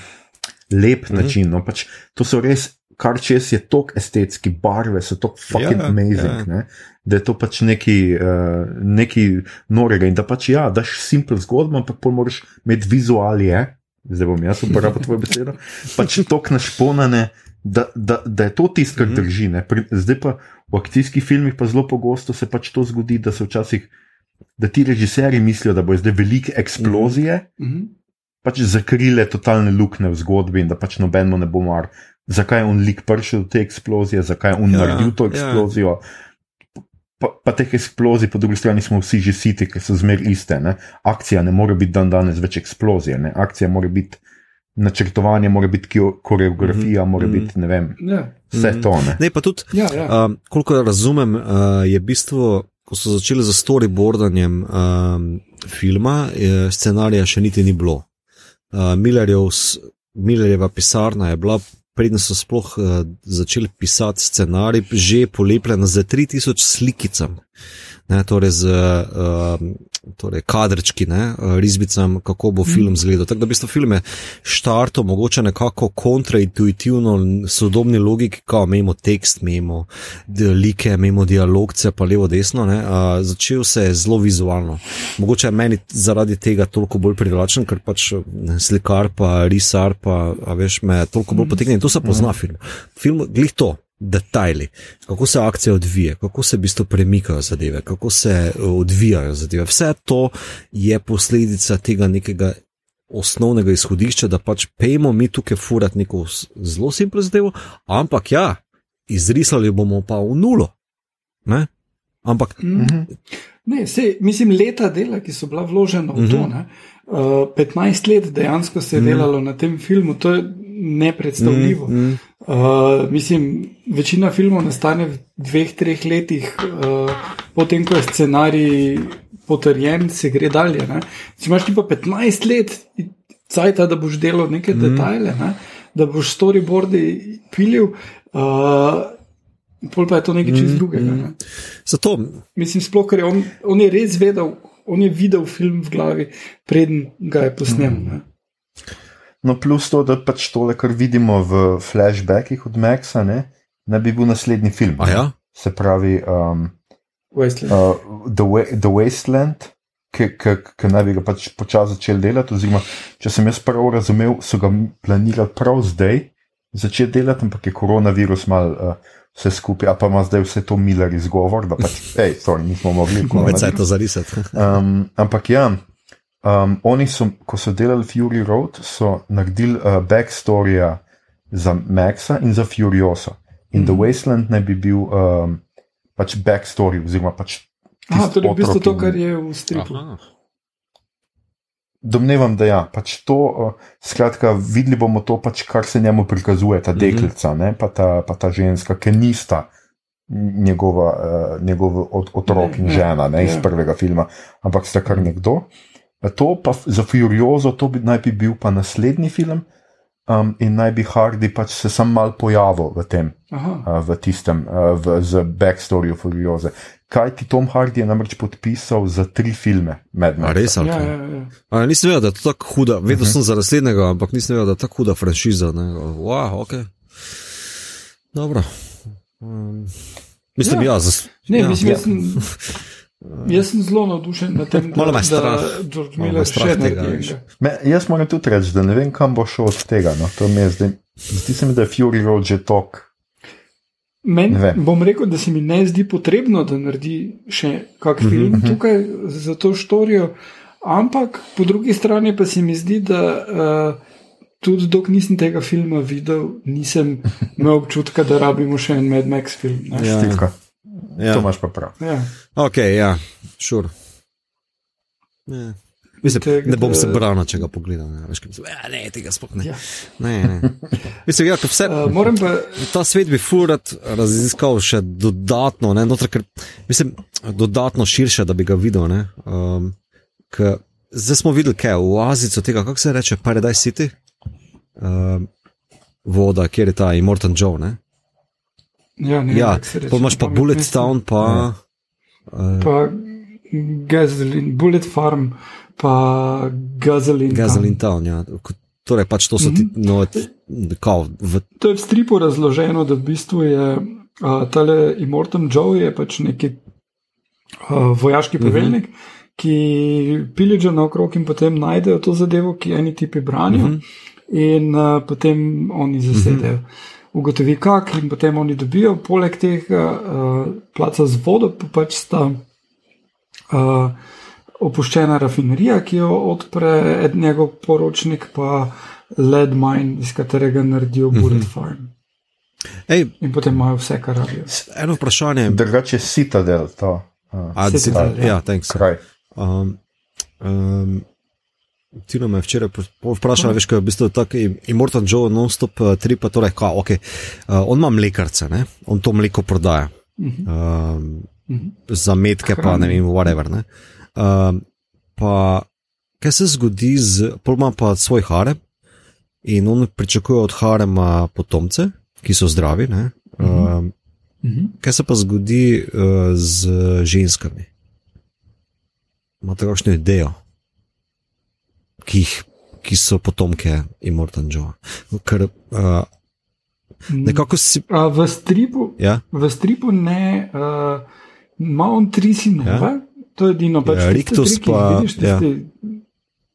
lep uh Mhm. -huh. način. No? Pač, to so res, kar čez je toliko estetski, barve so toliko fucking Ja, ja, amazing. ja. Ja. Da je to pač neki, uh, neki norega in da pač ja, daš simpel zgodbo, ampak pol moraš imeti vizualije. Zdaj bom jaz uporabil tvojo besedo. Pač tok našponane, da, da, da je to tisto, kar Mhm. drži. Ne? Zdaj pa v akcijskih filmih pa zelo pogosto se pač to zgodi, da se včasih, da ti režiserji mislijo, da bo zdaj velike eksplozije, Mhm. pač zakrile totalne luknje v zgodbi in da pač nobeno ne bo mar. Zakaj je on lik prišel do te eksplozije, zakaj je on Ja, ja, naredil to ja. Pa, pa teh eksplozij, po drugi strani smo vsi že siti, ker so zmer iste. Ne? Akcija ne more biti dan danes več eksplozije, ne? akcija mora biti načrtovanje, mora biti koreografija, Mhm, mora mhm. biti ne vem, Ja, vse to. Ne? Ne, pa tudi, ja, ja. um, koliko razumem, uh, je bistvo, ko so začeli z storyboardanjem um, filma, je, scenarija še niti ni bilo. Uh, Millerjev, Millerjeva pisarna je bila, preden so sploh uh, začeli pisati scenarij, že polepljena z 3000 slikicami. Ne, torej z uh, torej kadrčki, ne, uh, risbicam, kako bo film izgledal. Tako da v bistvu film je štartov mogoče nekako kontraintuitivno, sodobni logiki, kao imamo tekst, imamo d- like, imamo dialogce, pa levo, desno. Ne, uh, začel se je zelo vizualno. Mogoče je meni zaradi tega toliko bolj privlačen, ker pač ne, slikar, pa risar, pa veš, me toliko bolj potegne in to se pozna film. Film, glih to. Detajli, kako se akcija odvija, kako se v bistvu premikajo zadeve, kako se eh, odvijajo zadeve. Vse to je posledica tega nekega osnovnega izhodišča, da pač pejmo mi tukaj furati neko zelo simpel zadevo, ampak ja, izrisali bomo pa v nulo. Ne? Ampak Mhm. Mhm. Ne, sej, mislim, leta dela, ki so bila vložena v to. Mhm. Ne, uh, 15 let dejansko se je Mhm. delalo na tem filmu, to je nepredstavljivo. Mm, mm. Uh, mislim, večina filmov nastane v dveh, treh letih, uh, potem ko je scenarij potrjen, se gre dalje. Ne. Če imaš ti pa 15 let, cajt, da boš delal neke mm. detajle, ne, da boš storyboardi pilil. Uh, Pol pa je to nekaj čist Mm, drugega. mm. Ne. Zato, Mislim, sploh, ker je on, on je res vedel, on je videl film v glavi, preden ga je posnel. Mm. No, plus to, da pač tole, kar vidimo v flashbackih od Maxa, ne, ne bi bil naslednji film. a ja, Se pravi, um, Wasteland. uh, The, Wa- The Wasteland, ki, ki, ki naj bi ga pač počasi začeli delati. Oziroma, če sem jaz prav razumel, so ga planirali prav zdaj začeti delati, ampak je koronavirus mal uh, vse skupaj, a pa ima zdaj vse to Miller izgovor, da pač, [laughs] hej, sorry, nismo mogli. več koronavirus. se je to zarisati. Um, ampak ja, um, oni so, ko so delali Fury Road, so naredili uh, backstoryja za Maxa in za Furiosa. In mm -hmm. The Wasteland naj bi bil um, pač backstory, oziroma pač. Aha, tisti torej v bistvu to, kar je v stripu. Aha. Domnevam, da ja, pač to, uh, skratka, videli bomo to, pač, kar se njemu prikazuje, ta Mhm. deklica, ne, pa, ta, pa ta ženska, ki nista njegova, uh, njegov od, otrok in žena ne, iz ja. prvega filma, ampak sta kar nekdo. To pa za Furiozo, to bi, naj bi bil pa naslednji film. Um, in naj bi Hardy pač se sam mal pojavil v tem, Aha. uh, v tistem, uh, v, z backstoryju Furioze. Kaj ti Tom Hardy je namreč podpisal za tri filme med A res, ali Ja, kaj? ja, ja. A, nisem vedel, da je to tako huda, vedel Mhm. uh -huh. sem za naslednjega, ampak nisem vedel, da je tako huda franšiza. Ne. Wow, ok. Dobro. Um, mislim, Ja. ja, zas, Ne, ja. mislim, ja. jaz sem, [laughs] jaz sem zelo navdušen nad tem, da, da George Miller še enega. Me, jaz moram tudi reči, da ne vem, kam bo šel od tega. No. Zdaj, zdi se mi, da je Fury Road že tok. Vem. bom rekel, da se mi ne zdi potrebno, da naredi še kak Mhm, film mhm. tukaj za to štorijo, ampak po drugi strani pa se mi zdi, da uh, tudi dok nisem tega filma videl, nisem imel občutka, da rabimo še en Mad Max film. ne. Ja. Stilka. Ja. To imaš pa prav. Ja. Ok, ja, šur. Ja. Mislim, Tega, ne bom se branil, če ga pogledam. Ne, Veš, mislim, ja, ne tega sploh ne. Ja. ne, ne. Mislim, ja, vse, Uh, [laughs] moram pa, ta svet bi furat raziskal še dodatno, ne, noter, ker, mislim, dodatno širše, da bi ga videl. Ne, um, k, zdaj smo videli, kaj je v oazico tega, kako se reče, Paradise City, um, voda, kjer je ta Immortan Joe. Ne? Ja, ne, Ja, pa imaš pa Bullet. Town, pa. Uh, Pa Gasoline, Bullet Farm, pa Gasoline. Town. Gasoline Town, ja. Ko- Torej, pač to so ti, Mhm. no, t- kao, v, To je v stripu razloženo, da v bistvu je uh, tale Immortan Joe je pač neki uh, vojaški poveljnik, uh -huh. ki piliča naokrog in potem najdejo to zadevo, ki eni tipi branijo, Mhm. -huh. in uh, potem oni zasedejo. Uh -huh. Ugotovi kak, in potem oni dobijo, poleg tega uh, placa z vodo, pa pač sta uh, opuščena rafinerija, ki jo odpre njegov poročnik, pa lead mine, iz katerega naredijo Bullet Farm. ej, In potem imajo vse, kar rabijo. eno vprašanje. Drugače Citadel, to. Uh, A, Citadel, si, ja. ja, thanks. kraj. Um, um, Tina me je včeraj vprašala, veš, kaj je v bistvu tako Immortal Joe, non-stop uh, tri, pa torej, kao, okay. uh, on ima mlekarce, ne? on to mleko prodaja. Um, za metke, pa ne vem, whatever. Ne? Um, pa, kaj se zgodi z, pol ima pa svoj harem in on pričakuje od harema potomce, ki so zdravi. Ne? Um, Mhm. kaj se pa zgodi uh, z ženskami? Imate kakšno idejo, ki, jih, ki so potomke Immortal Joe? Ker uh, nekako si. A v stripu, Ja, v stripu ne, uh, ima on tri sinove, Ja. to je edino, pač Ja, tiste tri, pa- vidiš, ja. tisti,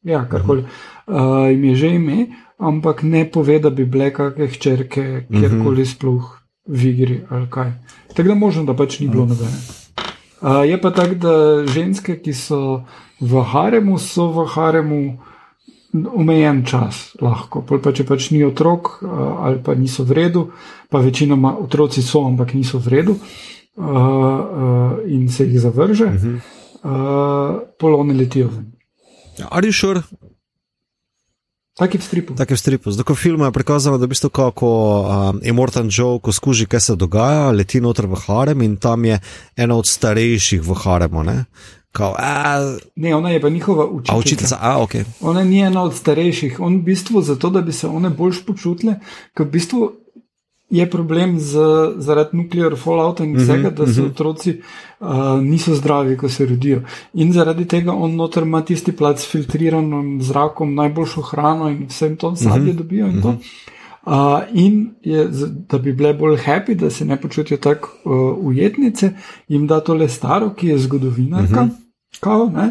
ja, ja karkoli. Uh, jim je že ime, ampak ne pove, da bi bile kakšne hčerke, kjerkoli sploh v igri ali kaj. Tako da možno, da pač ni bilo nobene. Uh, je pa tako, da ženske, ki so v haremu, so v haremu omejen čas, lahko. Pol pa če pač ni otrok uh, ali pa niso v redu, pa večinoma otroci so, ampak niso v redu uh, uh, in se jih zavrže, uh -huh. uh, pol one letijo ven. ali šur, Taki v stripu. Tako je v stripu. Zdaj, ko film je prikazano, da v bistvu kako um, Immortan Joe, ko skuži, kaj se dogaja, leti noter v harem in tam je ena od starejših v haremu. Ne? Kao, a, Ne, ona je pa njihova a učiteljica. učiteljica, a, ok. Ona ni ena od starejših, on v bistvu zato, da bi se one bolj počutile, ker v bistvu je problem z, zaradi nuklear fallouta in vsega, da so otroci uh, niso zdravi, ko se rodijo. In zaradi tega on noter ima tisti plac s filtriranim zrakom, najboljšo hrano in vsem to sadje dobijo in to. Uh, in je, da bi bile bolj happy, da se ne počutijo tako uh, ujetnice, jim da tole staro, ki je zgodovinarka, uh -huh. Kao, ne,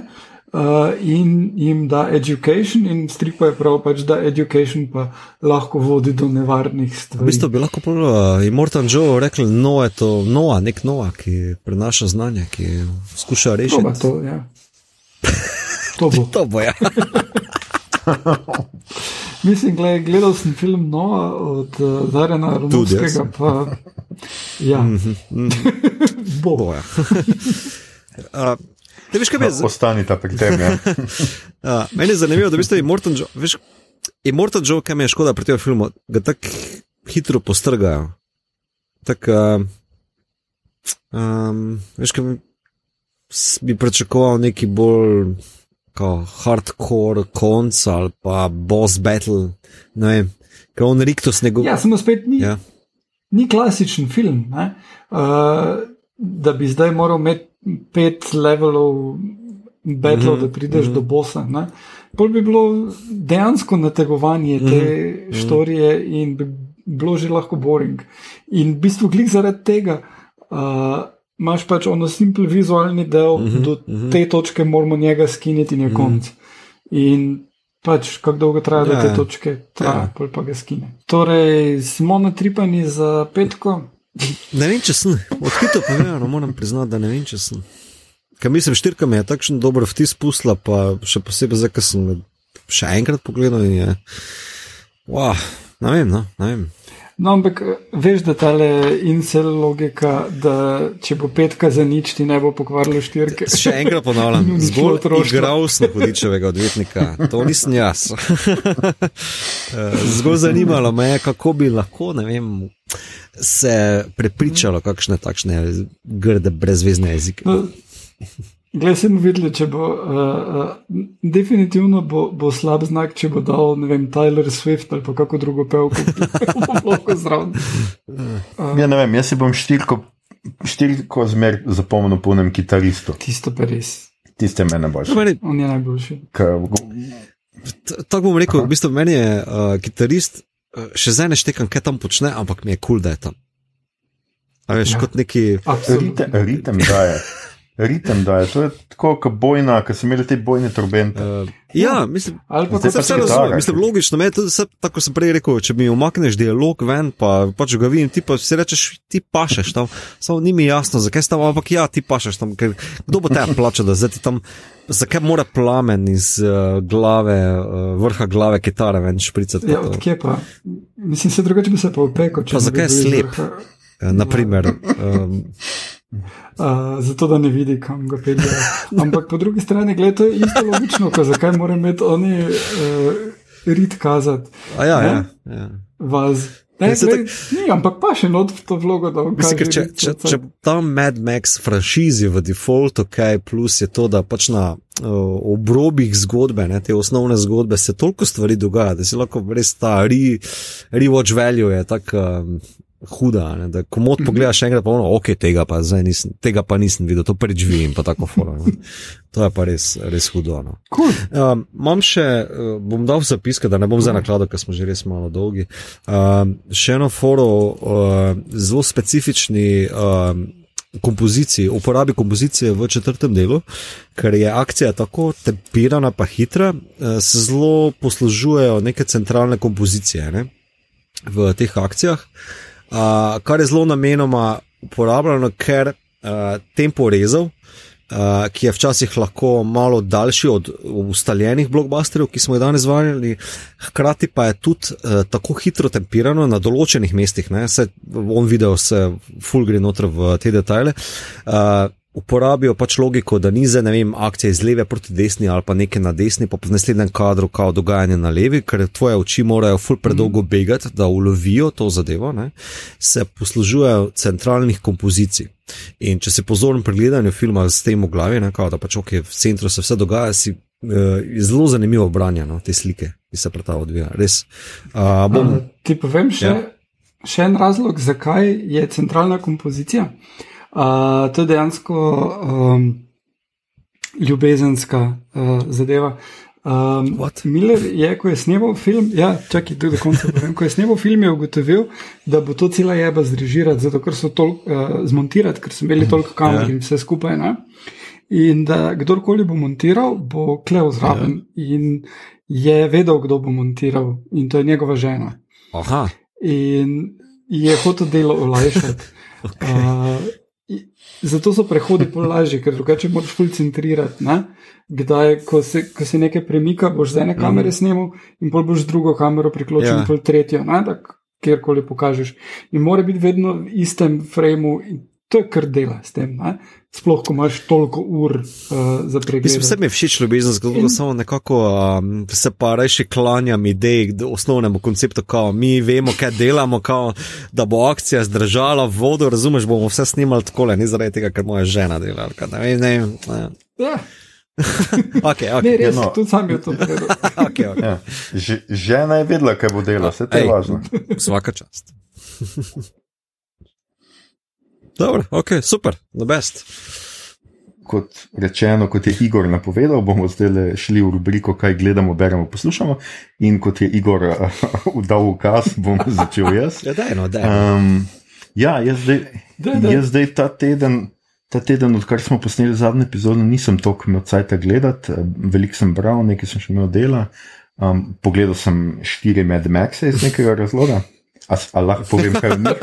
uh, in jim da education, in stripa je prav, pač, da education pa lahko vodi do nevarnih V stvari. bistvu bi lahko pol, uh, Immortan Joe rekel, no je to Noa, nek Noa, ki prenaša znanje, ki skuša rešiti. To, ja. [laughs] To bo. To bo ja. [laughs] Mislim, gled, gledal sem film Noa od uh, Darena Tudi jaz. Rumovskega, pa ja, [laughs] bo. bo ja. uh, te veš, kaj bi zdaj? Ostanita pri tem. Ja. [laughs] Ja, meni je zanimivo, da v bistvu Immortan Joe, veš, Immortan Joe, kaj mi je škoda pri tem filmu, ga tako hitro postrgajo. Tako, uh, um, veš, kaj bi, pričakoval neki bolj kao, hardcore konc ali pa boss battle, ne vem, ker on Riktos ne govori. Ja, samo spet ni, Ja. ni klasičen film. ne. Uh, da bi zdaj moral imeti pet levelov batlov, mm -hmm. da prideš mm -hmm. do bosa. Ne. Pol bi bilo dejansko nategovanje te mm -hmm. štorije in bi bilo že lahko boring. In v bistvu klik zaradi tega. Uh, Imáš pač ono simpel vizualni del, mm -hmm, do mm -hmm. te točke moramo njega skiniti in je konc. In pač, kako dolgo traja, da Ja, te točke traja, Ja. pol pa ga skine. Torej, smo natripani za petko. Ne vem, če sem, odkrito povedano, moram priznati, da ne vem, če sem. Ker mislim, štirka mi je takšen dober vtis pustila, pa še posebej zdaj, ker sem še enkrat pogledal in je. Wow, ne vem, no, ne vem. No, ampak eh, veš, da ta le incel logika, da če bo petka za nič, ti ne bo pokvarilo štirke. Še enkrat ponavljam, [laughs] zgolj igral sem hudičevega odvetnika, to nisem jaz. [laughs] Eh, zgolj zanimalo me je, kako bi lahko, ne vem, se prepričalo kakšne takšne grde, brezvezne jezike. No, Glej, sem videl, če bo. Uh, uh, definitivno bo, bo slab znak, če bo dal, ne vem, Tyler Swift ali pa kako drugo pevko, [laughs] [laughs] lahko zraven. Uh, ja, ne vem, jaz si bom štirko, štirko zmer zapomnil po enem kitaristu. Tisto pa res. Tiste mene boš. On je najboljši. Tako bom rekel, Aha. v bistvu meni je uh, kitarist, še zdaj ne štekam, kaj tam počne, ampak mi je kul, cool, da je tam. A veš, ja. kot neki. Ritem, ritem daje ritem, da je to je tako, kot bojna, ki so imeli te bojne turbente. Uh, ja, mislim, da se vse razume. Mislim, logično, me, vse, tako sem prej rekel, če mi umakneš dialog ven, pa pač ga vidim, ti pa si rečeš, ti pašeš tam, samo ni mi jasno, zakaj si tam, ampak ja, ti pašeš tam, ker kdo bo te plačal, da zdaj ti tam. Zakaj mora plamen iz uh, glave, uh, vrha glave kitare ven špricati? Ja, odkje pa? Mislim, se drugače bi se pa upekel. Pa zakaj je slep? Vrha... Naprimer. Um, Uh, zato, da ne vidi, kam ga pelje. Ampak po drugi strani, gledaj, to je isto logično, ko zakaj morajo imeti oni uh, rit kazati. Ja, ja, ja. Vas. Ne, ja, gled, tak... ni, ampak pa še not v to vlogo, da vam kažem. Če, če, če ta Mad Max franšizi v defaultu, ok, plus je to, da pač na uh, obrobih zgodbe, ne, te osnovne zgodbe, se toliko stvari dogaja, da si lahko res ta re-watch re value je tako. Um, huda. Ne? Da, ko mod mhm. pogledaš enkrat, pa ono, ok, tega pa, nisem, tega pa nisem videl, to prvič vidim, pa tako fora. Ne? [laughs] To je pa res, res hudo. No. Cool. Um, imam še, uh, bom dal zapiske, da ne bom zdaj nakladal, ker smo že res malo dolgi. Um, še eno foro, uh, zelo specifični. Um, Kompoziciji, uporabi kompozicije v četrtem delu, ker je akcija tako tempirana, pa hitra, se zelo poslužujejo neke centralne kompozicije ne, v teh akcijah. Uh, kar je zelo namenoma uporabljeno, ker uh, tempo rezov, uh, ki je včasih lahko malo daljši od ustaljenih blokbusterjev, ki smo jih danes zvali, hkrati pa je tudi uh, tako hitro tempirano na določenih mestih, ne, se on video se full gre noter v te detajle. Uh, uporabijo pač logiko, da ni za ne vem, akcije iz leve proti desni ali pa nekaj na desni, pa v naslednjem kadru kao dogajanje na levi, ker tvoje oči morajo ful predolgo mm. begati, da ulovijo to zadevo, ne, se poslužujejo centralnih kompozicij. In če se pozorno pregledajo filma s tem v glavi, ne, kao, da pač ok, v centru se vse dogaja, si. Uh, zelo zanimivo branje no, te slike, ki se prav odvija. Res. Uh, bom... uh, ti povem še, ja. še en razlog, zakaj je centralna kompozicija. Uh, Uh, to je dejansko um, ljubezenska uh, zadeva. Um, Miller je, ko je snimal film, ja, čakaj, do konca povem, ko je snimal film, je ugotovil, da bo to cela jeba zrežirati, zato ker so to uh, zmontirati, ker so imeli toliko kamer ja. in vse skupaj. Ne? In da kdorkoli bo montiral, bo klev zraven ja. in je vedel, kdo bo montiral, in to je njegova žena. Aha. In je hotel delo olajšati. [laughs] okay. uh, Zato so prehodi bolj lažji, ker drugače moraš fulcentrirati. Kdaj, ko se, ko se nekaj premika, boš z ene kamere mm. snimal in pol boš drugo kamero priključil, ja. in pol tretjo, kjerkoli pokažeš. In mora biti vedno v istem frame, in to je kar dela s tem. Ne? Sploh, ko imaš toliko ur uh, za pregled. Mislim, vse mi je všeč ljubezen, zgodbo in... samo nekako um, se pa reši klanjam idej, osnovnemu konceptu, kao mi vemo, kaj delamo, kao, da bo akcija zdržala vodo, razumeš, bomo vse snimali tako, ne zaradi tega, ker moja žena dela. Ne, ne, ne, ne. Ja. [laughs] okay, okay. Ne, res, no. tudi sam je to povedal. [laughs] okay, okay. ja. Žena je vedela, kaj bo delala, vse to je važno. Vsaka čast. [laughs] Dobro, ok, super, the best. Kot rečeno, kot je Igor napovedal, bomo zdaj šli v rubriko, kaj gledamo, beremo, poslušamo. In kot je Igor [laughs] uh, dal ukaz, bom začel jaz. ja, daj, no, daj. Um, ja, jaz zdaj, daj, daj. jaz zdaj ta teden. Ta teden, odkar smo posneli zadnjo epizodo, nisem toliko imel cajt gledati, veliko sem bral, nekaj sem še imel dela. Um, pogledal sem štiri Mad Maxe iz nekega razloga. A lahko povem, kaj je mi. [laughs]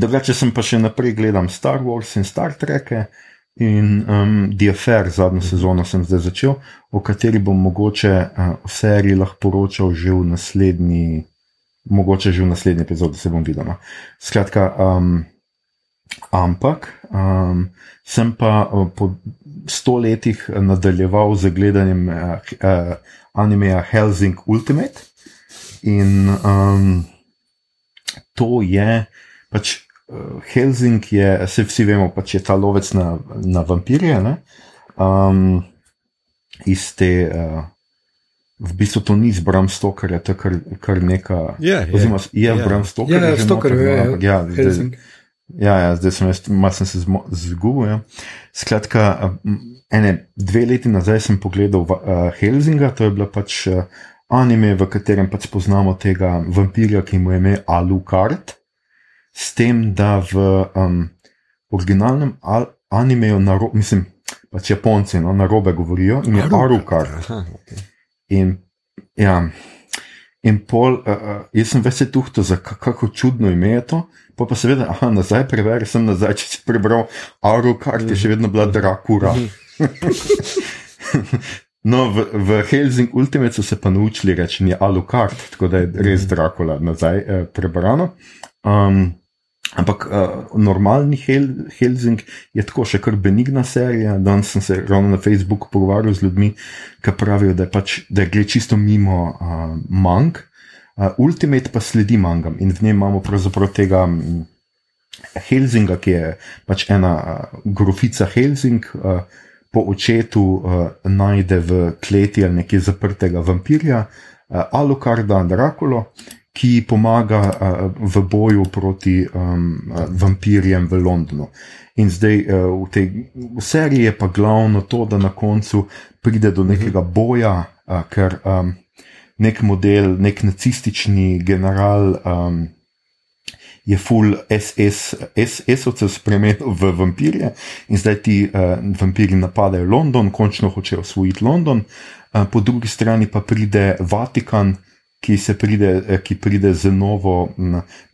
Drugače sem pa še naprej gledal Star Wars in Star Trek. In um, The Affair, zadnjo sezono sem zdaj začel, o kateri bom mogoče uh, v seriji lahko poročal že v naslednji, mogoče že v naslednji epizodi, se bom videl. No. Skratka, um, ampak um, sem pa uh, po sto letih nadaljeval z gledanjem uh, uh, animeja Helsing Ultimate. In um, to je pač Helsing je, se vsi vemo, pač je ta lovec na, na vampirje. Um, iz te, uh, v bistvu to ni zbram stokarja, to je kar, kar neka. Je, je, oziroma, je je. zbram stokarja. Ja, ja, ja, no, ja, ampak ja, zdaj, Helsing. Ja, ja, zdaj sem, jaz, malo sem se zgubil. Ja. Skratka, uh, ene dve leti nazaj sem pogledal uh, Helsinga, to je bila pač. Uh, Anime, v katerem pač spoznamo tega vampirja, ki mu je ime Alucard, s tem, da v um, originalnem al- animeju, naro, mislim, pač Japonci no, na robe govorijo in je Alucard. Aha, okay. In, ja, in pol, uh, jaz sem vse tuhto, za kako čudno ime je to. Pa pa seveda, aha, nazaj preveri, sem nazaj, če si prebral Alucard, je še vedno bila Dracula. [laughs] No, v, v Helsing Ultimate so se pa naučili reči, je Alucard, tako da je res Dracula nazaj eh, prebrano. Um, ampak uh, normalni Hel, Helsing je tako še kar benigna serija. Danes sem se ravno na Facebooku pogovarjal z ljudmi, ki pravijo, da, je pač, da gre čisto mimo uh, mang. Uh, Ultimate pa sledi mangam in v njem imamo pravzaprav tega. mm, Helsinga, ki je pač ena uh, grofica Helsing, uh, po očetu uh, najde v kleti ali nekje zaprtega vampirja, uh, Alucarda Drakulo, ki ji pomaga uh, v boju proti um, uh, vampirjem v Londonu. In zdaj uh, v tej v seriji je pa glavno to, da na koncu pride do nekega boja, uh, ker um, nek model, nek nacistični general. Um, je full SS, SS-ovcev spremenil v vampirje in zdaj ti uh, vampiri napadajo London, končno hočejo osvojiti London, uh, po drugi strani pa pride Vatikan, ki, pride, eh, ki pride z novo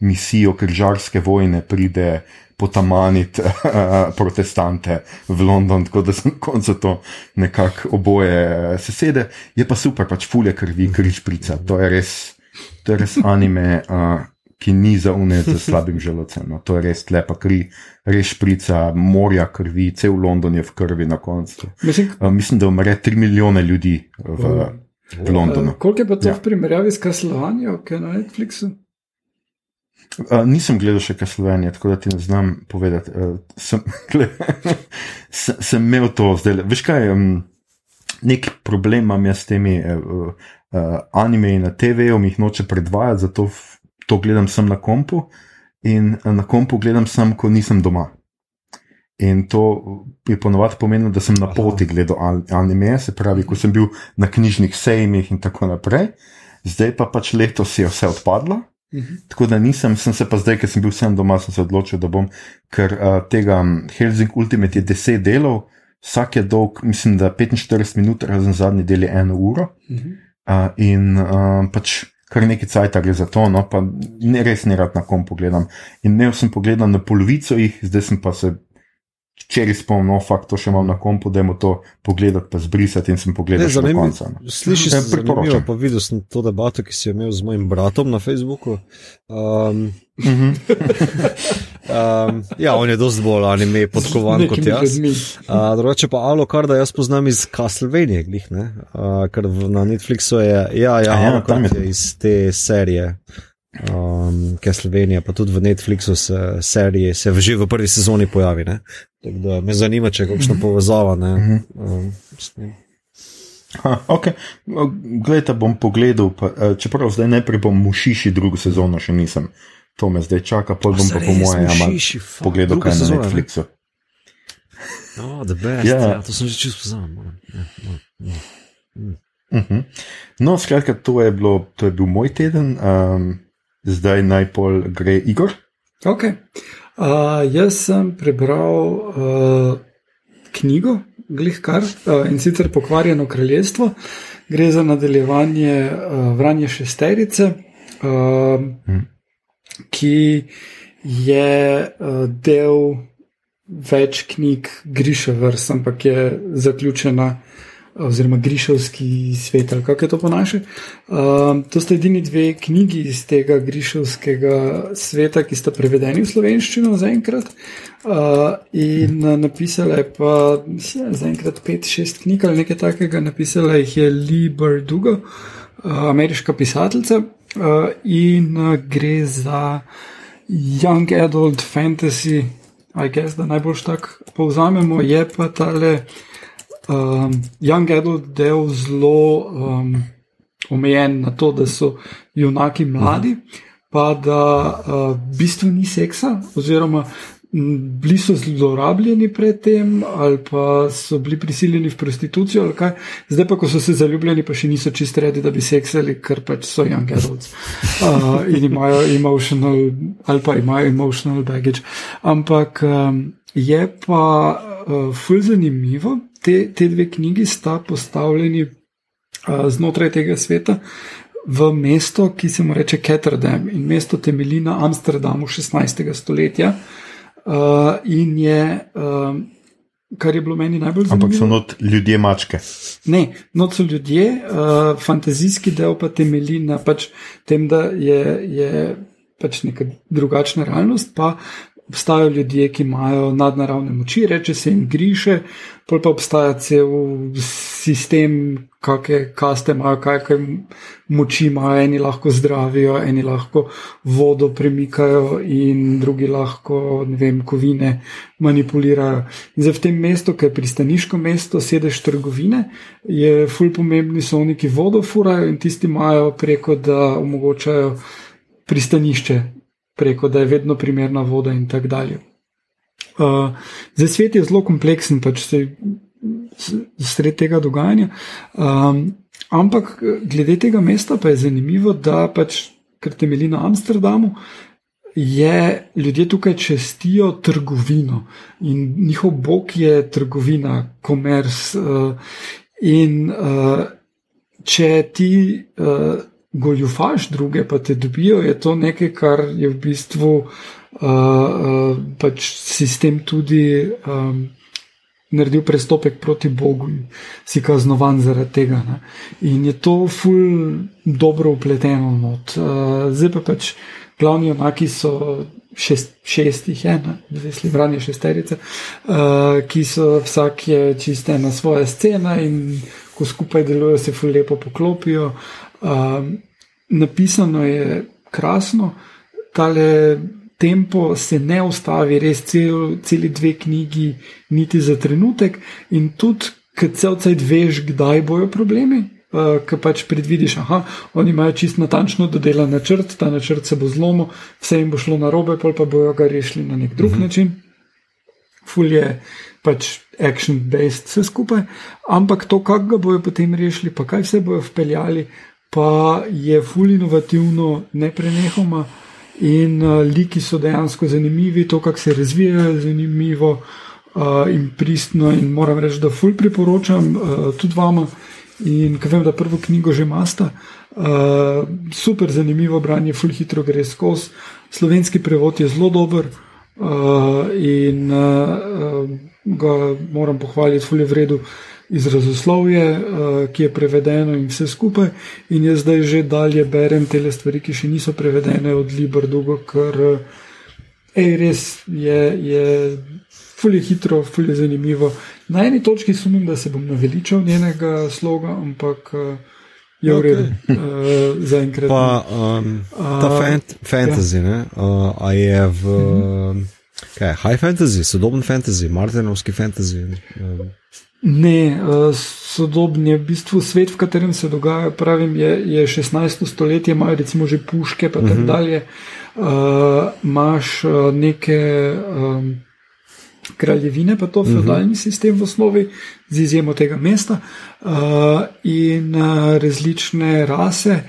misijo križarske vojne, pride potamaniti [laughs] protestante v London, tako da se na koncu to nekako oboje eh, sesede. Je pa super, pač fulje krvi, križ prica, to je res, to je res anime. Uh, ki ni za unet z slabim želodcem. No. To je res lepa kri, res šprica, morja krvi, cel London je v krvi na koncu. Mislim, Uh, mislim, da umre 3 milijone ljudi v, v Londonu. uh, koliko je pa to Ja. v primerjavi s Castlevanijo, ki je na Netflixu? Uh, nisem gledal še kaj Slovenije, tako da ti ne znam povedati. Uh, sem, [laughs] gle, sem, sem imel to zdaj. Veš kaj, um, nek problem imam jaz s temi uh, uh, anime na TV-ju, mi jih noče predvajati, zato f- to gledam sem na kompu in uh, na kompu gledam sem, ko nisem doma. In to je ponovadi pomenilo, da sem na poti gledal an- anime, se pravi, ko sem bil na knjižnih sejmih in tako naprej. Zdaj pa pač letos je vse odpadlo. Mhm. Tako da nisem, sem se pa zdaj, ker sem bil sem doma, sem se odločil, da bom, ker uh, tega mm, Helsing Ultimate je 10 delov, vsak je dolg, mislim, da 45 minut, razen zadnji del je eno uro. Mhm. Uh, in uh, pač kar nekaj cajt gre za to, no pa ne res ne rad na kom pogledam. In imel sem pogledal na polovico jih, zdaj sem pa se. Včeraj spomnil, fakt to še imam na kompu, da je to pogledati, pa zbrisati in sem pogledal Ne, še do zanimivo. konca. no. Slišiš, Ja, se zanimivo, priporočam. pa videl sem to debato, ki si jo imel z mojim bratom na Facebooku. Um, Mhm. um, [laughs] ja, on je dosti bolj anime podkovan kot jaz. Uh, drugače pa Alucard, da jaz poznam iz Castlevania, glih, ne? Uh, ker na Netflixu je, ja, ja, A ja, ja tam Alucard je iz te serije. Um, Castlevania, pa tudi v Netflixu se serije, se v- že v prvi sezoni pojavi. Ne? Tako da me zanima, če je kakšna povezava. Ne? Mhm. Um. Ha, okay. Glej, bom pogledal, pa, eh, čeprav zdaj najprej bom mušiši drugo sezono, še nisem. To me zdaj čaka, pol bom pa po mojem ja, pogledal, kaj je na Netflixu. Oh, the best. Ja. Ja. to sem že čisto pozabil. Ja, no, no. Uh -huh. No, skratka, to je, bilo, to je bil moj teden, um, zdaj najpol gre Igor. Okay. Uh, jaz sem prebral uh, knjigo, glih kar uh, in sicer Pokvarjeno kraljestvo. Gre za nadaljevanje uh, Vranje šesterice, uh, Hmm. ki je uh, del več knjig Griševrs, ampak je zaključena. Oziroma, Grišovski svet, ali kako je to po naše. Um, to sta edini dve knjigi iz tega Grišovskega sveta, ki sta prevedeni v slovenščino zaenkrat. Uh, in uh, napisala je pa da zaenkrat pet, šest knjig ali nekaj takega. Napisala jih je Lee Bardugo, uh, ameriška pisateljica. Uh, in uh, gre za young adult fantasy, I guess, da najbolj tako povzamemo, je pa tale um, young adult del zelo um, omejen na to, da so junaki mladi, pa da uh, v bistvu ni seksa, oziroma bili so zlorabljeni predtem, ali pa so bili prisiljeni v prostitucijo, ali kaj. Zdaj pa, ko so se zaljubljeni, pa še niso čist redi, da bi seksali, ker pač so young adults uh, in imajo emotional, ali pa imajo emotional baggage. Ampak um, je pa uh, ful zanimivo, te, te dve knjigi sta postavljeni uh, znotraj tega sveta. V mesto, ki se mu reče Ketterdam, in mesto temelji na Amsterdamu 16. stoletja, uh, in je, uh, kar je bilo meni najbolj zanimivo. Ampak so not ljudje mačke. Ne, not so ljudje, uh, fantazijski del pa temelji na pač tem, da je, je pač neka drugačna realnost, pa obstajajo ljudje, ki imajo nadnaravne moči, reče se jim griše, pol pa obstaja cel sistem, kakšne kaste imajo, kakšne moči imajo, eni lahko zdravijo, eni lahko vodo premikajo in drugi lahko, ne vem, kovine manipulirajo. In zdaj v tem mestu, ki je pristaniško mesto, sedež trgovine, je ful pomembni so oni, ki vodo furajo in tisti imajo preko, da omogočajo pristanišče preko, da je vedno primerna voda in tako dalje. Uh, zdaj, svet je zelo kompleksen, pač se sred tega dogajanja. Um, ampak glede tega mesta pa je zanimivo, da pač, ker temelji na Amsterdamu, je ljudje tukaj čestijo trgovino in njihov bog je trgovina, komers. Uh, in uh, če ti. Uh, goljufaš druge, pa te dobijo, je to nekaj, kar je v bistvu uh, uh, pač sistem tudi um, naredil prestopek proti Bogu in si kaznovan zaradi tega. Ne. In je to ful dobro upleteno not. Uh, zdaj pa pač glavni enaki so. Šest, šestih je, zdaj slibranje šesterice, uh, ki so vsak je čiste na svoje scene in ko skupaj delujejo, se ful lepo poklopijo. Um, napisano je krasno, tale tempo se ne ustavi, res cel, celi dve knjigi, niti za trenutek, in tudi, ker cel cel veš, kdaj bojo problemi. Uh, Ker pač predvidiš, da oni imajo čisto natančno dodelan načrt, ta načrt se bo zlomil, vse jim bo šlo na robe, pa bojo ga rešili na nek drug mhm. način. Ful je pač action-based, vse skupaj. Ampak to, kako ga bojo potem rešili, pa kaj vse bojo vpeljali, pa je ful inovativno, ne prenehoma. In uh, liki so dejansko zanimivi, to, kako se razvijajo, je zanimivo uh, in pristno. In moram reči, da ful priporočam uh, tudi vama. In ker vem, da prvo knjigo že imate, uh, super zanimivo branje, ful hitro gre skozi. Slovenski prevod je zelo dober uh, in uh, ga moram pohvaliti, ful je vredno izrazoslovje, uh, ki je prevedeno in vse skupaj. In jaz zdaj že dalje berem te stvari, ki še niso prevedene od Librdugo, ker ej, res je, je fulje hitro, fulje zanimivo. Na eni točki sumim, da se bom naveličal njenega sloga, ampak. Uh, Je v redu, okay. uh, za enkrat. Pa um, ta uh, fant fantasy, ja. uh, a je v uh -huh. kaj, high fantasy, sodoben fantasy, Martinovski fantasy. Uh. Ne, eh, sodobni je v bistvu svet, v katerem se dogaja. Pravim, je, je 16. stoletje, imajo recimo že puške, pa tako uh mhm. -huh. dalje. Uh, Máš uh, neke um, kraljevine, pa to uh mhm. -huh. feudalni sistem v osnovi, z izjemo tega mesta, uh, in uh, različne rase.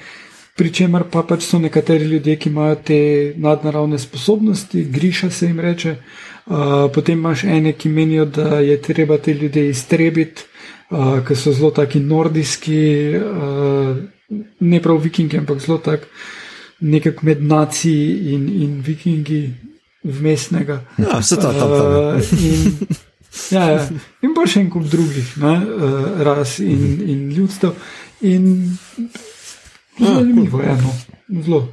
Pričemer pa pač so nekateri ljudje, ki imajo te nadnaravne sposobnosti, griša se jim reče, uh, potem imaš ene, ki menijo, da je treba te ljudi iztrebiti, uh, ker so zelo taki nordijski, uh, ne prav vikingi, ampak zelo tak nekak med naciji in, in vikingi vmesnega. Ja, vse to tam. Uh, in, ja, ja, in pa še en kup drugih ne, uh, ras in, in ljudstev. In zelo ja, zanimivo je, no, zelo,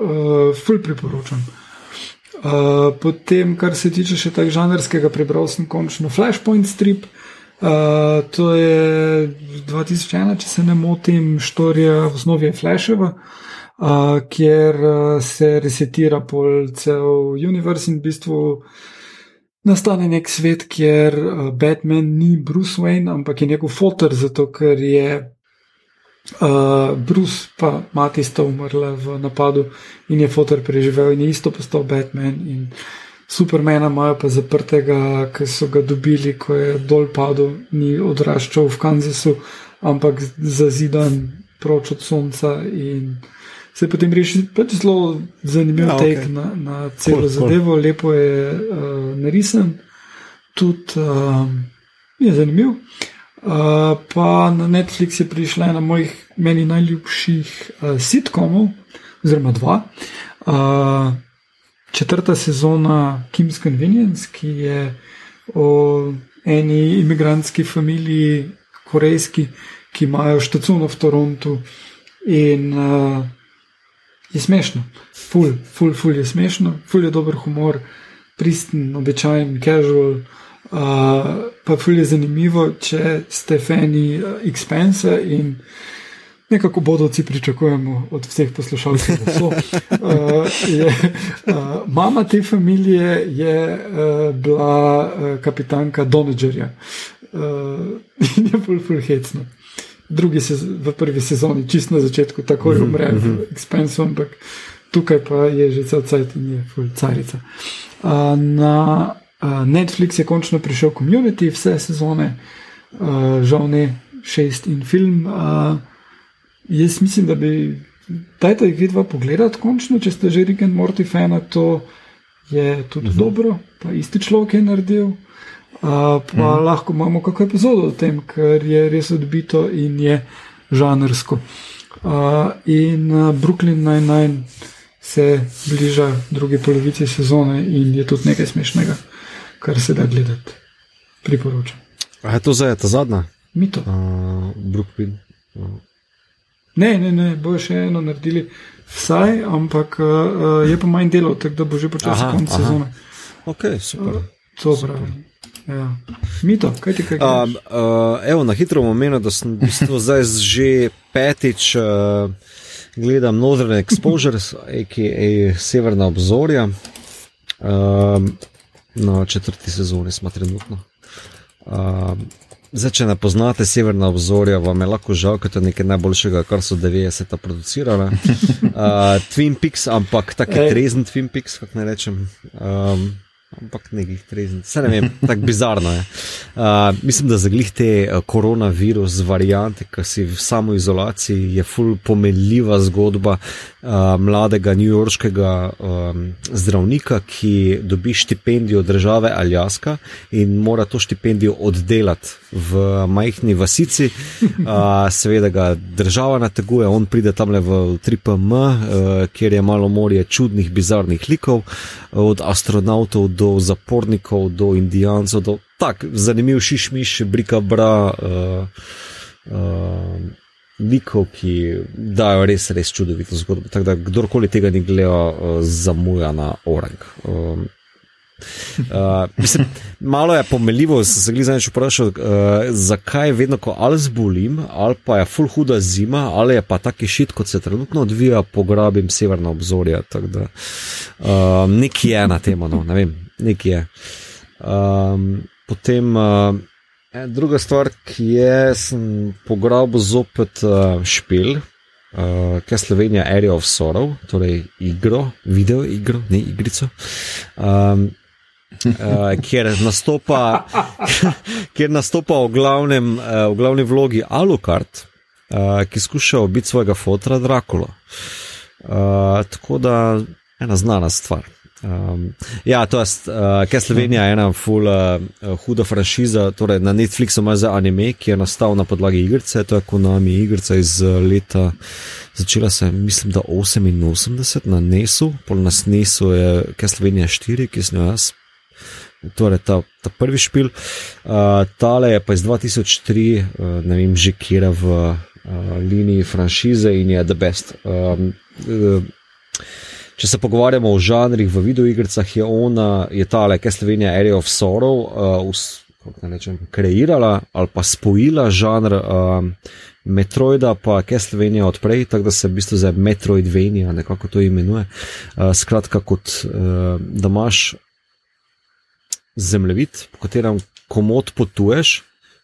uh, ful priporočam. Uh, potem, kar se tiče še tega žanrskega, prebral sem končno Flashpoint strip. Uh, to je 2001, če se ne motim, štorija v osnovi je Flasheva. uh, kjer uh, se resetira pol cel univerz in v bistvu nastane nek svet, kjer uh, Batman ni Bruce Wayne, ampak je njegov fotor, zato ker je uh, Bruce, pa mati sta umrla v napadu in je fotor preživel in je isto postal Batman. In Supermana imajo pa zaprtega, ki so ga dobili, ko je dol padel, ni odraščal v Kansasu, ampak zazidan proč od sonca in se je potem rešil. Pač zelo zanimiv ja, tek okay. na, na celo cool, zadevo, cool. lepo je uh, narisan, tudi uh, je zanimiv. Uh, pa na Netflix je prišla ena mojih meni najljubših uh, sitkomov, oziroma dva. Uh, četrta sezona Kim's Convenience, ki je o eni imigrantski familiji, korejski, ki imajo štacuno v Torontu in uh, je smešno, ful, ful, ful je smešno, ful je dober humor, pristen, običajen, casual. Uh, pa ful je zanimivo, če ste fani uh, Expensa in uh, nekako bodovci pričakujemo od vseh poslušalcev. So, uh, je, uh, mama te družine je uh, bila uh, kapitanka Donedžerja uh, in je bolj fulhecno. Drugi se v prvi sezoni, čist na začetku, tako je mhm, umrl, mm -hmm. expensive, ampak tukaj pa je že cel cajt in je full carica. Uh, na uh, Netflix je končno prišel community, vse sezone, uh, žal ne šest in film. Uh, Jaz mislim, da bi dajte jih vidva pogledati, končno, če ste že Rick and Morty fana, to je tudi uh mhm. -huh. dobro, pa isti človek je naredil. Uh, pa uh mhm. -huh. lahko imamo kakšno epizodo o tem, ker je res odbito in je žanrsko. Uh, in uh, Brooklyn Nine-Nine se bliža drugi polovici sezone in je tudi nekaj smešnega, kar se da gledati. Priporočam. A je to zdaj ta zadnja? Mito. Uh, Brooklyn. Uh. Ne, ne, ne, bo še eno naredili, vsaj, ampak uh, je pa manj delov, tako da bo že počasi konec sezone. Ok, super. Uh, to pravi. Ja. Mito, kaj ti kaj? Um, uh, evo, na hitro bom omenil, da sem zdaj že petič uh, gledam Northern Exposure, a.k.a. Severna obzorja. Um, na četrti sezoni smo trenutno. Um, Zdaj, če ne poznate severna obzorja, vam je lahko žal, ker je to nekaj najboljšega, kar so 90-ta producirali. Uh, [laughs] Twin Peaks, ampak tako trezen Twin Peaks, kako ne rečem. Um, ampak nekih trezen. Vse ne vem, tako bizarno je. Uh, mislim, da za glih te uh, koronavirus variante, ki si v samoizolaciji, je ful pomenljiva zgodba uh, mladega newyorškega um, zdravnika, ki dobi štipendijo države Aljaska in mora to štipendijo oddelati v majhni vasici. Uh, seveda ga država nateguje, on pride tam le v 3PM, uh, kjer je malo morje čudnih, bizarnih likov, od astronautov do zapornikov, do indijancev, do tak, zanimiv šišmiš, brika bra. Uh, uh, Likov, ki dajo res, res čudovito zgodbo. Tako da, kdorkoli tega ni gledal, uh, zamuja na orang. Um, uh, mislim, malo je pomeljivo, da se gledal zadnjič vprašal, uh, zakaj vedno, ko ali zbolim, ali pa je full huda zima, ali je pa taki šit, kot se trenutno odvija, pograbim severno obzorje. Uh, nekje je na tem, no, ne vem, nekje je. Um, potem uh, druga stvar, ki je, sem pograbil zopet uh, špil, uh, kaj je Slovenija, Area of Sorrow, torej igro, video igro, ne igrico. Um, Uh, kjer, nastopa, [laughs] kjer nastopa v, glavnem, uh, v glavni vlogi Alucard, uh, ki skuša biti svojega fotra Drakula. Uh, tako da ena znana stvar. Um, ja, to je, uh, kaj Slovenija je ena ful, uh, huda franšiza, torej na Netflixu ima za anime, ki je nastal na podlagi igrice, to je Konami igrica iz leta, začela se, mislim, da 88 na Nesu, pol na Snesu je, kaj Slovenija 4, ki sem jo jaz. Torej, ta, ta prvi špil, uh, tale je pa iz 2003, uh, ne vem, že kera v uh, liniji franšize in je the best. Um, uh, če se pogovarjamo o žanrih v videoigrah, je ona, je ta le, kaj Slovenija, Area of Sorrow, uh, us, rečem, kreirala ali pa spojila žanr uh, Metroida, pa Castlevania odprej, tako da se v bistvu za Metroidvania nekako to imenuje. Uh, skratka, kot uh, da imaš zemljevid, po katerem komod potuješ,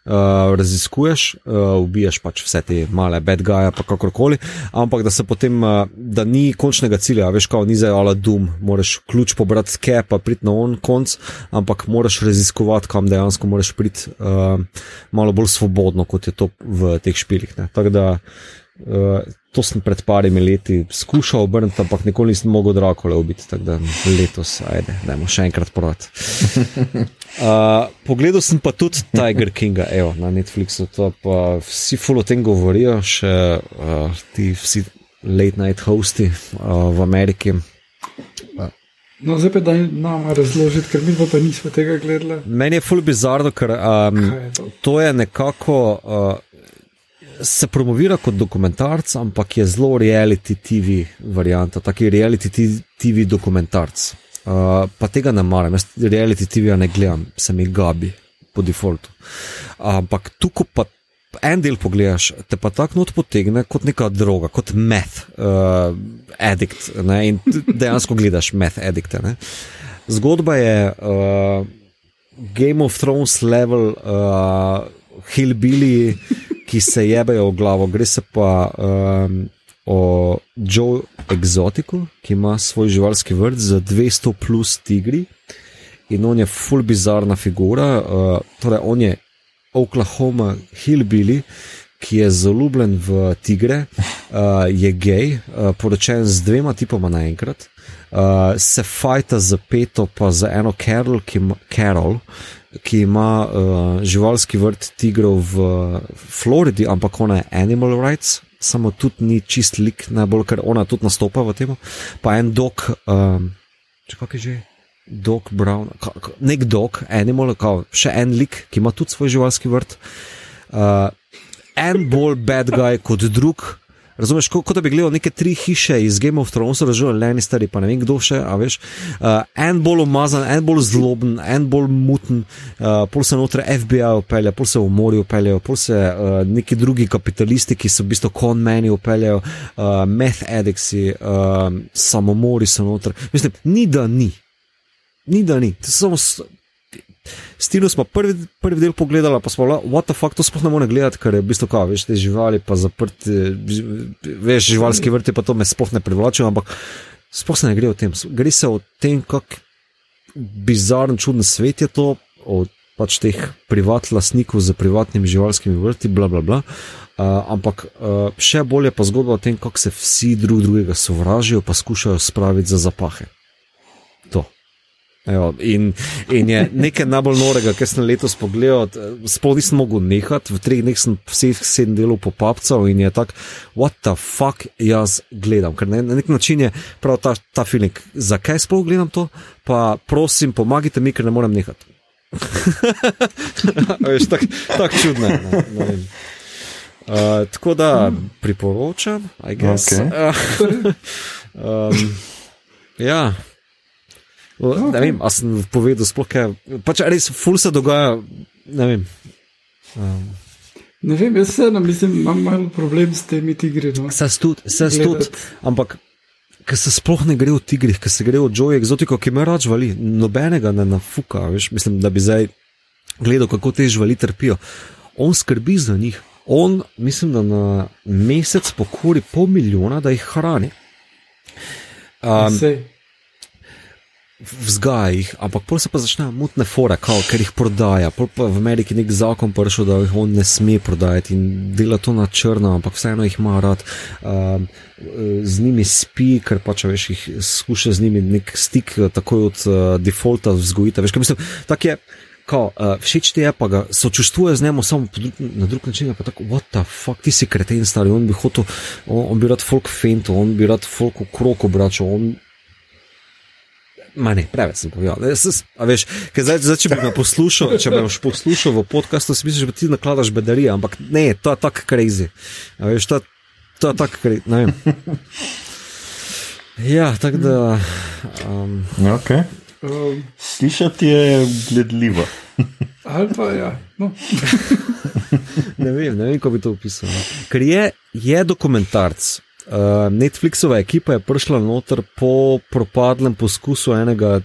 uh, raziskuješ, uh, ubiješ pač vse te male bad guys, pa kakorkoli, ampak da se potem, uh, da ni končnega cilja, veš, kao ni za ala dum, moraš ključ pobrati ske, pa priti na on konc, ampak moraš raziskovati, kam dejansko moraš priti uh, malo bolj svobodno, kot je to v teh špilih. Tako da. Uh, to sem pred parimi leti skušal obrniti, ampak nikoli nisem mogel Drakole ubiti, tako da letos, ajde, dajmo še enkrat porati. Uh, [laughs] pogledal sem pa tudi Tiger Kinga, evo, na Netflixu, to pa vsi full o tem govorijo, še uh, ti vsi late night hosti uh, v Ameriki. No, zdaj pa da nam razložiti, ker mi pa nismo tega gledali. Meni je full bizarno, ker um, je to? to je nekako. Uh, Se promovira kot dokumentarc, ampak je zelo reality TV varianta, taki reality TV dokumentarc. Uh, pa tega ne maram, jaz reality TV-ja ne gledam, se mi gabi po defaultu. Ampak tu, ko pa en del pogledaš, te pa tako not potegne kot neka droga, kot meth uh, addict. Ne? In dejansko gledaš meth addicte. Ne? Zgodba je uh, Game of Thrones level uh, hillbilly, ki se jebejo v glavo. Gre se pa um, o Joe Exotiku, ki ima svoj živalski vrt z 200 plus tigri. In on je full bizarna figura, uh, torej on je Oklahoma hillbilly, ki je zaljubljen v tigre, uh, je gej, uh, poročen z dvema tipoma naenkrat, uh, se fajta za peto, pa za eno Carol, ki ima, Carol, ki ima uh, živalski vrt tigrov v Floridi, ampak ona je animal rights. Samo tudi ni čist lik, najbolj, ker ona tudi nastopa v tem. Pa en dog, um, če kak je že, dog Brown, ka, ka, nek dog, animal, kao, še en lik, ki ima tudi svoj živalski vrt. Uh, en bolj bad guy kot drug. Razumeš, kot, kot da bi gledal neke tri hiše iz Game of Thrones, razumeš, Lenny stari, pa ne vem kdo še, a veš. Uh, en bolj umazan, en bolj zloben, en bolj muten, uh, pol se noter FBI upelje, pol se v morju upeljejo, pol se uh, neki drugi kapitalisti, ki so v bistvu konmeni upeljejo, uh, meth addicti, uh, samomori so noter. Mislim, ni da ni. Ni da ni. To so samo s- Stilo smo prvi, prvi del pogledali, pa smo rekli, what the fuck, to sploh ne morem gledati, ker je v bistvu kao, veš, te živali, pa zaprti, veš, živalski vrti, pa to me sploh ne privlačijo, ampak sploh se ne gre o tem. Gre se o tem, kak bizaren, čuden svet je to, o pač teh privat lastnikov z privatnimi živalskimi vrti, bla bla bla. Uh, ampak uh, še bolje pa zgodba o tem, kako se vsi drug drugega sovražijo, pa skušajo spraviti za zapahe. To. Evo, in, in je nekaj najbolj norega, kar sem letos pogledal. Sploh nisem mogel nehati, v treh dneh sem vseh sedem delov popapcal in je tako, what the fuck jaz gledam. Ker na, nek način je prav ta, ta feeling, zakaj sploh gledam to, pa prosim, pomagajte mi, ker ne morem nehati. [laughs] Veš, tako tak čudno. ne, ne vem. Uh, tako da priporočam, I guess. Okej. Uh, [laughs] um, ja. Okay. Ne vem, a sem povedal, sploh kaj. Pač res, ful se dogaja. Ne vem. Um, Ne vem, jaz vseeno mislim, imam malo problem s temi tigri. No. se stud, se stud, ampak. Ker se sploh ne gre v tigrih, ker se gre v Joe Exotiko, ki me rač vali, nobenega ne nafuka. Veš, mislim, da bi zdaj gledal, kako te živali trpijo. On skrbi za njih. On, mislim, da na mesec pokori pol milijona, da jih hrani. Um, Sej. Vzgaja jih, ampak pol se pa začne mutne fore, kao, ker jih prodaja. Pol pa v Ameriki nek zakon prišel, da jih on ne sme prodajati in dela to na črno, ampak vseeno jih ima rad. Um, z njimi spi, ker pač veš, jih skuša z njimi nek stik eh, takoj od uh, defaulta vzgojiti. Veš, kaj mislim, tak je. Kao, uh, všeč ti je, pa ga sočustvuje z njim, samo po drug, na drug način. Pa tako, what the fuck, ti si kreten, stari. On bi hotel, on, on bi rad folk fento, on bi rad folk v kroko obračal, on Ma ne, preveč sem povedal. Jaz sem- a Veš, zdaj, zdaj, če bi me poslušal, če bi me poslušal v podkastu, si misliš, da ti nakladaš bedarije, ampak ne, to je tako crazy. A Veš, to, to je tako crazy. Ne vem. Ja, tako da. Um, Okay. Um, Slišati je gledljivo. ali pa ja. No. [laughs] ne vem, ne vem, kako bi to opisal. no. Ker je, je dokumentarc. Uh, Netflixova ekipa je prišla noter po propadlem poskusu enega,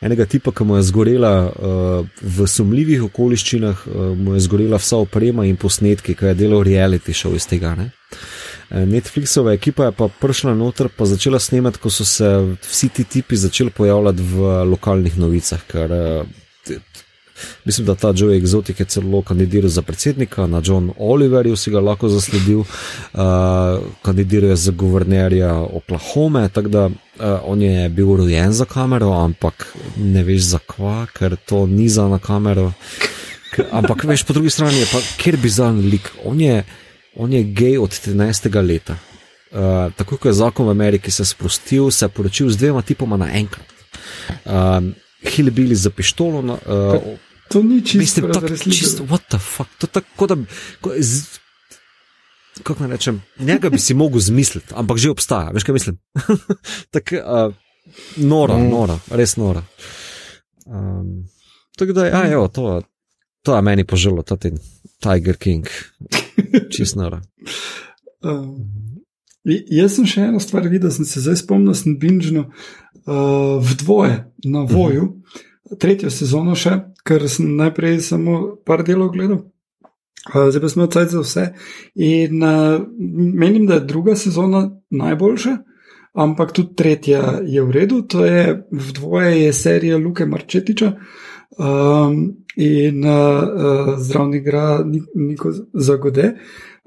enega tipa, ki mu je zgorela uh, v sumljivih okoliščinah, uh, mu je zgorela vsa oprema in posnetki, ki je delal reality show iz tega. Ne? Netflixova ekipa je pa prišla noter, pa začela snemati, ko so se vsi ti tipi začeli pojavljati v lokalnih novicah. Ker, t- mislim, da ta Joe Exotic je celo kandidiral za predsednika, na John Oliverju si ga lahko zasledil, uh, kandidiral je za guvernerja Oklahome, tako da uh, on je bil rojen za kamero, ampak ne veš zakva, ker to ni za na kamero. K- Ampak veš, po drugi strani je pa kjer bizarni lik. On je, on je gej od 13. leta. Uh, tako kot je zakon v Ameriki se sprostil, se je poročil z dvema tipoma naenkrat. Um, Hilbili za pištolo. Uh, To ni čisto Mislim, tako razrezljivo. čisto, what the fuck, to tako da, ko, z, kako naj rečem, njega bi si mogel zmisliti, ampak že obstaja, veš kaj mislim. [laughs] tako, uh, nora, Mm. nora, res nora. Um, tako da, ja, evo, to, to je meni poželo, ta ten Tiger King, [laughs] čist nora. Uh, jaz sem še eno stvar videl, sem se zdaj spomnil, sem binžno uh, v dvoje na voju, tretjo sezono še, ker sem najprej samo par delov gledal. Uh, zdaj pa smo odcaj za vse. In uh, menim, da je druga sezona najboljša, ampak tudi tretja je v redu. To je v dvoje je serija Luke Marčetiča um, in uh, zdravni igra Nik- Niko Zagode.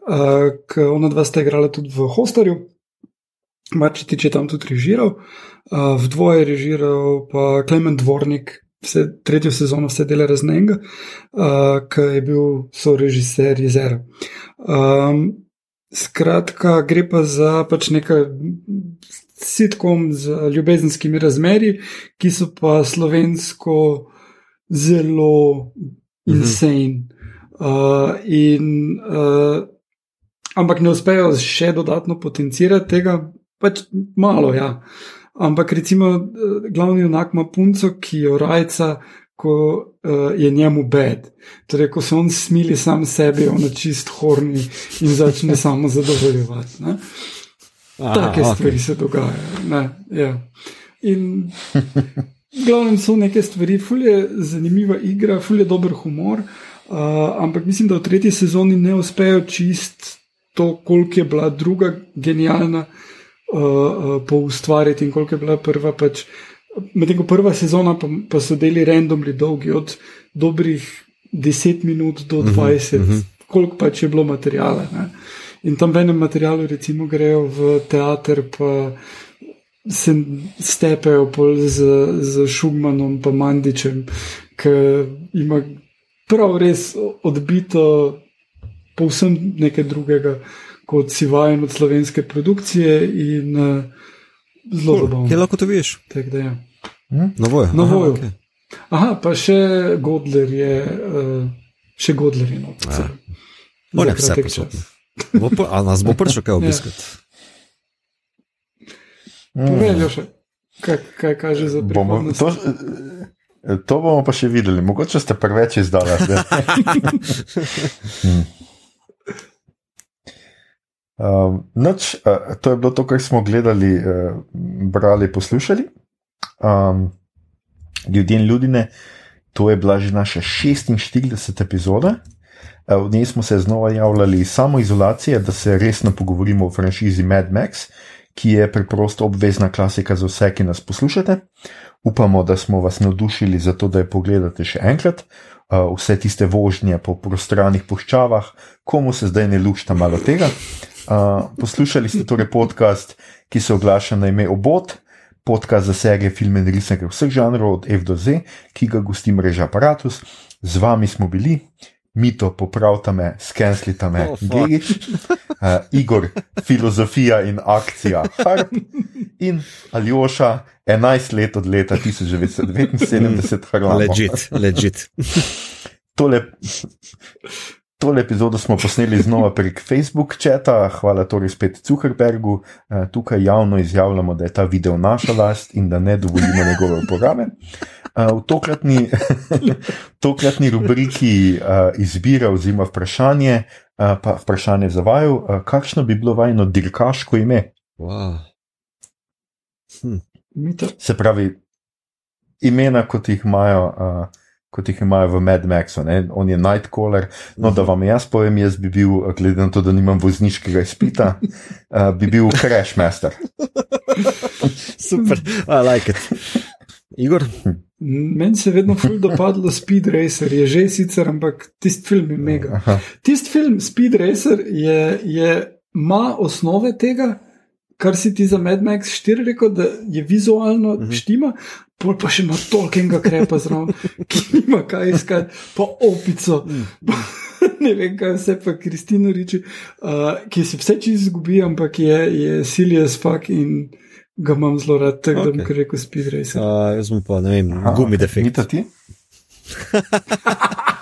Uh, ker ona dva sta igrala tudi v Hostarju, Marčetič je tam tudi režiral, uh, v dvoje je režiral pa Klemen Dvornik, vse, tretjo sezono vse dela raznega, uh, ki je bil sorežiser Jezera. Um, skratka, gre pa za pač neka sitkom z ljubezenskimi razmerji, ki so pa slovensko zelo Mhm. insane. Uh, in, uh, ampak ne uspejo še dodatno potencirati tega, pač malo, ja. Ampak recimo, eh, glavni junak ima punco, ki jo rajca, ko uh, je njemu bed. Torej, ko se on smili sam sebi, on je čist horni in začne [laughs] samo zadovoljevati. ne. Take Aha, stvari se dogajajo. Ne, ja. In v glavnem so neke stvari, ful je zanimiva igra, ful je dober humor, uh, ampak mislim, da v tretji sezoni ne uspejo čist to, koliko je bila druga genialna uh, uh, poustvariti in koliko je bila prva. Pač, Medtem ko prva sezona pa, pa so deli randomni dolgi, od dobrih 10 minut do 20, uh -huh. koliko pač je bilo materijala. Ne? In tam v enem materialu, recimo, grejo v teater, pa se stepejo pol z, z Šugmanom, pa Mandičem, ki ima prav res odbito povsem nekaj drugega, kot si vajen od slovenske produkcije in uh, zelo zabavno. Kje lahko to vidiš? Tak da ja. Na voju. Na Aha, voju. okej. Aha, pa še Godler je, uh, še Godler je noč. Ja. On je vse prisotno. Bo pa- A nas bo prišel kaj [laughs] obiskati? Povej, še, kaj, kaj kaže za Bomo, prihodnost. to, eh, to bomo pa še videli, mogoče ste preveč izdali. [laughs] Um, noč, uh, to je bilo to, kar smo gledali, uh, brali, poslušali. Um, ljudje in ljudje, to je bila že naša 46. epizoda. Uh, v njej smo se znova javljali iz samoizolacije, da se resno pogovorimo o franšizi Mad Max, ki je preprosto obvezna klasika za vse, ki nas poslušate. Upamo, da smo vas navdušili za to, da jo pogledate še enkrat. Uh, vse tiste vožnje po prostranih puščavah, komu se zdaj ne lušta malo tega. Uh, poslušali ste torej podcast, ki se oglaša na ime Obot, podcast za serije, filme in risanke vseh žanrov, od F do Z, ki ga gosti mreža Apparatus. Z vami smo bili, Mito, popravta me, skenslita me, Oh. Gegiš, uh, Igor, filozofija in akcija, Harp in Aljoša, 11 let od leta 1979, Harlamo. Legit, legit. Tole, Tole epizodo smo posneli znova prek Facebook četa, hvala torej spet Zuckerbergu. Uh, tukaj javno izjavljamo, da je ta video naša last in da ne dovolimo njegove uporabe. Uh, v tokratni, [laughs] tokratni rubriki uh, izbira oziroma vprašanje, pa vprašanje za vaju, kakšno bi bilo vajno dirkaško ime? Wow. Hm. Se pravi, imena, kot jih imajo. Uh, Kot jih imajo v Mad Maxu, ne? on je Nightcaller. No, da vam jaz povem, jaz bi bil, glede na to, da nimam vozniškega izpita, uh, [laughs] bi bil Crashmaster. [laughs] Super, I like it. Igor? Meni se je vedno ful dopadlo Speed Racer, je že sicer, ampak tisti film je mega. Tisti film Speed Racer je, je, ima osnove tega, kar si ti za Mad Max 4 rekel, da je vizualno uh -huh. štima, pol pa še ima tolkenega krepa zraven, ki nima kaj iskati, pa opico. [laughs] ne vem, kaj vse pa Kristina reče, uh, ki se vse čez izgubi, ampak je, je Silius fuck in ga imam zelo rad, tako okay. da bi rekel Speed Racer. Uh, jaz sem pa, ne vem, gumi defekt. Ni to ti? [laughs]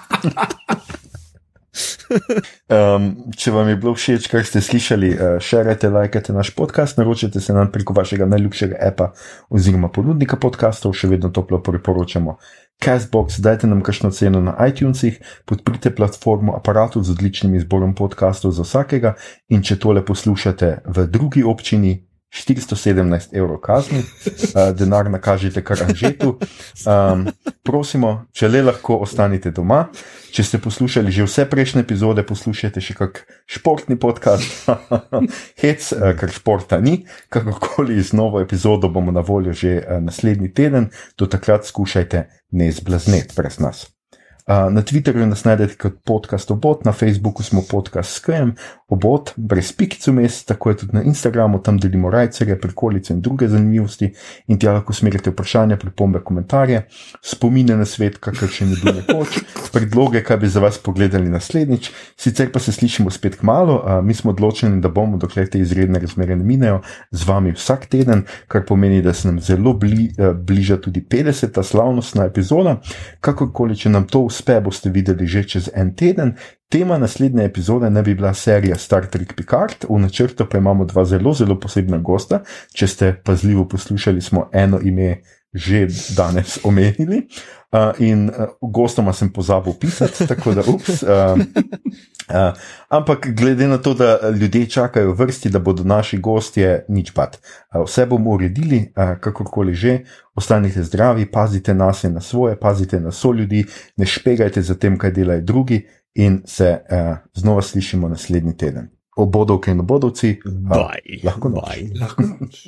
Um, če vam je bilo všeč, kar ste slišali, širite, uh, lajkajte naš podcast, naročite se nam preko vašega najljubšega apa oziroma ponudnika podcastov, še vedno toplo priporočamo. Castbox, dajte nam kakšno ceno na iTunesih, podprite platformo aparatu z odličnim izborom podcastov za vsakega in če tole poslušate v drugi občini, 417 evrov kazni, uh, denar nakažite kar anžetu. Um, prosimo, če le lahko ostanite doma. Če ste poslušali že vse prejšnje epizode, poslušajte še kak športni podcast, [laughs] hec, uh, kar športa ni. Kakorkoli z novo epizodo bomo na voljo že uh, naslednji teden, do takrat skušajte ne zblazneti brez nas. Na Twitterju nas najdete kot podcast obot, na Facebooku smo podcast Scrum, obot, brez pikic vmes, tako je tudi na Instagramu, tam delimo rajcere, prikolice in druge zanimivosti in tja lahko smerite vprašanja, pripombe, komentarje, spomine na svet, kakor še ni bilo nekoč, [laughs] predloge, kaj bi za vas pogledali naslednjič. Sicer pa se slišimo spet k malu, mi smo odločeni, da bomo, dokler te izredne razmere ne minejo, z vami vsak teden, kar pomeni, da se nam zelo bli, bliža tudi 50. slavnostna epizoda. Kakorkoli, če nam to uspe, boste videli že čez en teden. Tema naslednje epizode ne bi bila serija Star Trek Picard, v načrtu pa imamo dva zelo, zelo posebna gosta. Če ste pazljivo poslušali, smo eno ime že danes omenili. Uh, in uh, gostoma sem pozabil pisati, tako da ups. Uh, uh, ampak glede na to, da ljudje čakajo v vrsti, da bodo naši gostje, nič pad. Uh, vse bomo uredili, uh, kakorkoli že. Ostanite zdravi, pazite na se, na svoje, pazite na so ljudi, ne špegajte za tem, kaj delajo drugi in se uh, znova slišimo naslednji teden. Obodovke in obodovci, uh, lahko noč. Bye. Lahko noč.